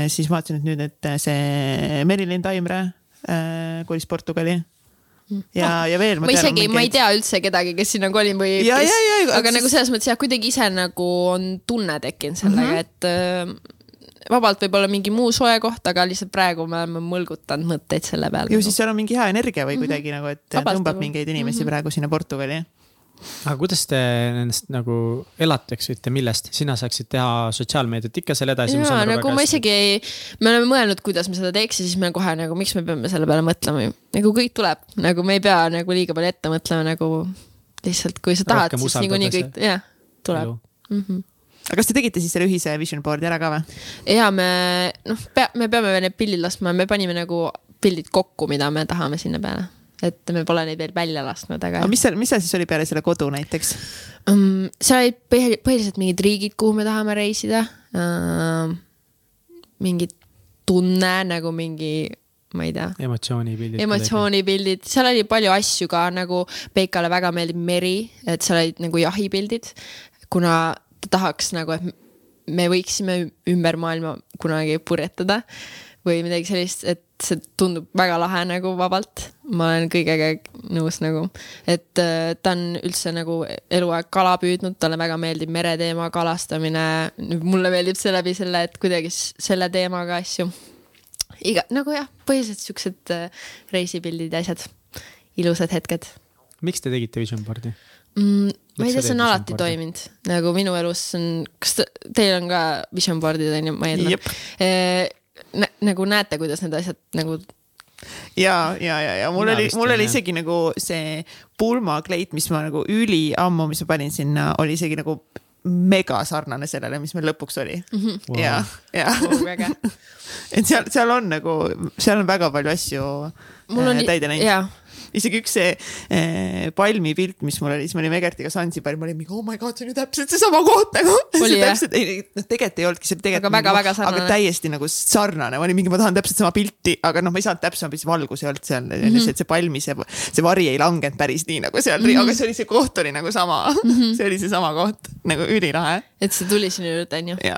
siis vaatasin, et nüüd, et see Merilin Taimre äh, kolis Portugali. ja, ja veel. Mm. ma isegi, ma ei tea üldse kedagi, kes sinna kolib või aga sest- nagu selles mõttes jah, kuidagi ise nagu on tunne tekkinud sellega mm, -hmm. et vabalt võib-olla mingi muu soe koht, aga lihtsalt praegu me oleme mõlgutanud mõtteid selle peale. ju siis seal on mingi hea energia või kuidagi nagu, et Vabalt tõmbab nagu. mingeid inimesi praegu sinna Portugali. aga kuidas te ennast nagu elataksite, millest, sina saaksid teha sotsiaalmeediat ikka selle edasi. jaa, nagu ma isegi ei, me oleme mõelnud, kuidas me seda teeks ja siis me kohe nagu, miks me peame selle peale mõtlema ju. nagu kõik tuleb, nagu me ei pea nagu liiga palju ette mõtlema, nagu lihtsalt, kui sa tahad, siis niikuinii kõik, jah, tuleb. Aga kas te tegite siis selle ühise vision board'i ära ka või? ja me noh, pea, me peame veel need pildid laskma, me panime nagu pildid kokku, mida me tahame sinna peale. et me pole neid veel välja lasknud, aga aga mis seal, mis seal siis oli peale selle kodu näiteks? um,. seal olid põhi- põhiliselt mingid riigid, kuhu me tahame reisida uh,. mingi tunne nagu mingi, ma ei tea emotsioonipildid. emotsioonipildid, seal oli palju asju ka nagu Peikale väga meeldib meri, et seal olid nagu jahipildid, kuna ta tahaks nagu, et me võiksime ümber maailma kunagi purjetada või midagi sellist, et see tundub väga lahe nagu vabalt. ma olen kõigega nõus nagu, et äh, ta on üldse nagu eluaeg kala püüdnud, talle väga meeldib mereteema, kalastamine. mulle meeldib see läbi selle, et kuidagi selle teemaga asju iga, nagu jah, põhiliselt siuksed äh, reisipildid ja asjad, ilusad hetked miks te tegite vision board'i? mm,. Ma ei tea, see on alati toiminud, nagu minu elus on, kas te, teil on ka vision board'id on ju, ma eeldan e,. nagu näete, kuidas need asjad nagu, ja, ja, ja, ja mul Mina oli, mul oli isegi nagu see pulmakleit, mis ma nagu üliammu, mis ma panin sinna, oli isegi nagu mega sarnane sellele, mis meil lõpuks oli mm. -hmm. Wow. ja, ja väga et seal, seal on nagu, seal on väga palju asju mul on äh, täide läinud. Isegi üks see eh, palmi pilt, mis mul oli, siis me olime Egertiga Sansibaril, ma olin mingi oh my god, see on ju täpselt seesama koht nagu. Jah? täpselt, ei, noh tegelikult ei olnudki, see oli tegelikult Aga väga- nagu- väga sarnane. aga täiesti nagu sarnane, ma olin mingi, ma tahan täpselt sama pilti, aga noh, ma ei saanud täpsemalt, siis valgus ei olnud seal mm, Mhm. -hmm. see, see palmi, see, see vari ei langenud päris nii nagu seal mm, -hmm. aga see oli, see koht oli nagu sama mm, Mhm. -hmm. see oli seesama koht, nagu ülilahe et see tuli sinu juurde, onju. ja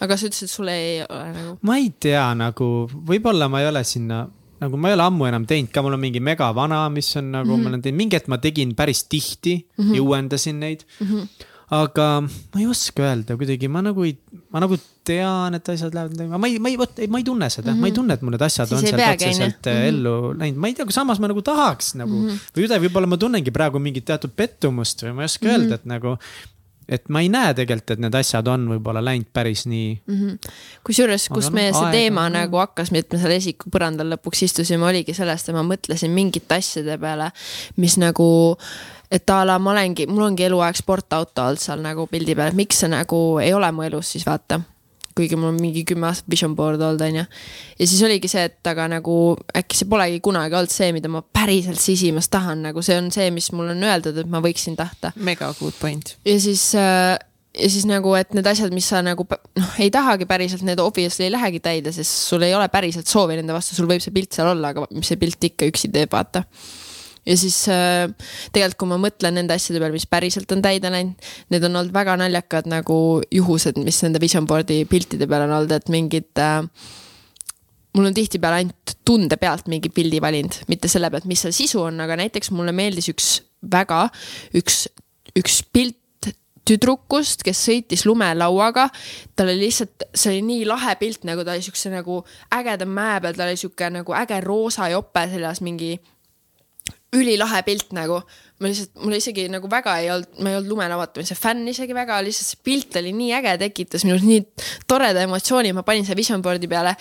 aga sa ütlesid, et sul ei ole nagu, ma ei tea nagu, võib-olla ma ei ole sinna, nagu ma ei ole ammu enam teinud ka, mul on mingi megavana, mis on nagu mm, -hmm. ma olen teinud, mingi hetk ma tegin päris tihti mm -hmm. ja uuendasin neid mm. -hmm. aga ma ei oska öelda kuidagi, ma nagu ei, ma nagu tean, et asjad lähevad, ma ei, ma ei, vot, ma ei tunne seda mm, -hmm. ma ei tunne, et mul need asjad Siis on peagi, otseselt mm -hmm. ellu läinud, ma ei tea, aga samas ma nagu tahaks nagu mm -hmm. või üle, võib-olla ma tunnengi praegu mingit teatud pettumust või ma ei oska mm -hmm. öelda, et nagu et ma ei näe tegelikult, et need asjad on võib-olla läinud päris nii mm. kusjuures, Aga kust noh, meie see aega teema nagu hakkas, et me seal esiku põrandal lõpuks istusime, oligi sellest, et ma mõtlesin mingite asjade peale, mis nagu et a la ma olengi, mul ongi eluaeg sportauto olnud seal nagu pildi peal, et miks see nagu ei ole mu elus siis vaata. Kuigi mul on mingi kümme aastat vision board olnud, onju. ja siis oligi see, et aga nagu äkki see polegi kunagi olnud see, mida ma päriselt sisimas tahan, nagu see on see, mis mulle on öeldud, et ma võiksin tahta mega good point. ja siis äh, ja siis nagu, et need asjad, mis sa nagu noh, ei tahagi päriselt, need obviously ei lähegi täide, sest sul ei ole päriselt soovi nende vastu, sul võib see pilt seal olla, aga mis see pilt ikka üksi teeb, vaata. Ja siis äh, tegelikult, kui ma mõtlen nende asjade peale, mis päriselt on täide läinud, need on olnud väga naljakad nagu juhused, mis nende vision board'i piltide peal on olnud, et mingid äh, mul on tihtipeale ainult tunde pealt mingi pildi valinud, mitte selle pealt, mis seal sisu on, aga näiteks mulle meeldis üks väga, üks, üks pilt tüdrukust, kes sõitis lumelauaga. tal oli lihtsalt, see oli nii lahe pilt, nagu ta oli siukse nagu ägeda mäe peal, tal oli siuke nagu äge roosa jope seljas, mingi ülilahe pilt nagu. ma lihtsalt, mul isegi nagu väga ei olnud, ma ei olnud lumelauatamise fänn isegi väga, lihtsalt see pilt oli nii äge, tekitas minus nii toreda emotsiooni, ma panin selle vision board'i peale.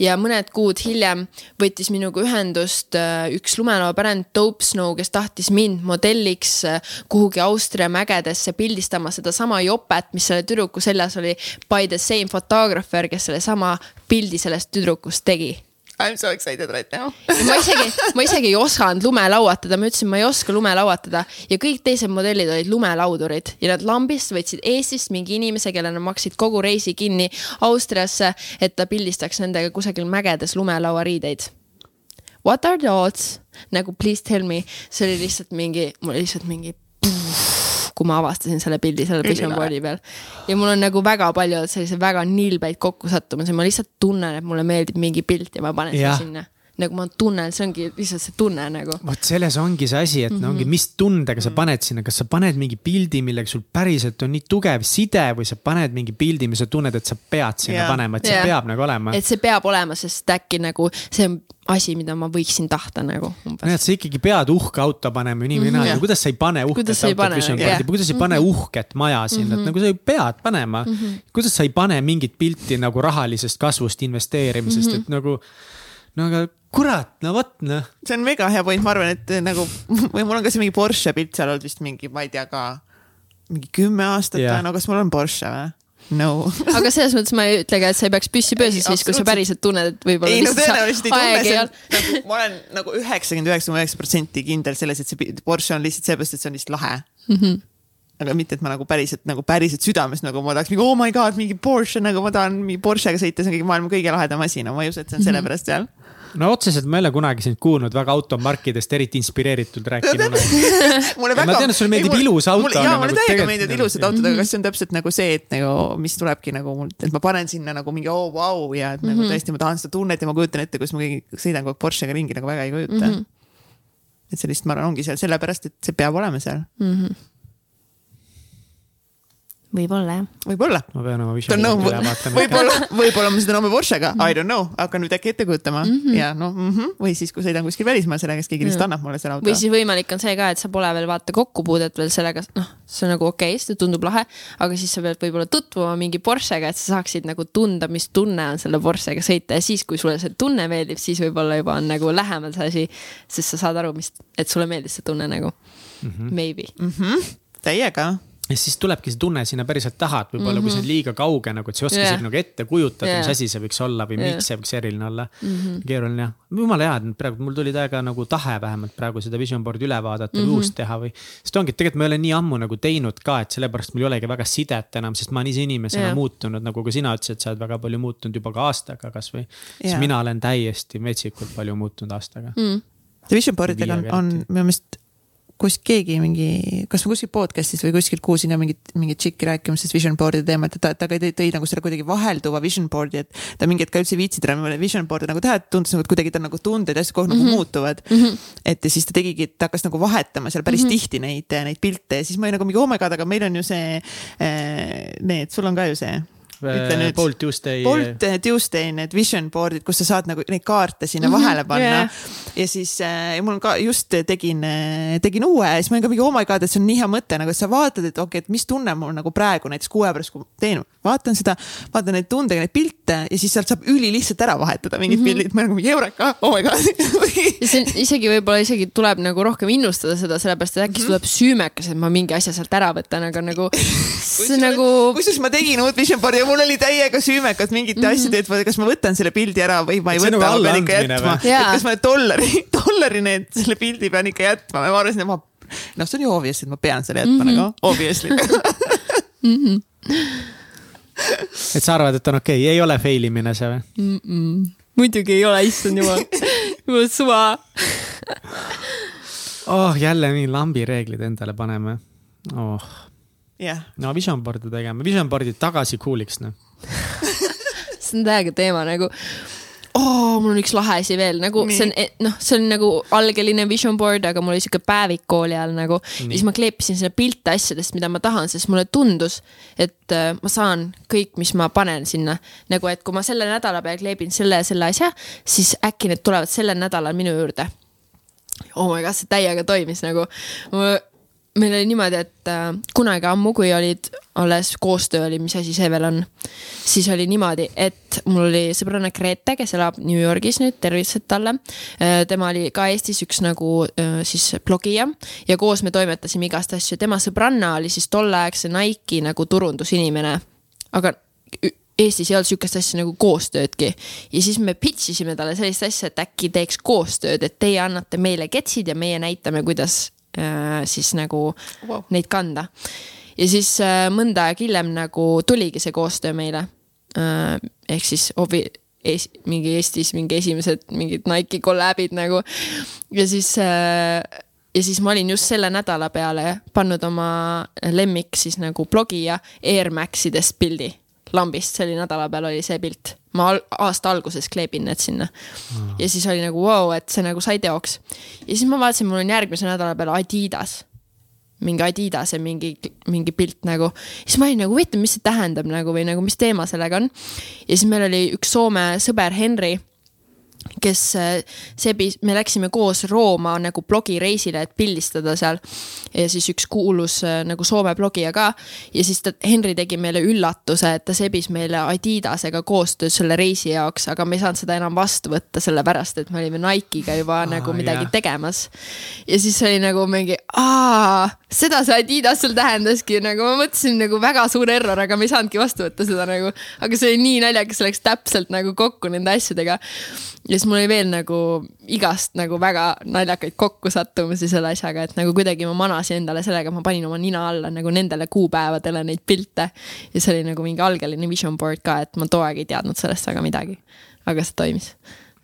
ja mõned kuud hiljem võttis minuga ühendust äh, üks lumelauapärand Dope Snow, kes tahtis mind modelliks äh, kuhugi Austria mägedesse pildistama sedasama jopet, mis selle tüdruku seljas oli by the same photographer, kes sellesama pildi sellest tüdrukust tegi I m so excited right now. ma isegi, ma isegi ei osanud lumelauatada, ma ütlesin, ma ei oska lumelauatada ja kõik teised modellid olid lumelaudurid ja nad lambist võtsid Eestist mingi inimese, kellele nad maksid kogu reisi kinni Austriasse, et ta pildistaks nendega kusagil mägedes lumelauariideid. What are the odds? nagu please tell me, see oli lihtsalt mingi, mul oli lihtsalt mingi kui ma avastasin selle pildi selle vision board'i peal. ja mul on nagu väga palju selliseid väga nilbeid kokkusattumisi, ma lihtsalt tunnen, et mulle meeldib mingi pilt ja ma panen selle sinna. Nagu ma tunnen, see ongi lihtsalt see tunne nagu. vot selles ongi see asi, et no ongi, mis tundega sa paned sinna, kas sa paned mingi pildi, millega sul päriselt on nii tugev side või sa paned mingi pildi, mis sa tunned, et sa pead sinna Jaa. panema, et see Jaa. peab nagu olema. et see peab olema, sest äkki nagu see on asi, mida ma võiksin tahta nagu nojah, umbes. et sa ikkagi pead uhke auto panema, inimene mm, jah. -hmm. kuidas sa ei pane uhket autot pane, Vision jah. Boardi, kuidas sa ei pane uhket maja sinna, et nagu sa ju pead panema mm. -hmm. kuidas sa ei pane mingit pilti nagu rahalisest kasvust, investeerimisest mm, -hmm. et nagu. no aga kurat, no vot noh, see on mega hea point, ma arvan, et nagu või mul on ka see mingi Porsche pilt seal olnud vist mingi, ma ei tea ka, mingi kümme aastat või no kas mul on Porsche või? no. aga selles mõttes ma ei ütle ka, et sa ei peaks püssi pöösis siis, kui sa päriselt tunned, et võib-olla ei no tõenäoliselt ei tunne, see ei on nagu, ma olen nagu üheksakümmend üheksa koma üheksa protsenti kindel selles, et see Porsche on lihtsalt seepärast, et see on lihtsalt lahe mm. Mhm. -hmm. aga mitte, et ma nagu päriselt nagu päriselt südames nagu ma tahaks mingi oh my god, mingi Porsche nagu ma tahan mingi Porschega sõita, see on kõige maailma kõige lahedam asi, no ma ei usu, et see on sellepärast seal. No otseselt ma ei ole kunagi sind kuulnud väga automarkidest eriti inspireeritult rääkinud. mulle Ma tean, et sulle meeldib mulle- ilus auto, mulle- jaa, mulle nagu täiega tegelikult meeldivad nagu- ilusad autod, aga kas see on täpselt nagu see, et nagu, mis tulebki nagu mul, et ma panen sinna nagu mingi oo oh, vau wow, ja et nagu tõesti ma tahan seda tunnet ja ma kujutan ette, kus ma kõigi- sõidan kogu aeg Porschega ringi nagu väga ei kujuta mm. -hmm. et see lihtsalt, ma arvan, ongi seal sellepärast, et see peab olema seal, võib-olla jah. võib-olla. ma pean oma Boardi üle vaatama. võib-olla, võib-olla ma sõidan homme Porschega, I don't know, hakkan nüüd äkki ette kujutama mm -hmm. ja noh mm -hmm., või siis, kui sõidan kuskil välismaal sellega, kes keegi lihtsalt annab mulle selle auto või. siis võimalik on see ka, et sa pole veel vaata kokkupuudet veel sellega, noh, see on nagu okei okay,, see tundub lahe, aga siis sa pead võib-olla tutvuma mingi Porschega, et sa saaksid nagu tunda, mis tunne on selle Porschega sõita ja siis, kui sulle see tunne meeldib, siis võib-olla juba on nagu lähemal see asi, sest sa saad aru, mis, et sulle meeldis see tunne nagu mm, -hmm. maybe mm. Mhm. täiega, ja siis tulebki see tunne sinna päriselt taha, et võib-olla mm -hmm. kui see on liiga kauge nagu, et sa ei oska Jah. isegi nagu ette kujutada yeah., mis asi see võiks olla või Jah. miks see võiks eriline olla mm. -hmm. keeruline jah, jumala hea, et praegu mul tuli täiega nagu tahe vähemalt praegu seda vision board'i üle vaadata mm -hmm. või uust teha või. sest ongi, et tegelikult ma ei ole nii ammu nagu teinud ka, et sellepärast mul ei olegi väga sidet enam, sest ma olen ise inimesena yeah. muutunud, nagu ka sina ütlesid, sa oled väga palju muutunud juba ka aastaga kasvõi. siis Jaa. mina olen täiesti metsikult palju muutunud aastaga mm.. see vision board'idega on, on minu meelest kus keegi mingi, kas ma kuskil podcast'is või kuskilt kuulsin ka mingit, mingit tšikki rääkimas sellest vision board'i teemat, et ta, ta tõi, tõi nagu selle kuidagi vahelduva vision board'i, et ta mingi hetk üldse ei viitsinud enam vision board'i nagu teha, et tundus nagu, et kuidagi tal nagu tunded ja asjad kogu aeg Mhm. nagu muutuvad mm. -hmm. et ja siis ta tegigi, ta hakkas nagu vahetama seal päris mm -hmm. tihti neid, neid pilte ja siis ma olin nagu mingi oh my god, aga meil on ju see, need, sul on ka ju see. Ütle nüüd. Bolt Tuesday. Bolt eh, Tuesday need vision board'id, kus sa saad nagu neid kaarte sinna mm -hmm, vahele panna yeah. ja siis äh, mul ka just tegin, tegin uue ja siis ma olin ka mingi oh my god, et see on nii hea mõte nagu, sa vaatad, et okei okay,, et mis tunne mul nagu praegu näiteks kuu aja pärast, kui teen, vaatan seda, vaatan neid tundega neid pilte ja siis sealt saab ülilihtsalt ära vahetada mingid mm -hmm. pildid, ma olen nagu mingi eureka, oh my god ja see on isegi võib-olla isegi tuleb nagu rohkem innustada seda, sellepärast et äkki mm -hmm. tuleb süümekas, et ma mingi asja sealt ära võtan, aga nagu see nagu kusjuures ma tegin uut vision board'i ja mul oli täiega süümekat mingite mm -hmm. asjade, et kas ma võtan selle pildi ära või ma ei võta, ma pean ikka jätma et kas ma dollari, dollari need, selle pildi pean ikka jätma, ma arvasin, et ma, noh, see on ju obvious, et ma pean selle jätma mm -hmm. nagu, obviously. et sa arvad, et on okei okay., ei ole fail imine see või? muidugi ei ole, issand jumal, jumal suva. oh, jälle nii lambi reeglid endale paneme oh.. jah, no vision board'e tegema, vision board'id tagasi cool'iks noh. see on täiega teema nagu oh,. mul on üks lahe asi veel nagu Nii. see on, noh, see on nagu algeline vision board, aga mul oli sihuke päevik kooli ajal nagu. ja siis ma kleepisin sinna pilte asjadest, mida ma tahan, sest mulle tundus, et äh, ma saan kõik, mis ma panen sinna. nagu, et kui ma selle nädala peale kleebin selle ja selle asja, siis äkki need tulevad sellel nädalal minu juurde oh my god, see täiega toimis nagu. Meil oli niimoodi, et äh, kunagi ammu, kui olid alles koostöö oli, mis asi see veel on, siis oli niimoodi, et mul oli sõbranna Grete, kes elab New Yorgis nüüd, tervitused talle. tema oli ka Eestis üks nagu äh, siis blogija ja koos me toimetasime igast asju, tema sõbranna oli siis tolleaegse Nike'i nagu turundusinimene, aga Eestis ei olnud sihukest asja nagu koostöödki. Ja siis me pitch isime talle sellist asja, et äkki teeks koostööd, et teie annate meile ketsid ja meie näitame, kuidas äh, siis nagu Wow. neid kanda. ja siis äh, mõnda aega hiljem nagu tuligi see koostöö meile äh,. ehk siis obi-, es, mingi Eestis mingi esimesed mingid Nike'i kolläbid nagu ja siis äh, ja siis ma olin just selle nädala peale pannud oma lemmik siis nagu blogija Air Maxidest pildi lambist, see oli nädala peal oli see pilt. ma al aasta alguses kleebin need sinna mm.. ja siis oli nagu vau wow,, et see nagu sai teoks. ja siis ma vaatasin, mul on järgmise nädala peale Adidas mingi Adidase mingi, mingi pilt nagu. siis ma olin nagu huvitav, mis see tähendab nagu või nagu, mis teema sellega on. ja siis meil oli üks Soome sõber Henri, kes äh, sebis, me läksime koos Rooma nagu blogireisile, et pildistada seal. ja siis üks kuulus äh, nagu Soome blogija ka ja siis ta, Henri tegi meile üllatuse, et ta sebis meile Adidasega koostööd selle reisi jaoks, aga me ei saanud seda enam vastu võtta, sellepärast et me olime Nike'iga juba Aa, nagu midagi jah. tegemas. ja siis oli nagu mingi, aa, seda see Adidas seal tähendaski, nagu ma mõtlesin nagu väga suur error, aga me ei saanudki vastu võtta seda nagu. aga see oli nii naljakas, läks täpselt nagu kokku nende asjadega. Ja siis mul oli veel nagu igast nagu väga naljakaid kokkusattumusi selle asjaga, et nagu kuidagi ma manasin endale sellega, ma panin oma nina alla nagu nendele kuupäevadele neid pilte. ja see oli nagu mingi algeline vision board ka, et ma too aeg ei teadnud sellest väga midagi. aga see toimis.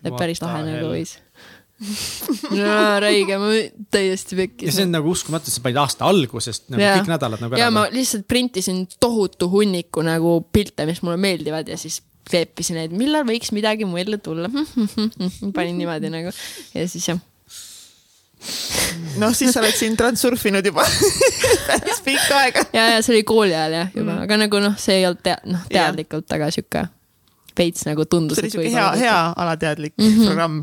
et päris lahe nagu võis. jaa, räige, ma täiesti ja pekkis see on nagu uskumatu, sa panid aasta algusest nagu Jaa. kõik nädalad nagu ja ära ma. lihtsalt printisin tohutu hunniku nagu pilte, mis mulle meeldivad ja siis kleepisin neid, millal võiks midagi mu ellu tulla. panin niimoodi nagu ja siis jah. noh, siis sa oled siin transurfinud juba päris pikka aega. ja, ja see oli kooli ajal jah juba mm., aga nagu noh, see ei olnud tea-, noh teadlikult, aga sihuke veits nagu tundus. see oli siuke hea, hea alateadlik mm. -hmm. programm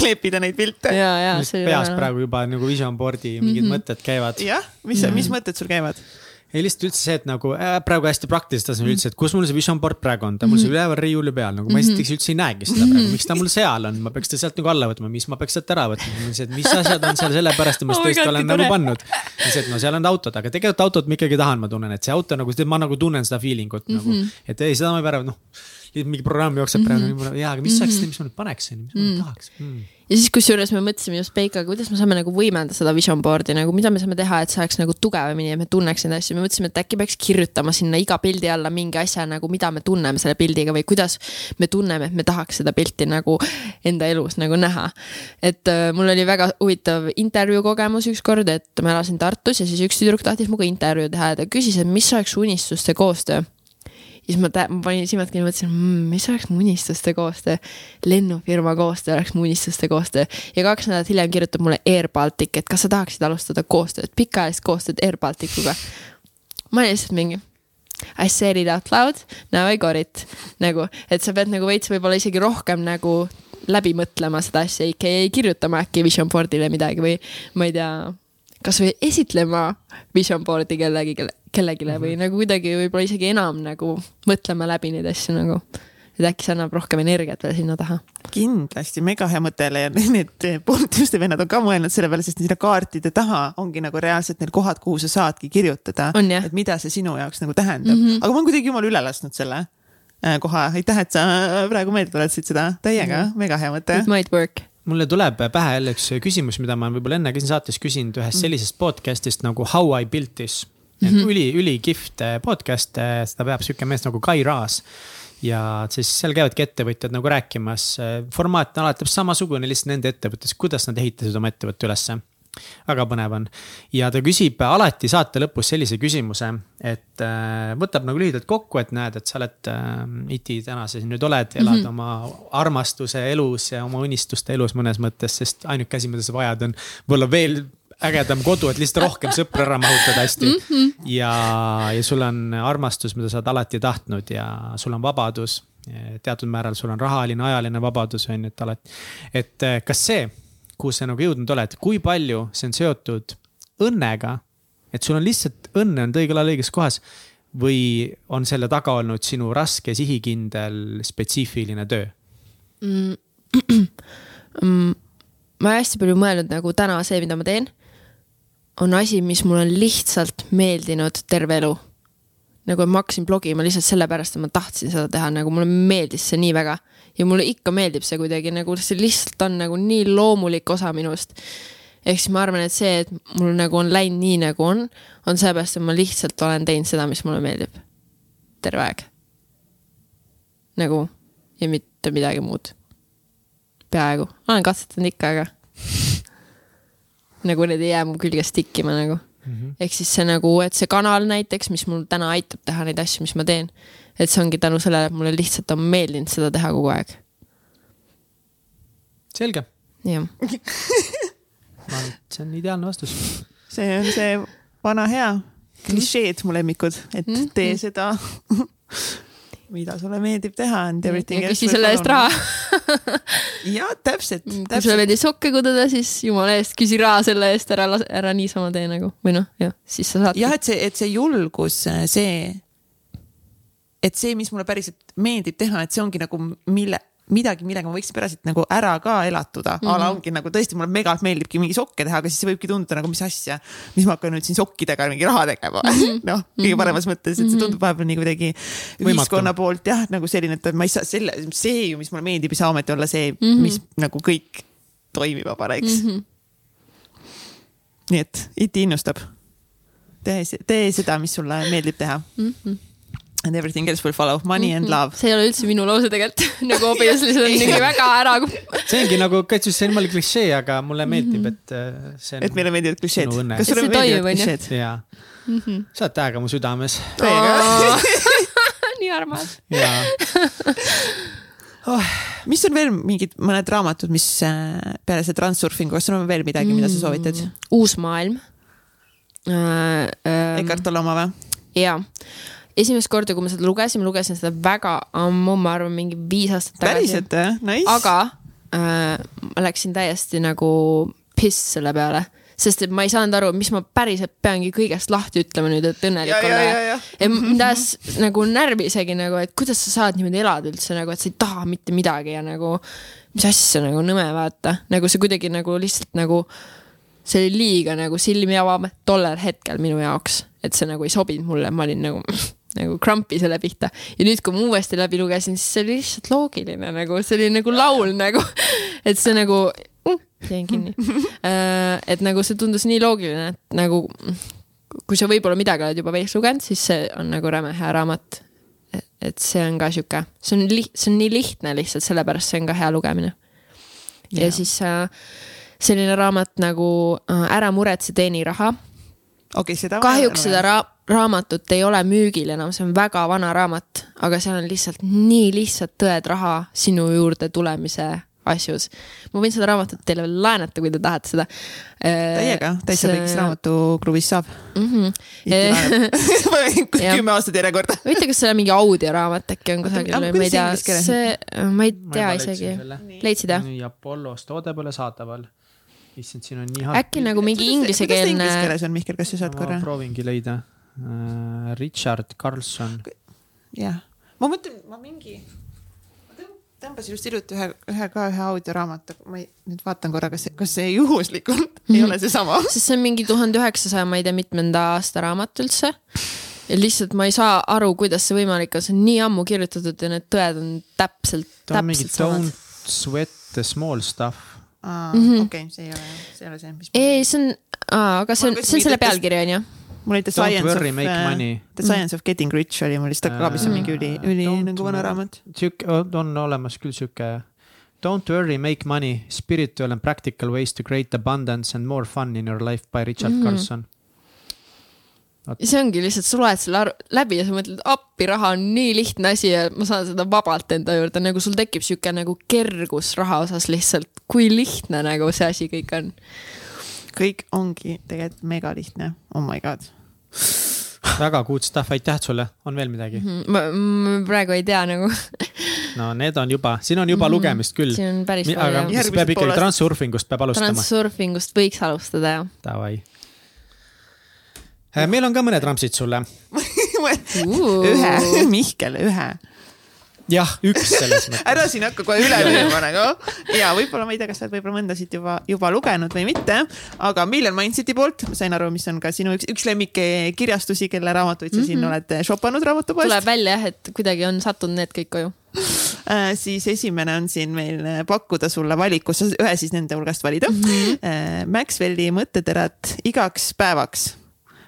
kleepida neid pilte. ja, ja peas praegu juba nagu vision board'i mingid mm -hmm. mõtted käivad. jah, mis mm, -hmm. mis mõtted sul käivad? Ei lihtsalt üldse see, et nagu äh, praegu hästi praktiliselt tasemel üldse, et kus mul see vision board praegu on, ta on mul seal üleval riiuli peal, nagu ma esiteks üldse ei näegi seda praegu, miks ta mul seal on, ma peaks ta sealt nagu alla võtma, mis ma peaks sealt ära võtma, mis asjad on seal sellepärast, et ma Oh seda tõesti God, olen nagu pannud. see, et no seal on autod, aga tegelikult autot ma ikkagi tahan, ma tunnen, et see auto nagu, ma nagu tunnen seda feeling ut nagu, et ei, seda ma ei pära, noh. mingi programm jookseb praegu, jaa, aga mis oleks, mis ma nüüd paneksin, mis ma nüüd tahaks? Mm.? Ja siis kusjuures me mõtlesime just Peikaga, kuidas me saame nagu võimendada seda vision board'i nagu, mida me saame teha, et see oleks nagu tugevamini ja me tunneks neid asju, me mõtlesime, et äkki peaks kirjutama sinna iga pildi alla mingi asja nagu, mida me tunneme selle pildiga või kuidas me tunneme, et me tahaks seda pilti nagu enda elus nagu näha. et äh, mul oli väga huvitav intervjuu kogemus ükskord, et ma elasin Tartus ja siis üks tüdruk tahtis minuga intervjuu teha ja ta küsis, et mis oleks unistuste koostöö siis ma, tä- ma panin silmad kinni, mõtlesin mmm,, mis oleks mu unistuste koostöö. lennufirma koostöö oleks mu unistuste koostöö ja kaks nädalat hiljem kirjutab mulle Air Baltic, et kas sa tahaksid alustada koostööd, pikaajalist koostööd Air Balticuga. ma olin lihtsalt mingi I said it out loud, now I got it nagu, et sa pead nagu veits võib-olla isegi rohkem nagu läbi mõtlema seda asja, ikka kirjutama äkki vision board'ile midagi või ma ei tea, kasvõi esitlema vision board'i kellegi, kellelegi mm -hmm. või nagu kuidagi võib-olla isegi enam nagu mõtlema läbi neid asju nagu. et äkki see annab rohkem energiat veel sinna taha. kindlasti mega hea mõte ja need Boltiuste vennad on ka mõelnud selle peale, sest sinna kaartide taha ongi nagu reaalselt need kohad, kuhu sa saadki kirjutada et mida see sinu jaoks nagu tähendab mm, -hmm. aga ma olen kuidagi jumala üle lasknud selle äh, koha, aitäh, et sa praegu meelde tuletasid seda täiega mm, -hmm. mega hea mõte It. might work. Mulle tuleb pähe jälle üks küsimus, mida ma võib-olla enne ka siin saates küsinud ühest sellisest podcast'ist nagu How I built this mm. -hmm. üli, ülikihvt eh, podcast, seda peab sihuke mees nagu Kai Raas. ja siis seal käivadki ettevõtjad nagu rääkimas, formaat on alati samasugune, lihtsalt nende ettevõttes, kuidas nad ehitasid oma ettevõtte ülesse väga põnev on ja ta küsib alati saate lõpus sellise küsimuse, et äh, võtab nagu lühidalt kokku, et näed, et sa oled äh, iti täna sa siin nüüd oled, elad mm -hmm. oma armastuse elus ja oma unistuste elus mõnes mõttes, sest ainuke asi, mida sa vajad, on võib-olla veel ägedam kodu, et lihtsalt rohkem sõpru ära mahutada hästi mm. -hmm. ja, ja sul on armastus, mida sa oled alati tahtnud ja sul on vabadus. teatud määral sul on rahaline, ajaline vabadus on ju, et alati, et äh, kas see kuhu sa nagu jõudnud oled, kui palju see on seotud õnnega, et sul on lihtsalt õnne olnud õigel ajal õiges kohas või on selle taga olnud sinu raske sihikindel spetsiifiline töö? ma olen hästi palju mõelnud nagu täna see, mida ma teen, on asi, mis mulle on lihtsalt meeldinud terve elu. Nagu ma hakkasin blogima lihtsalt sellepärast, et ma tahtsin seda teha, nagu mulle meeldis see nii väga ja mulle ikka meeldib see kuidagi nagu see lihtsalt on nagu nii loomulik osa minust. ehk siis ma arvan, et see, et mul nagu on läinud nii nagu on, on seepärast, et ma lihtsalt olen teinud seda, mis mulle meeldib. terve aeg. nagu ja mitte midagi muud. peaaegu, olen katsetanud ikka, aga nagu need ei jää mu külgest tikkima nagu mm. -hmm. ehk siis see nagu, et see kanal näiteks, mis mul täna aitab teha neid asju, mis ma teen. et see ongi tänu sellele, et mulle lihtsalt on meeldinud seda teha kogu aeg. selge, jah, ma arvan, et see on ideaalne vastus. see on see vana hea klišeed, mu lemmikud, et Mhm. tee seda, mida sulle meeldib teha and everything ja küsi selle eest raha. ja täpselt, kui sulle täpselt. meeldib sokke kududa, siis jumala eest küsi raha selle eest, ära, ära niisama tee nagu või noh, jah, siis sa saad. jah, et see, et see julgus, see, et see, mis mulle päriselt meeldib teha, et see ongi nagu mille, midagi, millega ma võiksin päriselt nagu ära ka elatuda mm, -hmm. ala ongi nagu tõesti mulle megalt meeldibki mingi sokke teha, aga siis see võibki tunduda nagu mis asja, mis ma hakkan nüüd siin sokkidega mingi raha tegema mm -hmm.. noh, kõige paremas mõttes, et see tundub vahepeal nii kuidagi ühiskonna poolt jah, nagu selline, et ma ei saa selle, see ju, mis mulle meeldib, ei saa ometi olla see mm, -hmm. mis nagu kõik toimima paneks mm. -hmm. nii et iti innustab. tee, tee seda, mis sulle meeldib teha mm. -hmm. And everything else will follow, money and love. see ei ole üldse minu lause tegelikult nagu obviously see on nii väga ära. see ongi nagu kaitsus, see on jumala klišee, aga mulle meeldib, et äh, see on. et meile meeldivad klišeed kas sulle see meeldivad klišeed? jaa, sa oled täiega mu südames nii armas. ja mis on veel mingid mõned raamatud, mis äh, peale selle transurfingu, kas sul on veel midagi, mida sa soovitad? uus maailm äh,. Äh, Eckart Tolle oma või? jaa, esimest korda, kui ma seda lugesin, ma lugesin seda väga ammu, ma arvan, mingi viis aastat tagasi. päriselt jah? Nice. aga äh, ma läksin täiesti nagu piss selle peale, sest et ma ei saanud aru, mis ma päriselt peangi kõigest lahti ütlema nüüd, et õnnelik olla ja, mind ajas nagu närvi isegi nagu, et kuidas sa saad niimoodi elada üldse nagu, et sa ei taha mitte midagi ja nagu mis asja nagu nõme vaata, nagu see kuidagi nagu lihtsalt nagu see oli liiga nagu silmi avav tollel hetkel minu jaoks, et see nagu ei sobinud mulle, ma olin nagu nagu krampi selle pihta ja nüüd, kui ma uuesti läbi lugesin, siis see oli lihtsalt loogiline nagu see oli nagu laul nagu, et see nagu uh,, jäin kinni. et nagu see tundus nii loogiline, et nagu kui sa võib-olla midagi oled juba veits lugenud, siis see on nagu räme hea raamat. et see on ka sihuke, see on liht-, see on nii lihtne lihtsalt, sellepärast see on ka hea lugemine. ja Jaa. siis äh, selline raamat nagu äh, Ära muretse, teeni raha. okei, seda. kahjuks seda ra raamatut ei ole müügil enam, see on väga vana raamat, aga seal on lihtsalt nii lihtsad tõed raha sinu juurde tulemise asjus. ma võin seda raamatut teile veel laenata, kui te tahate seda. täiega, täitsa kõigis. raamatuklubis saab. Mhm. Jah. kümme aastat järjekorda. huvitav, kas seal on mingi audioraamat äkki on kusagil või ma ei kuidas tea, see, ma ei tea isegi. leidsid jah? nii Apollos toode pole saadaval. issand, siin on nii halb. äkki nagu mingi kuidas inglisekeelne inglise, keeles on, Mihkel, kas sa saad ma korra? proovingi leida. Richard Carlson. jah, ma mõtlen, ma mingi, tõmbasin just hiljuti ühe, ühe ka ühe audioraamatu, ma ei, nüüd vaatan korra, kas, kas see juhuslikult ei ole seesama. sest see on mingi tuhande üheksasaja, ma ei tea, mitmenda aasta raamat üldse. ja lihtsalt ma ei saa aru, kuidas see võimalik on, see on nii ammu kirjutatud ja need tõed on täpselt, täpselt Don't samad. sweat the small stuff. okei, see ei ole, see ei ole see, mis. ei, see on, aga see on, Ma see on selle pealkiri on ju. Mul oli The Don't Science worry, of make money., The Science of Getting Rich oli mul lihtsalt ka, mis on mingi üli, üli Don't nagu vana raamat. sihuke, on olemas küll sihuke. Don't worry, make money, spiritual and practical ways to create abundance and more fun in your life by Richard mm -hmm. Carlson. see ongi lihtsalt, sa loed selle läbi ja sa mõtled, appi, raha on nii lihtne asi ja ma saan seda vabalt enda juurde, nagu sul tekib sihuke nagu kergus raha osas lihtsalt, kui lihtne nagu see asi kõik on. kõik ongi tegelikult mega lihtne, oh my god. Väga good stuff, aitäh sulle, on veel midagi? ma, ma praegu ei tea nagu, no need on juba, siin on juba mm -hmm. lugemist küll. siin on päris aga palju. siis Järgmised peab ikkagi aastat. transurfingust peab alustama. Transurfingust võiks alustada jah. Davai. meil on ka mõned rampsid sulle. ühe, Mihkel, ühe. jah, üks selles mõttes. ära siin hakka kohe üle lööma nagu. ja võib-olla ma ei tea, kas sa oled võib-olla mõnda siit juba, juba lugenud või mitte, aga Million Mindseti poolt ma sain aru, mis on ka sinu üks, üks lemmikkirjastusi, kelle raamatuid sa siin oled shopanud raamatupoest tuleb. välja jah, et kuidagi on sattunud need kõik koju. Äh, siis esimene on siin meil äh, pakkuda sulle valikus, ühe siis nende hulgast valida mm. -hmm. Maxwelli mõtteterad igaks päevaks.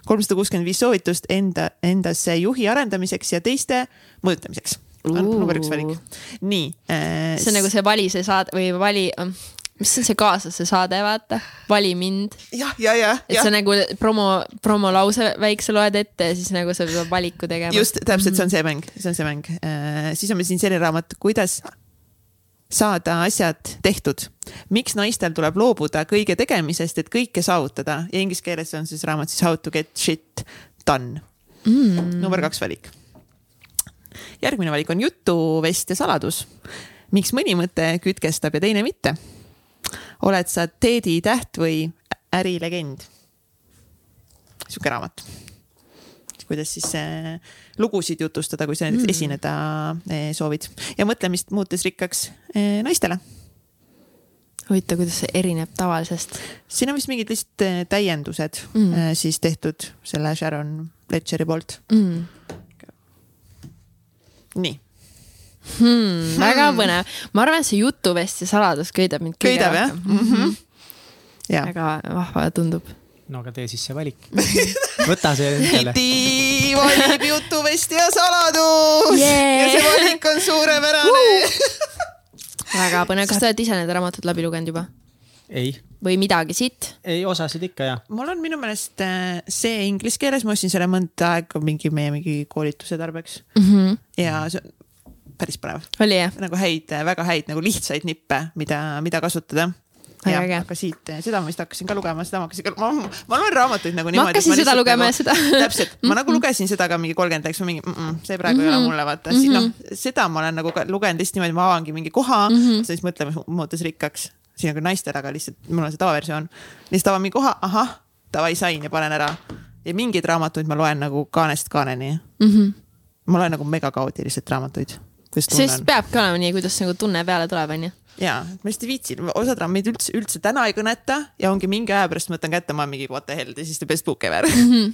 kolmsada kuuskümmend viis soovitust enda, endasse juhi arendamiseks ja teiste mõjutamiseks. On number üks valik. nii. see on nagu see vali see saade või vali, mis on see kaaslase saade, vaata, vali mind. jah, ja, ja, et ja sa nagu promo, promolause väikse loed ette ja siis nagu sa pead valiku tegema. just täpselt, see on see mäng, see on see mäng. siis on meil siin selline raamat, kuidas saada asjad tehtud. miks naistel tuleb loobuda kõige tegemisest, et kõike saavutada ja inglise keeles on siis raamat siis How to get shit done mm.. number kaks valik. Järgmine valik on jutuvest ja saladus. miks mõni mõte kütkestab ja teine mitte? oled sa Teedi täht või ärilegend? sihuke raamat kuidas siis äh, lugusid jutustada, kui sa näiteks mm. esineda äh, soovid ja mõtlemist muutes rikkaks äh, naistele. huvitav, kuidas see erineb tavalisest. siin on vist mingid lihtsalt täiendused mm. siis tehtud selle Sharon Ledgeri poolt Mm. nii, Hmm, väga põnev, ma arvan, et see jutuvest ja saladus köidab mind kõige köidab jah rohkem. mm -hmm. ja väga vahva tundub. no aga tee siis see valik. võta see endale. Heiti valib jutuvest ja saladus Yeah! ja see valik on suurepärane väga põnev, kas te olete ise need raamatud läbi lugenud juba ei, või midagi siit? ei osasid ikka ja. mul on minu meelest äh, see inglise keeles, ma ostsin selle mõnda aega mingi meie mingi koolituse tarbeks mm. -hmm. ja see on päris põnev. oli jah? nagu häid, väga häid nagu lihtsaid nippe, mida, mida kasutada. Ja äge. aga siit, seda ma vist hakkasin ka lugema, seda ma hakkasin ka, ma, ma loen raamatuid nagu ma niimoodi. hakkasin seda lugema ja seda. täpselt, ma nagu lugesin seda ka mingi kolmkümmend, eks ma mingi mm, -mm, see praegu mm -hmm. ei ole mulle vaata mm, -hmm. noh, seda ma olen nagu lugenud lihtsalt niimoodi, ma avangi mingi koha mm, -hmm. siis mõtleme muutes rikkaks. Siin on küll naistele, aga lihtsalt mul on see tavaversioon. lihtsalt avan mingi koha, ahah, davai sain ja panen ära. ja mingeid raamatuid ma loen nagu kaanest kaaneni. ma loen nagu megakaootiliselt raamatuid. sest peabki olema nii, kuidas nagu tunne peale tuleb, onju. ja, ma lihtsalt ei viitsi, osad raamid üldse, üldse täna ei kõneta ja ongi mingi aja pärast võtan kätte, ma mingi what the hell, this is the best book ever mm. -hmm.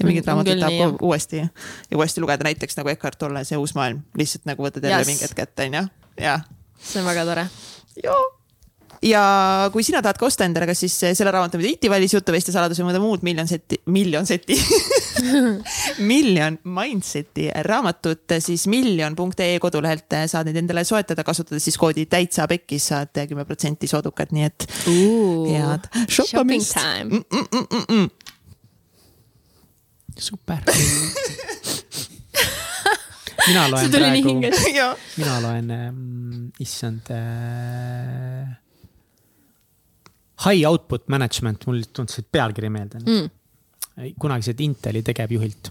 ja mingid raamatud tahab uuesti ja uuesti lugeda, näiteks nagu Eckart Tolle See uus maailm, lihtsalt nagu võtad jälle Yes. mingi hetk kätte, onju, ja. see on väga tore. Ja kui sina tahad ka osta endale, kas siis selle raamatu, mida Iti valis, Jutuvest ja saladus või mõnda muud miljon seti, miljon seti miljon Mindseti raamatut, siis miljon.ee kodulehelt saad neid endale soetada, kasutades siis koodi täitsa pekkis saad kümme protsenti soodukat, nii et head Shopping shoppamist. time. super. mina loen see tuli nii praegu, hingest. ja, mina loen ähm,, issand äh,. High output management, mul tundus see pealkiri meelde Mm. mm.. kunagiselt Inteli tegevjuhilt.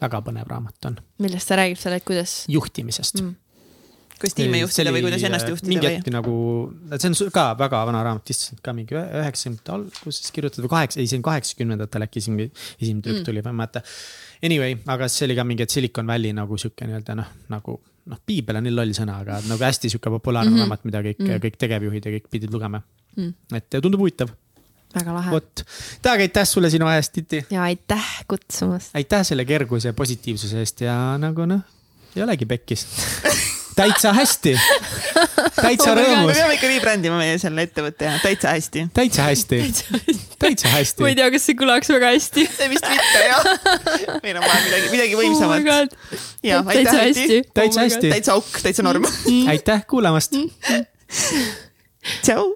väga põnev raamat on, millest ta räägib seal, et kuidas juhtimisest Mm. kuidas tiime juhtida või kuidas ennast juhtida mingi hetk? nagu, see on ka väga vana raamat, issand ka mingi ühe- üheksakümnendate alguses kirjutatud või kaheksa, ei see on kaheksakümnendatel äkki esimene, esimene tükk Mm. tuli, ma ei mäleta. Anyway, aga see oli ka mingi, et Silicon Valley nagu sihuke nii-öelda noh, nagu noh, piibel on nii loll sõna, aga nagu hästi sihuke populaarne mm. -hmm. raamat, mida kõik Mm. mm., kõik tegevjuhid ja kõik pidid lugema Mm. et tundub huvitav, väga lahe. vot. Taag, aitäh sulle sinu ajast, Titi. ja aitäh kutsumast. aitäh selle kerguse ja positiivsuse eest ja nagu noh, ei olegi pekkis. täitsa hästi, täitsa Oh God, me rõõmus, peame ikka nii brändima meie selle ettevõtte ja täitsa hästi. täitsa hästi, täitsa ma ei hästi. tea, kas see kõlaks väga hästi. see vist mitte jah. meil on vaja midagi, midagi võimsamat. ja aitäh, hästi. Täitsa hästi. täitsa auk, täitsa norm. aitäh kuulamast. tšau.